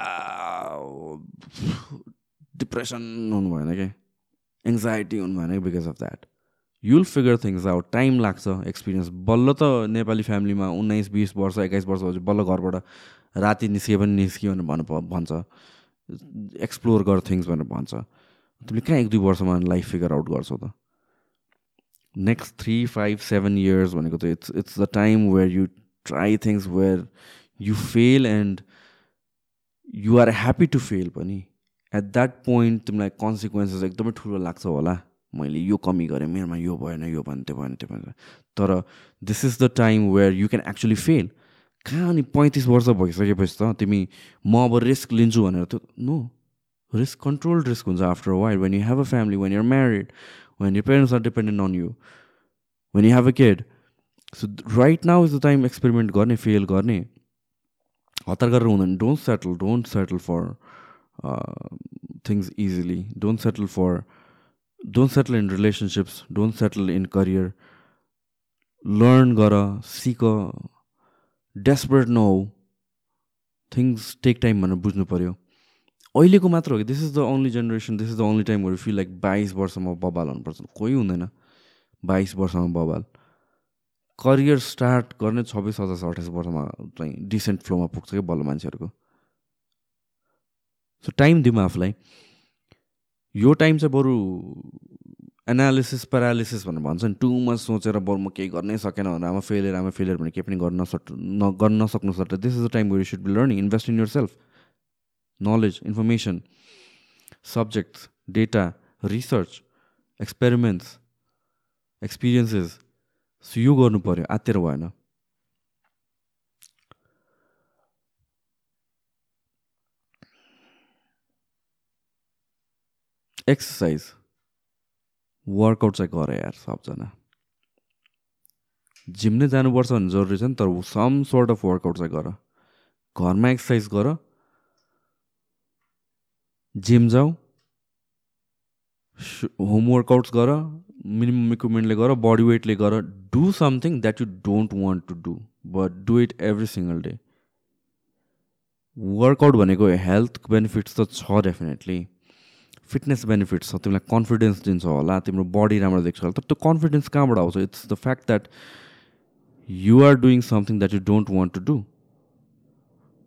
डिप्रेसन हुनु भएन क्या एङ्जाइटी हुनु भएन because of that you'll figure things out time लाग्छ एक्सपिरियन्स बल्ल त नेपाली फ्यामिलीमा उन्नाइस बिस वर्ष एक्काइस वर्षपछि बल्ल घरबाट राति निस्कियो भने निस्कियो भनेर भन भन्छ। एक्सप्लोर गर थिङ्स भनेर भन्छ। तिमीले कहाँ एक दुई वर्षमा लाइफ फिगर आउट गर्छौ त? Next three five seven years भनेको त it's it's the time where you try things where you fail and you are happy to fail पनि। एट द्याट पोइन्ट तिमीलाई कन्सिक्वेन्सेस एकदमै ठुलो लाग्छ होला। मैले यो कमी गरेँ मेरोमा यो भएन यो भएन त्यो भएन त्यो भएन। तर this is the time where you can actually fail कहाँ अनि पैँतिस वर्ष भइसकेपछि त तिमी म अब रिस्क लिन्छु भनेर त नो रिस्क कन्ट्रोल रिस्क हुन्छ after wide when you have a family when you're married when your parents are dependent on you when you have a kid. So right now is the time experiment गर्ने fail गर्ने हतार गरेर हुँदैन. Don't settle don't settle for things easily don't settle for don't settle in relationships don't settle in career learn गर सिक डेस्परेट नहौ थिङ्स टेक टाइम भनेर बुझ्नु पऱ्यो अहिलेको मात्र हो कि this is the only generation this is the only time feel like बाइस वर्षमा बबाल हुनुपर्छ। कोही हुँदैन। बाइस वर्षमा बबाल। करियर स्टार्ट गर्ने छब्बिस सताइस अठाइस वर्षमा चाहिँ डिसेन्ट फ्लोमा पुग्छ क्या बल्ल मान्छेहरूको। सो टाइम दिउँ आफूलाई। यो टाइम चाहिँ बरु एनालिसिस पेरालिसिस भनेर भन्छ नि। टु मच सोचेर बरु म केही गर्नै सकेन भनेर आमा फेलियर आमा फेलियर भने केही पनि गर्न नसक् न गर्न नसक्नु सक्छ this is the time where should be learning invest in yourself knowledge, information, subjects, data, research, experiments, experiences. So यो गर्नु पऱ्यो आत्तिर भएन। एक्सर्साइज वर्कआउट चाहिँ गर यार सबजना। जिम नै जानुपर्छ भन्ने जरुरी छ नि तर सम सोर्ट अफ वर्कआउट चाहिँ गर। घरमा एक्सर्साइज गर। जिम जाऊ। होमवर्कआउट्स गर। मिनिमम इक्विपमेन्टले गर बडी वेटले गर। Do something that you don't want to do but do it every single day workout भनेको हेल्थ बेनिफिट्स त छ डेफिनेटली फिटनेस बेनिफिट्स छ तिमीलाई कन्फिडेन्स दिन्छ होला तिम्रो बडी राम्रो देख्छ होला तर त्यो कन्फिडेन्स कहाँबाट आउँछ? It's the fact that you are doing something that you don't want to do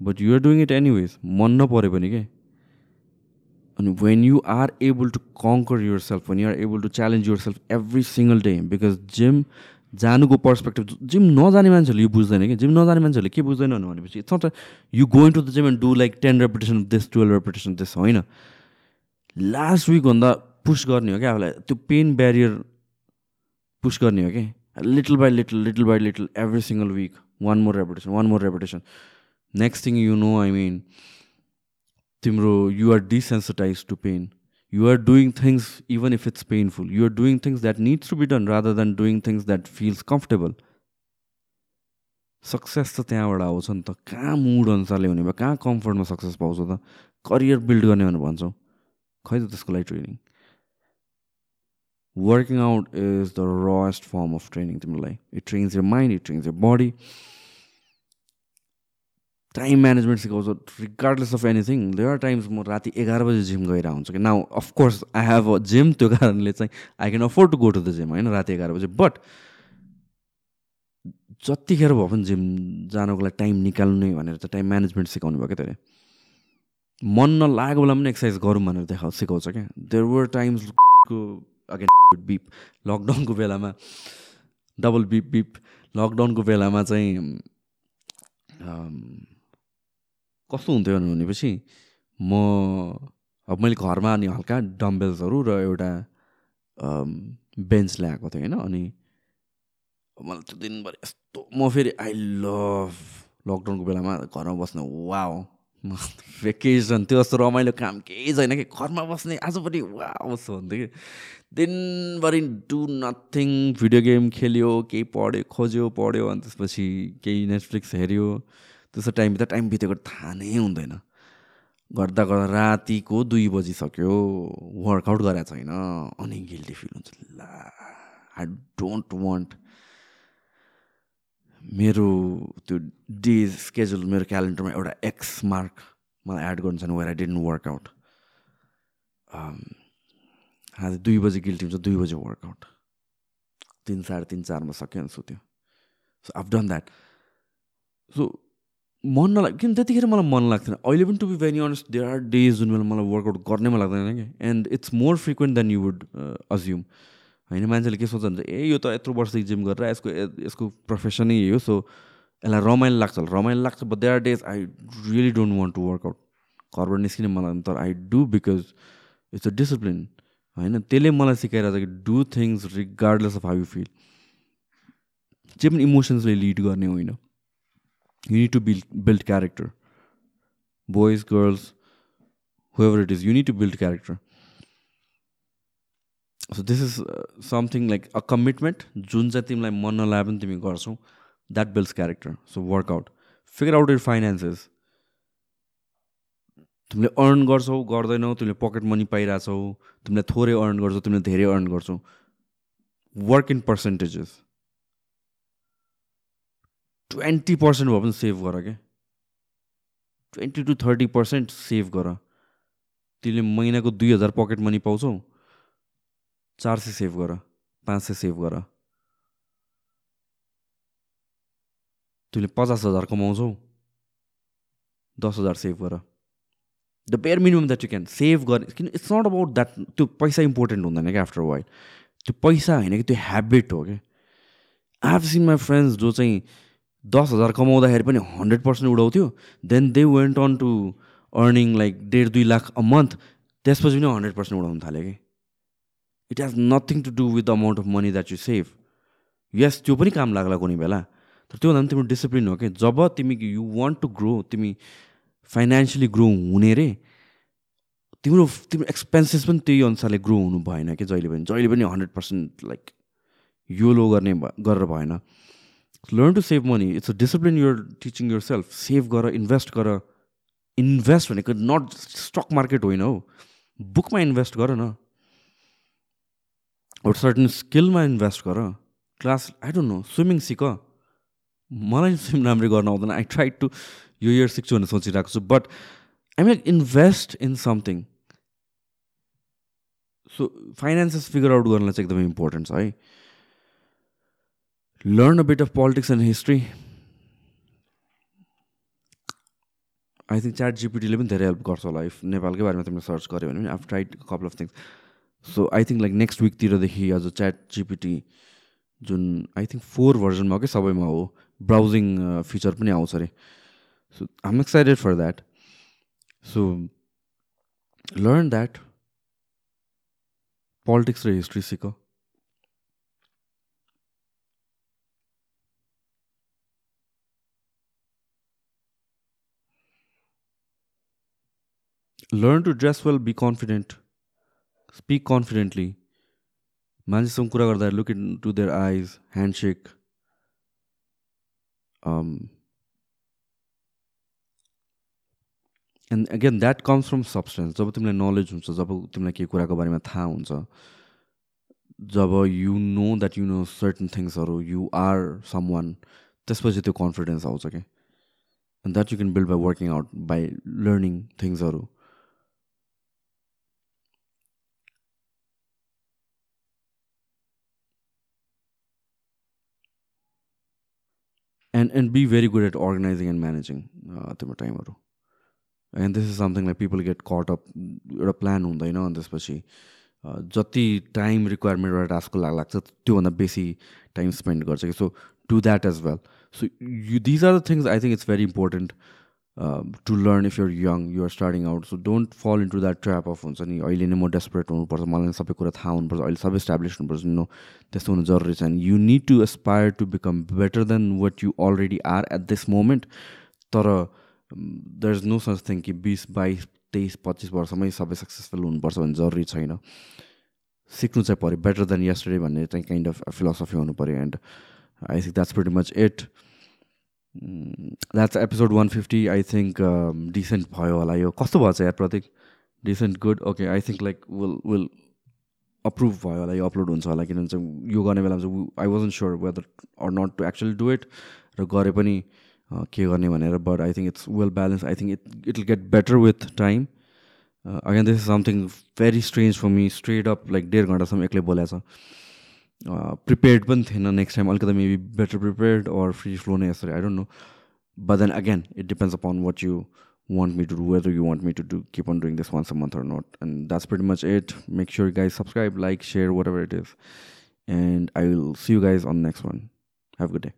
but you're doing it anyways मन नपऱ्यो भने के? अनि when you are able to conquer yourself when you're able to challenge yourself every single day because gym जानुको पर्सपेक्टिभ जिम नजाने मान्छेहरूले यो बुझ्दैन कि? जिम नजाने मान्छेहरूले के बुझ्दैन भनेपछि it's not you going to the gym and do like ten reputation this twelve reputation this होइन? लास्ट विकभन्दा पुस गर्ने हो क्या आफूलाई? त्यो पेन ब्यारियर पुस गर्ने हो कि? Little by little little by little every single week one more reputation one more reputation next thing you know I mean तिम्रो you're desensitize to pain you're doing things even if it's painful you're doing things that needs to be done rather than doing things that feels comfortable success त त्यहाँबाट आउँछ नि त। कहाँ मुड अनुसारले हुने भयो? कहाँ कम्फर्टमा सक्सेस पाउँछ त? करियर बिल्ड गर्ने भनेर भन्छौँ। खै त त्यसको लागि training working out is the rust form of training तिमीलाई it trains your mind it trains your body time management सिकाउँछ regardless of anything there are times म राति एघार बजी जिम गएर हुन्छ कि now of course I have a gym त्यो कारणले चाहिँ I can afford to go to the gym होइन राति एघार बजी बट जतिखेर भए पनि जिम जानको लागि टाइम निकाल्नु भनेर चाहिँ टाइम म्यानेजमेन्ट सिकाउनु भयो क्या त्यसले मन नलागेको बेला पनि एक्सर्साइज गरौँ भनेर देखा सिकाउँछ क्या। देयर वर टाइम्सको अगेन बिप लकडाउनको बेलामा डबल बिप बिप लकडाउनको बेलामा चाहिँ कस्तो हुन्थ्यो भनेपछि म अब मैले घरमा अनि हल्का डम्बेल्सहरू र एउटा बेन्च ल्याएको थिएँ होइन अनि मलाई त्यो दिनभरि यस्तो म फेरि आई लभ लकडाउनको बेलामा घरमा बस्नु वा भेकेसन त्यो जस्तो रमाइलो काम केही छैन कि। घरमा बस्ने आजभरि वा जस्तो हुन्थ्यो कि। दिनभरि डु नथिङ भिडियो गेम खेल्यो केही पढ्यो खोज्यो पढ्यो अनि त्यसपछि केही नेटफ्लिक्स हेऱ्यो। त्यस्तो टाइम त टाइम बितेको थाहा नै हुँदैन। गर्दा गर्दा रातिको दुई बजिसक्यो वर्कआउट गरेको छैन अनि गिल्टी फिल हुन्छ। ल आई डोन्ट वान्ट मेरो त्यो डे स्केड्युल मेरो क्यालेन्डरमा एउटा एक्स मार्क मलाई एड गर्नु छैन वेयर आई डिन्ट वर्कआउट आज दुई बजी गिल्टी हुन्छ दुई बजी वर्कआउट तिन साढे तिन चारमा सक्यो भने सुत्यो। So I've done that so मन नलाग किन त्यतिखेर मलाई मन लाग्थेन? अहिले पनि to be very honest there are days जुन बेला मलाई वर्कआउट गर्नै मन लाग्दैन कि? And it's more frequent than you would assume होइन मान्छेले के सोच्छ भने ए यो त यत्रो वर्षदेखि जिम गरेर यसको यसको प्रोफेसनै हो। सो यसलाई रमाइलो लाग्छ। रमाइलो लाग्छ but are days I really don't want to work out घरबाट निस्किने मलाई तर I do because it's a discipline होइन? त्यसले मलाई सिकाइरहेको छ कि do things regardless of how you feel जे पनि इमोसन्सले लिड गर्ने होइन you need to build build character boys girls whoever it is you need to build character so this is something like a commitment जुन चाहिँ तिमीलाई मन नलागे पनि तिमी गर्छौ that builds character so workout figure out your finances तिमीले अर्न गर्छौ गर्दैनौ तिमीले पकेट मनी पाइरहेछौ तिमीले थोरै अर्न गर्छौ तिमीले धेरै अर्न गर्छौ. Work in percentages twenty percent भए पनि सेभ गर क्या twenty to thirty percent save गर. तिमीले महिनाको दुई हजार पकेट मनी पाउँछौ चार सय सेभ गर पाँच सय सेभ गर तिमीले पचास हजार कमाउँछौ दस हजार सेभ गर the bare minimum that you can save गर्ने किन इट्स नट अबाउट द्याट त्यो पैसा इम्पोर्टेन्ट हुँदैन क्या आफ्टर वाइल त्यो पैसा होइन कि त्यो हेबिट हो क्या I have seen my friends जो चाहिँ दस हजार कमाउँदाखेरि पनि hundred percent उडाउँथ्यो then they went on to earning like डेढ दुई लाख अ मन्थ त्यसपछि पनि हन्ड्रेड पर्सेन्ट उडाउनु थाल्यो कि it has nothing to do with the amount of money that you save yes त्यो पनि काम लाग्ला कुनै बेला तर त्योभन्दा पनि तिम्रो डिसिप्लिन हो कि जब तिमी यु वान्ट टु ग्रो तिमी फाइनेन्सियली ग्रो हुने रे तिम्रो तिम्रो एक्सपेन्सेस पनि त्यही अनुसारले ग्रो हुनु भएन कि जहिले पनि। जहिले पनि हन्ड्रेड पर्सेन्ट लाइक यो लो गर्ने गरेर भएन। Learn to save money it's a discipline you're teaching yourself save गर इन्भेस्ट गर। इन्भेस्ट भनेको नट स्टक मार्केट होइन हौ। बुकमा इन्भेस्ट गर न। एउटा सर्टन स्किलमा इन्भेस्ट गर class I don't know swimming सिक मलाई स्विम राम्ररी गर्न आउँदैन। आई ट्राई टु यो इयर सिक्छु भनेर सोचिरहेको छु but I mean invest in something so finances figure out गर्नलाई चाहिँ एकदमै इम्पोर्टेन्ट छ है। Learn a bit of politics and history I think chat जिपिटीले पनि धेरै हेल्प गर्छ होला इफ नेपालकै बारेमा तिमीले सर्च गऱ्यो भने पनि आफ tried couple of things so I think like next विकतिरदेखि आज च्याट जिपिटी जुन आई थिङ्क फोर भर्जनमा हो कि सबैमा हो ब्राउजिङ फिचर पनि आउँछ अरे। So I'm excited for that so learn that politics र हिस्ट्री सिक। Learn to dress well be confident. Speak confidently मान्छेसँग कुरा गर्दा look into their eyes handshake and again that comes from substance जब तिमीलाई नलेज हुन्छ जब तिमीलाई केही कुराको बारेमा थाहा हुन्छ जब you know that you know certain थिङ्सहरू you are someone त्यसपछि त्यो कन्फिडेन्स आउँछ क्या and that you can build by working out by learning थिङ्सहरू and and be very good at organizing and managing तिम्रो टाइमहरू and this is something like people get caught up एउटा प्लान हुँदैन अनि त्यसपछि जति टाइम रिक्वायरमेन्ट एउटा टास्कको लागि लाग्छ त्योभन्दा बेसी टाइम स्पेन्ड गर्छ कि so do that as well so you these are the things I think it's very important to learn if you're young you're starting out so don't fall into that trap of हुन्छ नि अहिले नै म डेस्परेट हुनुपर्छ मलाई सबै कुरा थाहा हुनुपर्छ अहिले सबै इस्टाब्लिस हुनुपर्छ. नो त्यस्तो हुनु जरुरी छैन। You need to aspire to become better than what you already are at this moment तर there is no such thing कि बिस बाइस तेइस पच्चिस वर्षमै सबै सक्सेसफुल हुनुपर्छ भन्ने जरुरी छैन। सिक्नु चाहिँ पऱ्यो बेटर देन यस्टरडे भन्ने चाहिँ काइन्ड अफ फिलोसफी हुनु पऱ्यो and I think that's pretty much it that's episode one fifty I think decent भयो होला यो. कस्तो चाहिँ यार Pratik? Decent good okay I think like will will approve भयो होला यो अपलोड हुन्छ होला किनभने चाहिँ यो गर्ने बेलामा चाहिँ I wasn't sure whether or not to actually do it र गरे पनि के गर्ने भनेर but I think it's well balance I think it it will get better with time again this is something very strange for me straight up like डेढ घन्टासम्म एक्लै बोलेको छ प्रिपेयर्ड पनि थिएन नेक्स्ट टाइम अलिकति maybe better prepared or free flow नै यसरी I don't know but then again it depends upon what you want me to do, whether you want me to do keep on doing this once a month or not. And that's pretty much it. Make sure you guys subscribe, like, share, whatever it is. And I will see you guys on the next one. Have a good day.